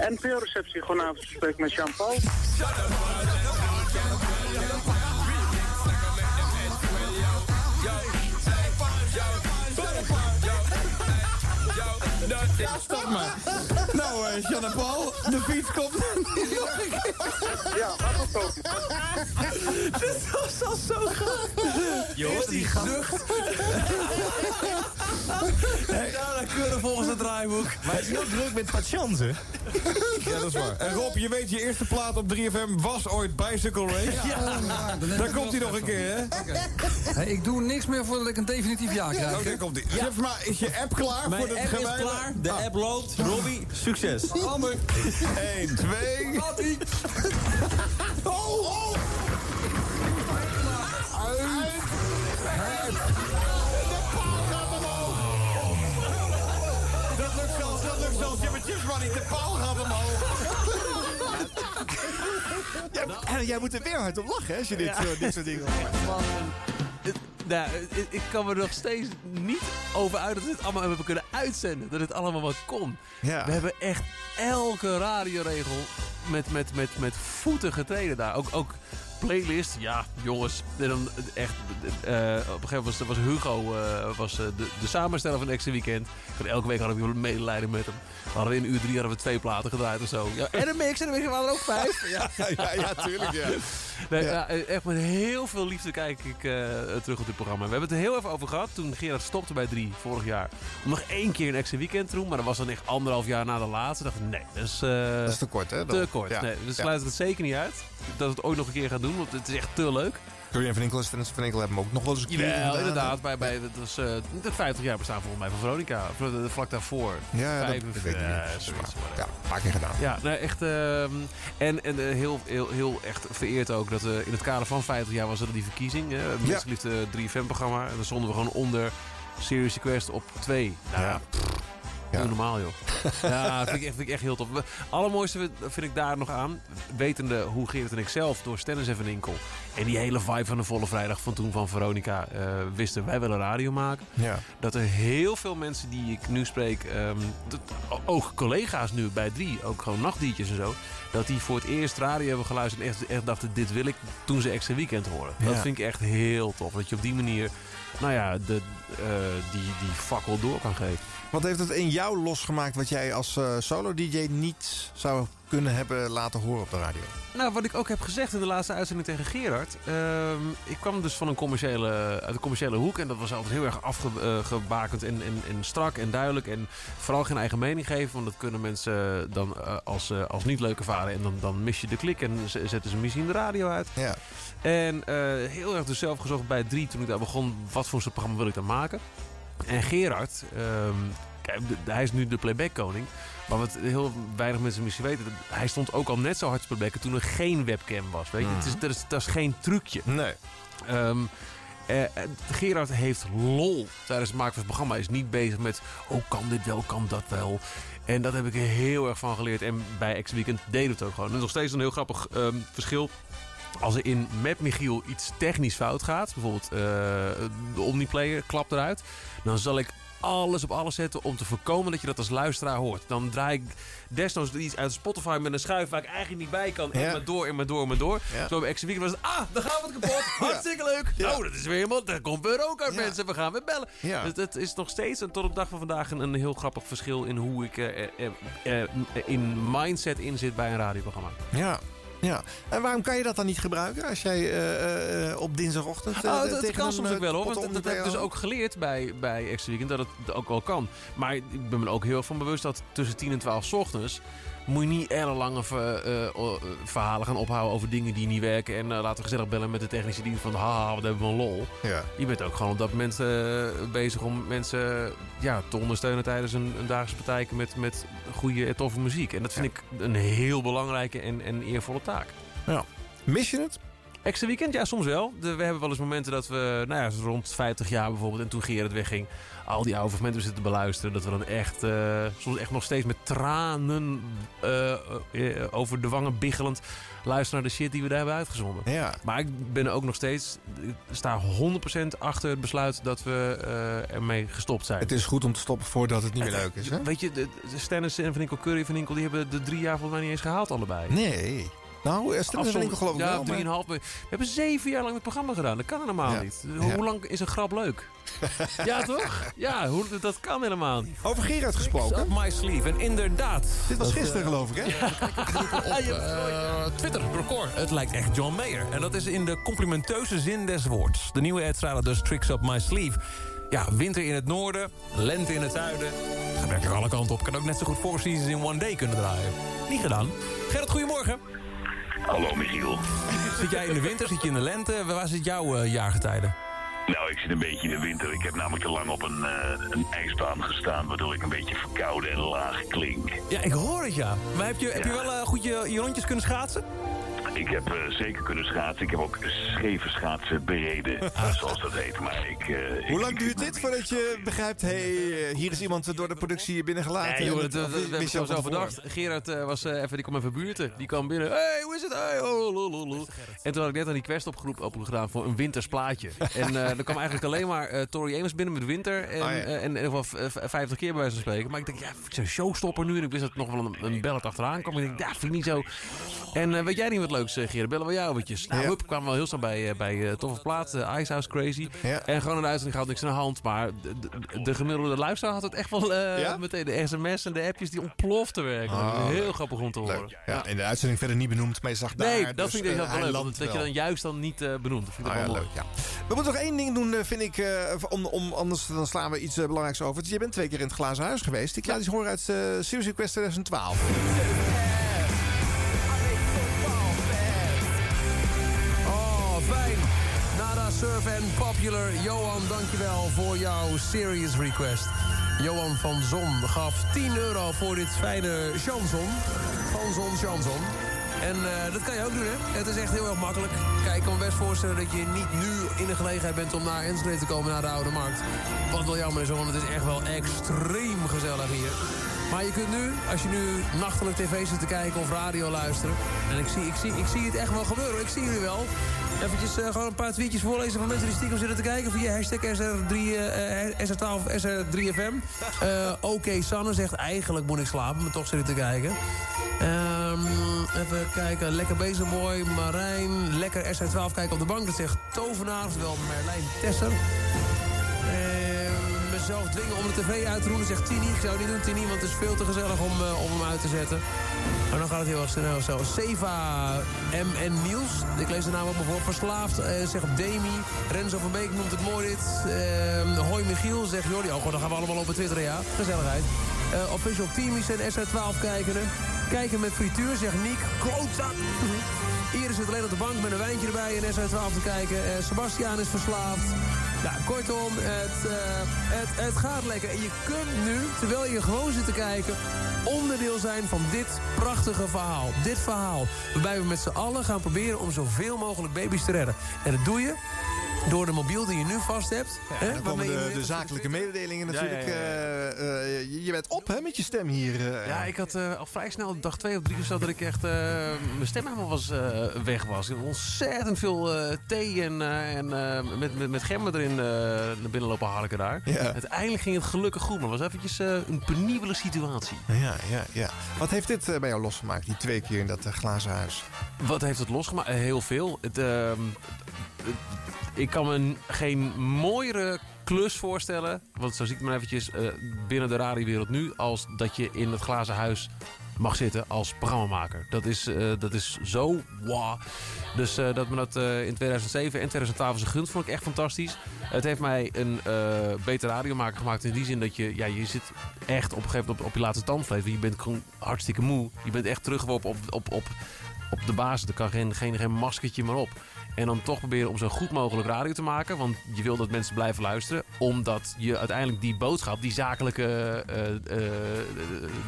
NPO-receptie, goedenavond. Ik spreek met Jean-Paul. Ja, stop maar. Nou, eh Jean en Paul, de fiets komt niet nog een keer. Ja, laat maar komen. Dit was al zo gaaf. Je hoort die. Ja, dan kunnen volgens het draaiboek. Maar hij is heel druk met patiënten. Ja, dat is waar. En Rob, je weet, je eerste plaat op 3FM was ooit Bicycle Race. Daar komt hij nog een keer, hè? Hey, ik doe niks meer voordat ik een definitief ja krijg. Oh, daar komt hij. Zeg maar, is je app klaar Mijn voor de app is klaar. De Ah. app loopt. Robbie, succes. Ander. 1, 2. Oh, oh. Uit. Het. De paal gaat omhoog. Dat lukt zelfs, dat lukt zelfs. Ja, maar chips niet. De paal gaat omhoog. Ja, jij moet er weer hard op lachen hè, als je dit, Ja. zo- dit soort dingen hoort. Nou, ik- kan me er nog steeds niet over uit dat we dit allemaal hebben kunnen uitzenden. Dat het allemaal wat kon. Ja. We hebben echt elke radioregel met, met, met, met voeten getreden daar. Ook, ook playlist, ja, jongens. En dan echt, eh, op een gegeven moment was, Hugo eh, was, eh, de, de samensteller van Extra Weekend. En elke week hadden we medelijden met hem. We hadden in uur drie hadden we twee platen gedraaid of zo. Ja, en een mix, en een mix, hadden er ook vijf. Ja, ja, ja, tuurlijk, ja. Nee, Ja. ja, echt met heel veel liefde kijk ik terug op dit programma. We hebben het er heel even over gehad toen Gerard stopte bij 3 vorig jaar. Om nog één keer een extra weekend te doen. Maar dat was dan echt anderhalf jaar na de laatste. Dacht nee, dat is, Dat is te kort, hè? te kort. Nee, we sluiten het zeker niet uit. Dat het ooit nog een keer gaan doen, want het is echt te leuk. Julian van Inkel en van Inkel hebben hem ook nog wel eens een keer gedaan. inderdaad. Bij, bij, dat was eh, het 50 jaar bestaan volgens mij van Veronica. Eh, Vlak daarvoor. Ja, Vijf- dat weet ik niet. eh. Ja, een paar keer gedaan. Ja, nee, echt. ehm, en en eh, heel, heel, heel echt vereerd ook dat in het kader van 50 jaar was er die verkiezing. hè, Het Ja. Mensenliefde 3FM-programma. En dan stonden we gewoon onder Serious Request op 2. Nou ja, pff, Ja. Doe normaal, joh. Ja, vind ik, echt, vind ik echt heel tof. Allermooiste vind ik daar nog aan, wetende hoe Gerrit en ik zelf door Stennis en Van Inkel en die hele vibe van de volle vrijdag van toen van Veronica eh, wisten, wij willen radio maken. Ja. Dat er heel veel mensen die ik nu spreek, ehm, dat- ook collega's nu bij drie, ook gewoon nachtdiertjes en zo, dat die voor het eerst radio hebben geluisterd en echt, echt dachten, dit wil ik, toen ze extra weekend horen. Dat vind ik echt heel tof. Dat je op die manier, nou ja, de, eh, die, die fakkel door kan geven. Wat heeft het in jou losgemaakt wat jij als eh, solo-dj niet zou kunnen hebben laten horen op de radio? Nou, wat ik ook heb gezegd in de laatste uitzending tegen Gerard. ehm, ik kwam dus van een commerciële, uit de commerciële hoek. En dat was altijd heel erg afgebakend en, en, en strak en duidelijk. En vooral geen eigen mening geven. Want dat kunnen mensen dan eh, als, eh, als niet leuk ervaren. En dan, dan mis je de klik en zetten ze misschien de radio uit. Ja. En eh, heel erg dus zelf gezocht bij drie toen ik daar begon. Wat voor soort programma wil ik dan maken? En Gerard, ehm, kijk, hij is nu de playback-koning. Maar wat heel weinig mensen misschien weten, hij stond ook al net zo hard te playbacken toen er geen webcam was. Weet je? Mhm. Het is, dat, is, dat is geen trucje. Nee. Ehm, eh, eh, Gerard heeft lol tijdens het maken van het programma. Hij is niet bezig met, oh kan dit wel, kan dat wel. En dat heb ik er heel erg van geleerd. En bij X-Weekend deed het ook gewoon. En nog steeds een heel grappig ehm, verschil. Als er in met Michiel iets technisch fout gaat, bijvoorbeeld eh, de Omniplayer klapt eruit, dan zal ik alles op alles zetten om te voorkomen dat je dat als luisteraar hoort. Dan draai ik desnoods iets uit Spotify met een schuif waar ik eigenlijk niet bij kan. En Ja. maar door, en maar door, en maar door. Ja. Zo bij Extra Weekend was het, ah, dan gaat het kapot. Hartstikke leuk. Ja. Oh, dat is weer helemaal, daar komt weer ook uit mensen. We gaan weer bellen. Dus het is nog steeds, en tot op de dag van vandaag, een, een heel grappig verschil in hoe ik eh, eh, eh, eh, in mindset in zit bij een radioprogramma. Ja. Ja, en waarom kan je dat dan niet gebruiken als jij eh, eh, op dinsdagochtend... eh, Oh, dat, dat kan soms eh, ook wel hoor. Want dat, heb ik dus ook geleerd bij, bij Extra Weekend. Dat het ook wel kan. Maar ik ben me ook heel erg van bewust dat tussen 10 en 12 's ochtends. Moet je niet ellenlange eh, eh, verhalen gaan ophouden over dingen die niet werken. En eh, laten we gezellig bellen met de technische dienst van. Haha, wat hebben we een lol. Ja. Je bent ook gewoon op dat moment bezig om mensen ja, te ondersteunen tijdens een, een dagelijkse partij met, met goede en toffe muziek. En dat vind ik een heel belangrijke en, en eervolle taak. Ja. Mis je het? Extra weekend? Ja, soms wel. We hebben wel eens momenten dat we, nou ja, rond 50 jaar bijvoorbeeld, en toen Gerard wegging, al die oude fragmenten zitten te beluisteren. Dat we dan echt, eh, soms echt nog steeds met tranen eh, over de wangen biggelend luisteren naar de shit die we daar hebben uitgezonden. Ja. Maar ik ben ook nog steeds, ik sta 100% achter het besluit dat we ermee gestopt zijn. Het is goed om te stoppen voordat het niet meer leuk is, hè? Weet je, de, de Stennis en Van Inkel, Curry Van Inkel, die hebben de drie jaar volgens mij niet eens gehaald allebei. Nee. Nou, Stennis en Van Inkel geloof ik ja, wel, maar- drieënhalf. We hebben zeven jaar lang het programma gedaan. Dat kan helemaal Ja. niet. Hoe Ja. lang is een grap leuk? ja, toch? Ja, hoe, dat kan helemaal niet. Over Gerard gesproken. Up my sleeve. En inderdaad. Dit was Dat, gisteren, eh, geloof ik, hè? eh, Twitter, record. Het lijkt echt John Mayer. En dat is in de complimenteuze zin des woords. De nieuwe uitstraler dus Tricks Up My Sleeve. Ja, winter in het noorden, lente in het zuiden. Gaat werkelijk alle kanten op. Kan ook net zo goed Four Seasons in One Day kunnen draaien. Niet gedaan. Gerrit, goedemorgen. Hallo Michiel. Zit jij in de winter, zit je in de lente? Waar zit jouw eh, jaargetijden? Nou, ik zit een beetje in de winter. Ik heb namelijk te lang op een, eh, een ijsbaan gestaan... waardoor ik een beetje verkouden en laag klink. Ja, ik hoor het ja. Maar heb je, heb je wel eh, goed je, je rondjes kunnen schaatsen? Ik heb eh, zeker kunnen schaatsen. Ik heb ook scheve schaatsen bereden, eh, zoals dat heet. Maar ik... eh, Hoe ik- lang duurt dit voordat je begrijpt... hé, hey, hier is iemand door de productie binnengelaten? Nee, joh, dat, dat, dat, heb ik zo tevoren? Gerard eh, was eh, even, die kwam even buurten. Die kwam binnen. hey, hoe is het? Hey, oh. En toen had ik net aan die quest opgeroep, opgedaan voor een winters plaatje. en eh er kwam eigenlijk alleen maar eh Tori Amos binnen met winter. En, Oh, ja. eh, en in ieder geval v- 50 keer bij wijze van spreken. Maar ik denk, ja, ik zijn showstopper nu. En ik wist dat nog wel een, een bellet achteraan kwam. En ik denk, ja, vind ik niet zo. En eh, weet jij niet wat leuks, eh, Gerard? Bellen we jou eventjes. Nou, Ja. hup, kwamen we wel heel snel bij, eh, bij Toffe Plaat, eh, Icehouse Crazy. Ja. En gewoon een uitzending gehad, niks aan de hand. Maar de, de, de gemiddelde luisteraar had het echt wel Ja? meteen. De sms en de appjes die ontplofte werken. Oh, heel grappig om te horen. Ja, in de uitzending verder niet benoemd, maar je zag daar... Nee, dat dus, vind ik wel leuk. Dat je dan juist dan niet benoemt. Dat vind ik Ah, wel leuk, ja. We moeten nog één ding doen, vind ik, om, om, anders dan slaan we iets belangrijks over. Dus je bent twee keer in het glazen huis geweest. Ik laat iets horen uit uh, Series Request 2012. En Popular. Johan, dankjewel voor jouw serious request. Johan van Zon gaf 10 euro voor dit fijne chanson. Van Zon chanson. En eh, dat kan je ook doen, hè? Het is echt heel erg makkelijk. Kijk, ik kan me best voorstellen dat je niet nu in de gelegenheid bent... om naar Enschede te komen, naar de Oude Markt. Wat wel jammer is, want het is echt wel extreem gezellig hier. Maar je kunt nu, als je nu nachtelijk tv zit te kijken of radio luisteren... en ik zie, ik zie, ik zie het echt wel gebeuren, ik zie jullie wel... Eventjes eh, gewoon een paar tweetjes voorlezen van mensen die stiekem zitten te kijken... via hashtag SR3, eh, SR12, SR3FM. Eh, Oké, Sanne zegt eigenlijk moet ik slapen, maar toch zitten te kijken. Ehm, even kijken, lekker bezig Marijn. Lekker SR12 kijken op de bank, dat zegt Tovenaar, oftewel Merlijn Tesser. Mezelf dwingen om de tv uit te. Dat zegt Tini. Ik zou niet doen, Tini, want het is veel te gezellig om, eh, om hem uit te zetten. Maar dan gaat het heel erg snel zo. Seva M en Niels. Ik lees de naam op me voor. Verslaafd, eh, zegt Demi. Renzo van Beek noemt het mooi dit. Eh, Hoi Michiel, zegt Jordi. Oh, dan gaan we allemaal op Twitter, ja. Gezelligheid. Eh official Teamies en SR12 kijken. Kijken met frituur, zegt Niek. Klootzak. Iris zit alleen op de bank met een wijntje erbij en SR12 te kijken. Eh Sebastiaan is verslaafd. Ja, kortom, het, eh, het, het gaat lekker. En je kunt nu, terwijl je gewoon zit te kijken... onderdeel zijn van dit prachtige verhaal. Dit verhaal waarbij we met z'n allen gaan proberen... om zoveel mogelijk baby's te redden. En dat doe je door de mobiel die je nu vast hebt. hè, En dan komen waarmee je de, zakelijke mededelingen Ja, natuurlijk. ja, ja, Eh, eh, je, je bent op hè, met je stem hier. eh. Ja, ik had eh, al vrij snel, dag twee of drie of zo, dat ik echt eh, mijn stem helemaal was, eh, weg was. Ik had ontzettend veel eh, thee en, eh, en eh, met, met, met gember erin eh, naar binnen lopen harken daar. Ja. Uiteindelijk ging het gelukkig goed, maar het was eventjes eh, een penibele situatie. Ja, ja, ja. Wat heeft dit eh, bij jou losgemaakt, die twee keer in dat eh, glazen huis? Wat heeft het losgemaakt? Eh, Heel veel. Het, ehm, het- ik kan me geen mooiere klus voorstellen. Want zo zie ik maar eventjes eh, binnen de radiowereld nu. Als dat je in het glazen huis mag zitten als programmamaker. Dat is, eh, dat is zo wow. Dus eh, dat me dat in 2007 en 2012 is vond ik echt fantastisch. Het heeft mij een beter radiomaker gemaakt in die zin dat je, ja, je zit echt op een gegeven moment op, op je laatste tandvlees. Je bent gewoon hartstikke moe. Je bent echt teruggeworpen op, op, op, op de basis. Er kan geen, geen, geen maskertje meer op. En dan toch proberen om zo goed mogelijk radio te maken. Want je wil dat mensen blijven luisteren. Omdat je uiteindelijk die boodschap, die zakelijke eh, eh,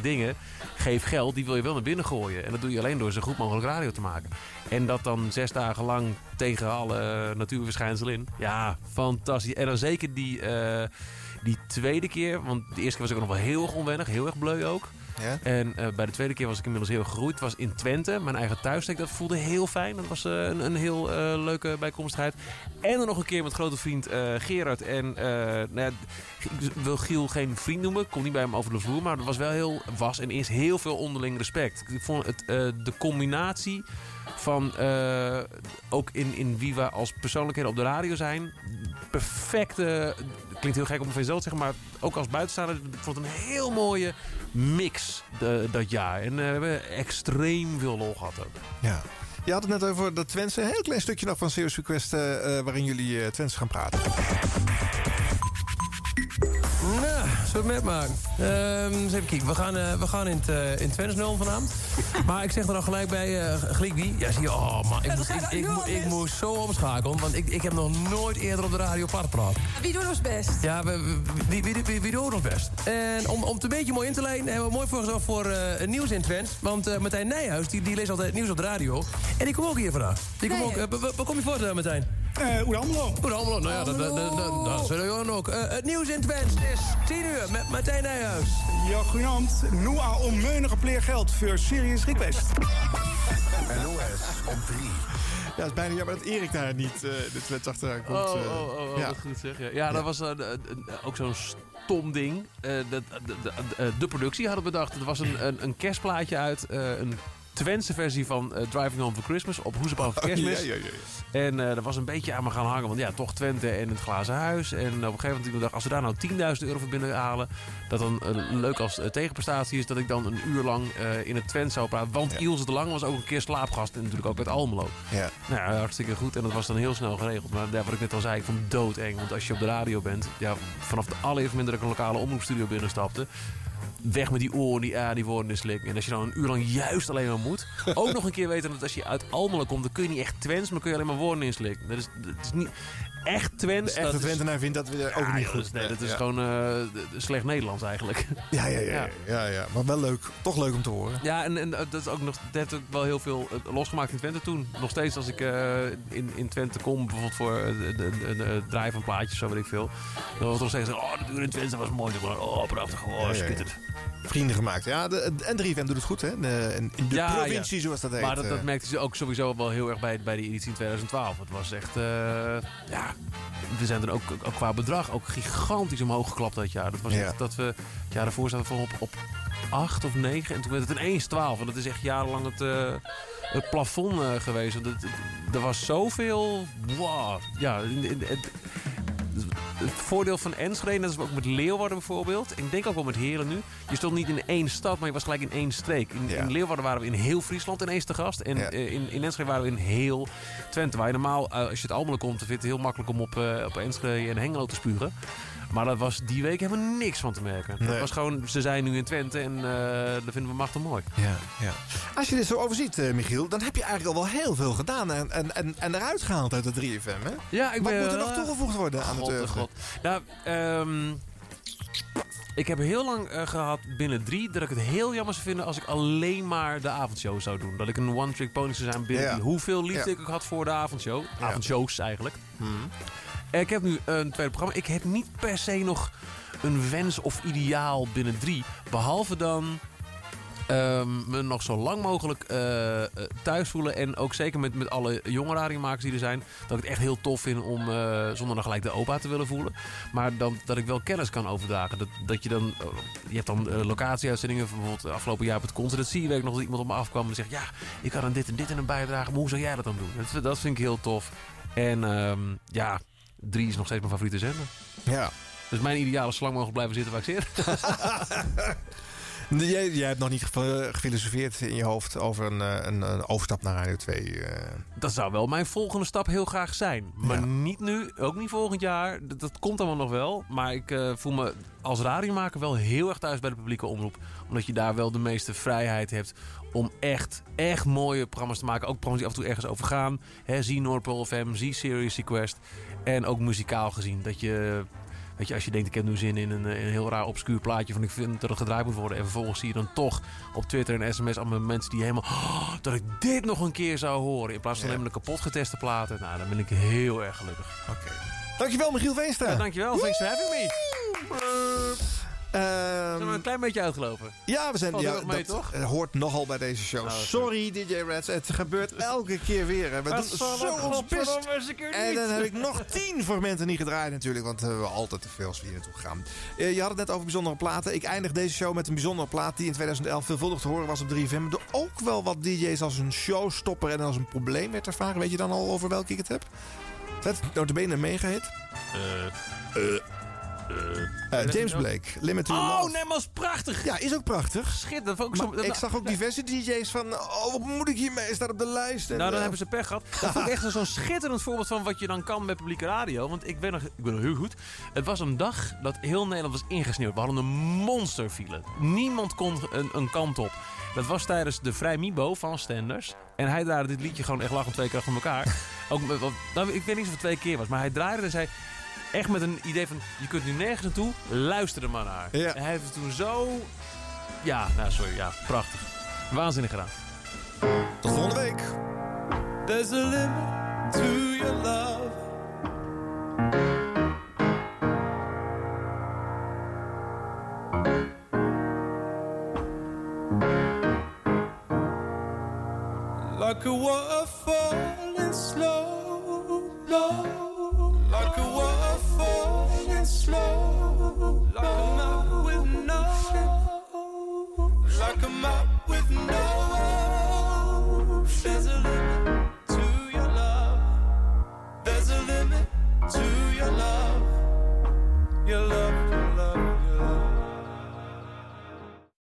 dingen, geef geld, die wil je wel naar binnen gooien. En dat doe je alleen door zo goed mogelijk radio te maken. En dat dan zes dagen lang tegen alle natuurverschijnselen in. Ja, fantastisch. En dan zeker die, eh, die tweede keer. Want de eerste keer was ik ook nog wel heel erg onwennig. Heel erg bleu ook. Ja? En eh, bij de tweede keer was ik inmiddels heel gegroeid. Het was in Twente, mijn eigen thuissteek. Dat voelde heel fijn. Dat was eh, een, een heel eh, leuke bijkomstigheid. En dan nog een keer met grote vriend Gerard. En nou ja, ik wil Giel geen vriend noemen. Kom niet bij hem over de vloer. Maar er was wel heel, was en is heel veel onderling respect. Ik vond het, de combinatie van ook in, in wie we als persoonlijkheden op de radio zijn. Perfecte, klinkt heel gek om van jezelf te zeggen, maar ook als buitenstaander, vond het een heel mooie mix de- dat jaar. En eh, we hebben extreem veel lol gehad. Ja. Je had het net over dat Twentse. Een heel klein stukje nog van Serious Request... eh, eh, waarin jullie eh Twents gaan praten. Nou, zullen we het maken? Ehm, eens even kijken. We gaan, eh, we gaan in het, eh, in nul vanavond. Maar ik zeg er al gelijk bij, uh, Glikby. Ja, zie je, oh man, ik, moest, ik, ik, mo- ik moest zo omschakelen. Want ik, ik heb nog nooit eerder op de radio apart praten. Wie doet ons best? Ja, we, we- wie, wie, wie, wie doet ons best? En om, om het een beetje mooi in te leiden... hebben we mooi voorgezorgd voor eh, het nieuws in Twents. Want eh, Martijn Nijhuis, die, die leest altijd het nieuws op de radio. En die komt ook hier vandaag. Die komt ook, eh, wa- wa- waar kom je voor, eh, Martijn? Uh. Oede Almelo, nou ja, dat, dat, dat, dat, dat zullen we ook. Eh, het nieuws in Twents is 10 uur met Martijn Nijhuis. Ja, goedenavond. Nu al onmeunige pleergeld voor Serious Request. NOS op 3. Ja, het is bijna jammer dat Erik daar niet eh, de Twents achteraan komt. Oh, eh. oh, oh, oh ja. goed zeg. Ja, ja dat was eh, ook zo'n stom ding. Eh, de, de, de, de- productie hadden bedacht. Er was een, een, een kerstplaatje uit. eh, een Twentse versie van eh, Driving Home for Christmas. Op Hoezebouw voor Oh, Kerstmis. ja, ja, ja, En eh dat was een beetje aan me gaan hangen. Want ja, toch Twente en het glazen huis. En op een gegeven moment dacht, als we daar nou 10.000 euro voor binnenhalen. Dat dan eh, leuk als eh, tegenprestatie is dat ik dan een uur lang eh, in het Twent zou praten. Want Ilse de Lang was ook een keer slaapgast. En natuurlijk ook uit Almelo. Ja. Nou ja, hartstikke goed. En dat was dan heel snel geregeld. Maar ja, wat ik net al zei, ik vond het doodeng. Want als je op de radio bent, ja, vanaf de allereerste moment dat ik een lokale omroepstudio binnenstapte. Weg met die oren, die A, die woorden in slik. En als je dan een uur lang juist alleen maar moet. Ook nog een keer weten dat als je uit Almelo komt, dan kun je niet echt Twents, maar kun je alleen maar woorden inslikken. Dat is, dat is niet echt Twents. De echte dat is- Twentenaar vindt dat we ook niet goed. dat is- Nee, dat is Ja. gewoon eh, slecht Nederlands eigenlijk. Ja, ja, ja, ja, ja, ja. Maar wel leuk. Toch leuk om te horen. Ja, en, en dat is ook nog dat ook wel heel veel eh, losgemaakt in Twente toen. Nog steeds als ik eh, in, in Twente kom, bijvoorbeeld voor eh, de draai van plaatjes, zo weet ik veel. Dan wordt er nog steeds oh, de in Twente was mooi. Maar, oh, prachtig. Oh, schitterend. Vrienden gemaakt. Ja, de, en 3FM doet het goed, hè? De, in de Ja, provincie, ja. zoals dat heet. Maar dat, dat eh. merkte ze ook sowieso wel heel erg bij, bij de editie in 2012. Het was echt, eh, ja, we zijn er ook, ook qua bedrag ook gigantisch omhoog geklapt dat jaar. Dat was Ja. echt dat we, het jaar daarvoor zaten we op, op 8 of 9 en toen werd het ineens 12. En dat is echt jarenlang het, eh, het plafond eh, geweest. Het- er was zoveel, wow, ja, in- het voordeel van Enschede, net als ook met Leeuwarden bijvoorbeeld. En ik denk ook wel met Heren nu. Je stond niet in één stad, maar je was gelijk in één streek. In, in Leeuwarden waren we in heel Friesland ineens te gast. En Ja. eh, in, in Enschede waren we in heel Twente. Waar je normaal, eh, als je het Almelo komt, dan vind je het heel makkelijk om op, eh, op Enschede en Hengelo te spugen. Maar dat was die week helemaal niks van te merken. Het Nee. was gewoon, ze zijn nu in Twente en eh, dat vinden we machtig mooi. Ja, ja. Als je dit zo overziet, eh, Michiel, dan heb je eigenlijk al wel heel veel gedaan en, en, en, en eruit gehaald uit de 3FM, hè? Ja, ik Wat ben moet er nog toegevoegd worden aan God, het? God. Nou, ehm, ik heb heel lang eh, gehad binnen drie dat ik het heel jammer zou vinden als ik alleen maar de avondshow zou doen. Dat ik een one-trick pony zou zijn binnen Ja. Hoeveel liefde Ja. ik ook had voor de avondshow. Avondshows eigenlijk. Hmm. Eh, Ik heb nu een tweede programma. Ik heb niet per se nog een wens of ideaal binnen drie. Behalve dan ehm, me nog zo lang mogelijk eh, eh, thuis voelen. En ook zeker met, met alle jonge radiomakers die er zijn. Dat ik het echt heel tof vind om zonder dan gelijk de opa te willen voelen. Maar dan, dat ik wel kennis kan overdragen. Dat, dat je dan, je hebt dan locatieuitzendingen. Bijvoorbeeld afgelopen jaar op het concert. Dat zie je weet ik nog dat iemand op me afkwam en zegt... Ja, ik kan aan dit en dit en een bijdrage. Maar hoe zou jij dat dan doen? Dat, dat vind ik heel tof. En ehm, ja, drie is nog steeds mijn favoriete zender. Ja. Dus mijn ideale slang mogen blijven zitten waar ik zit. Jij, jij hebt nog niet ge- gefilosofeerd in je hoofd over een, eh, een, een overstap naar Radio 2. eh. Dat zou wel mijn volgende stap heel graag zijn. Maar niet nu, ook niet volgend jaar. Dat, dat komt allemaal nog wel. Maar ik eh, voel me als radiomaker wel heel erg thuis bij de publieke omroep. Omdat je daar wel de meeste vrijheid hebt om echt, echt mooie programma's te maken. Ook programma's die af en toe ergens over gaan. Zie Noordpool FM, zie Serious Request. En ook muzikaal gezien. Dat je... Weet je, als je denkt, ik heb nu zin in een, een heel raar obscuur plaatje van ik vind dat het gedraaid moet worden. En vervolgens zie je dan toch op Twitter en sms allemaal mensen die helemaal... "Oh, dat ik dit nog een keer zou horen. In plaats van alleen maar de kapot geteste platen. Nou, dan ben ik heel erg gelukkig. Oké. Dankjewel, Michiel Veenstra. Ja, dankjewel, thanks for having me. Ehm, Zijn we een klein beetje uitgelopen? Ja, we zijn Valt ja, mee, dat toch? eh, hoort nogal bij deze show. Oh, Sorry, DJ Reds. Het gebeurt elke keer weer. hè. We Dat doen zo ons best. En dan heb ik nog tien fragmenten niet gedraaid natuurlijk. Want we hebben altijd te veel als we hier naartoe gaan. Eh, je had het net over bijzondere platen. Ik eindig deze show met een bijzondere plaat die in 2011 veelvuldig te horen was op 3FM. Er ook wel wat DJ's als een showstopper en als een probleem werd ervaren. Weet je dan al over welke ik het heb? Vet, notabene een mega hit. Eh, James Blake, Limit to Your Oh, nee, maar is prachtig. Ja, is ook prachtig. Schitterend. Ook zo, ik zag ook diverse DJ's van... Oh, wat moet ik hiermee? Staat op de lijst. En, Nou, dan eh, hebben ze pech gehad. Dat vond ik echt zo'n schitterend voorbeeld van wat je dan kan met publieke radio. Want ik ben nog, ik ben nog heel goed. Het was een dag dat heel Nederland was ingesneeuwd. We hadden een monsterfile. Niemand kon een, een kant op. Dat was tijdens de Vrij Mibo van Stenders. En hij draaide dit liedje gewoon echt lachend twee keer achter elkaar. Ook, nou, ik weet niet of het twee keer was. Maar hij draaide en zei... Echt met een idee van, je kunt nu nergens naartoe, luister er maar naar. Ja. En hij heeft het toen zo... Ja, nou sorry, ja, prachtig. Waanzinnig gedaan. Tot volgende week. There's a limit to your love. Like a waterfall in slow, low. Slow, like with no, like with no. There's a limit to your love. There's a limit to your love. Your love.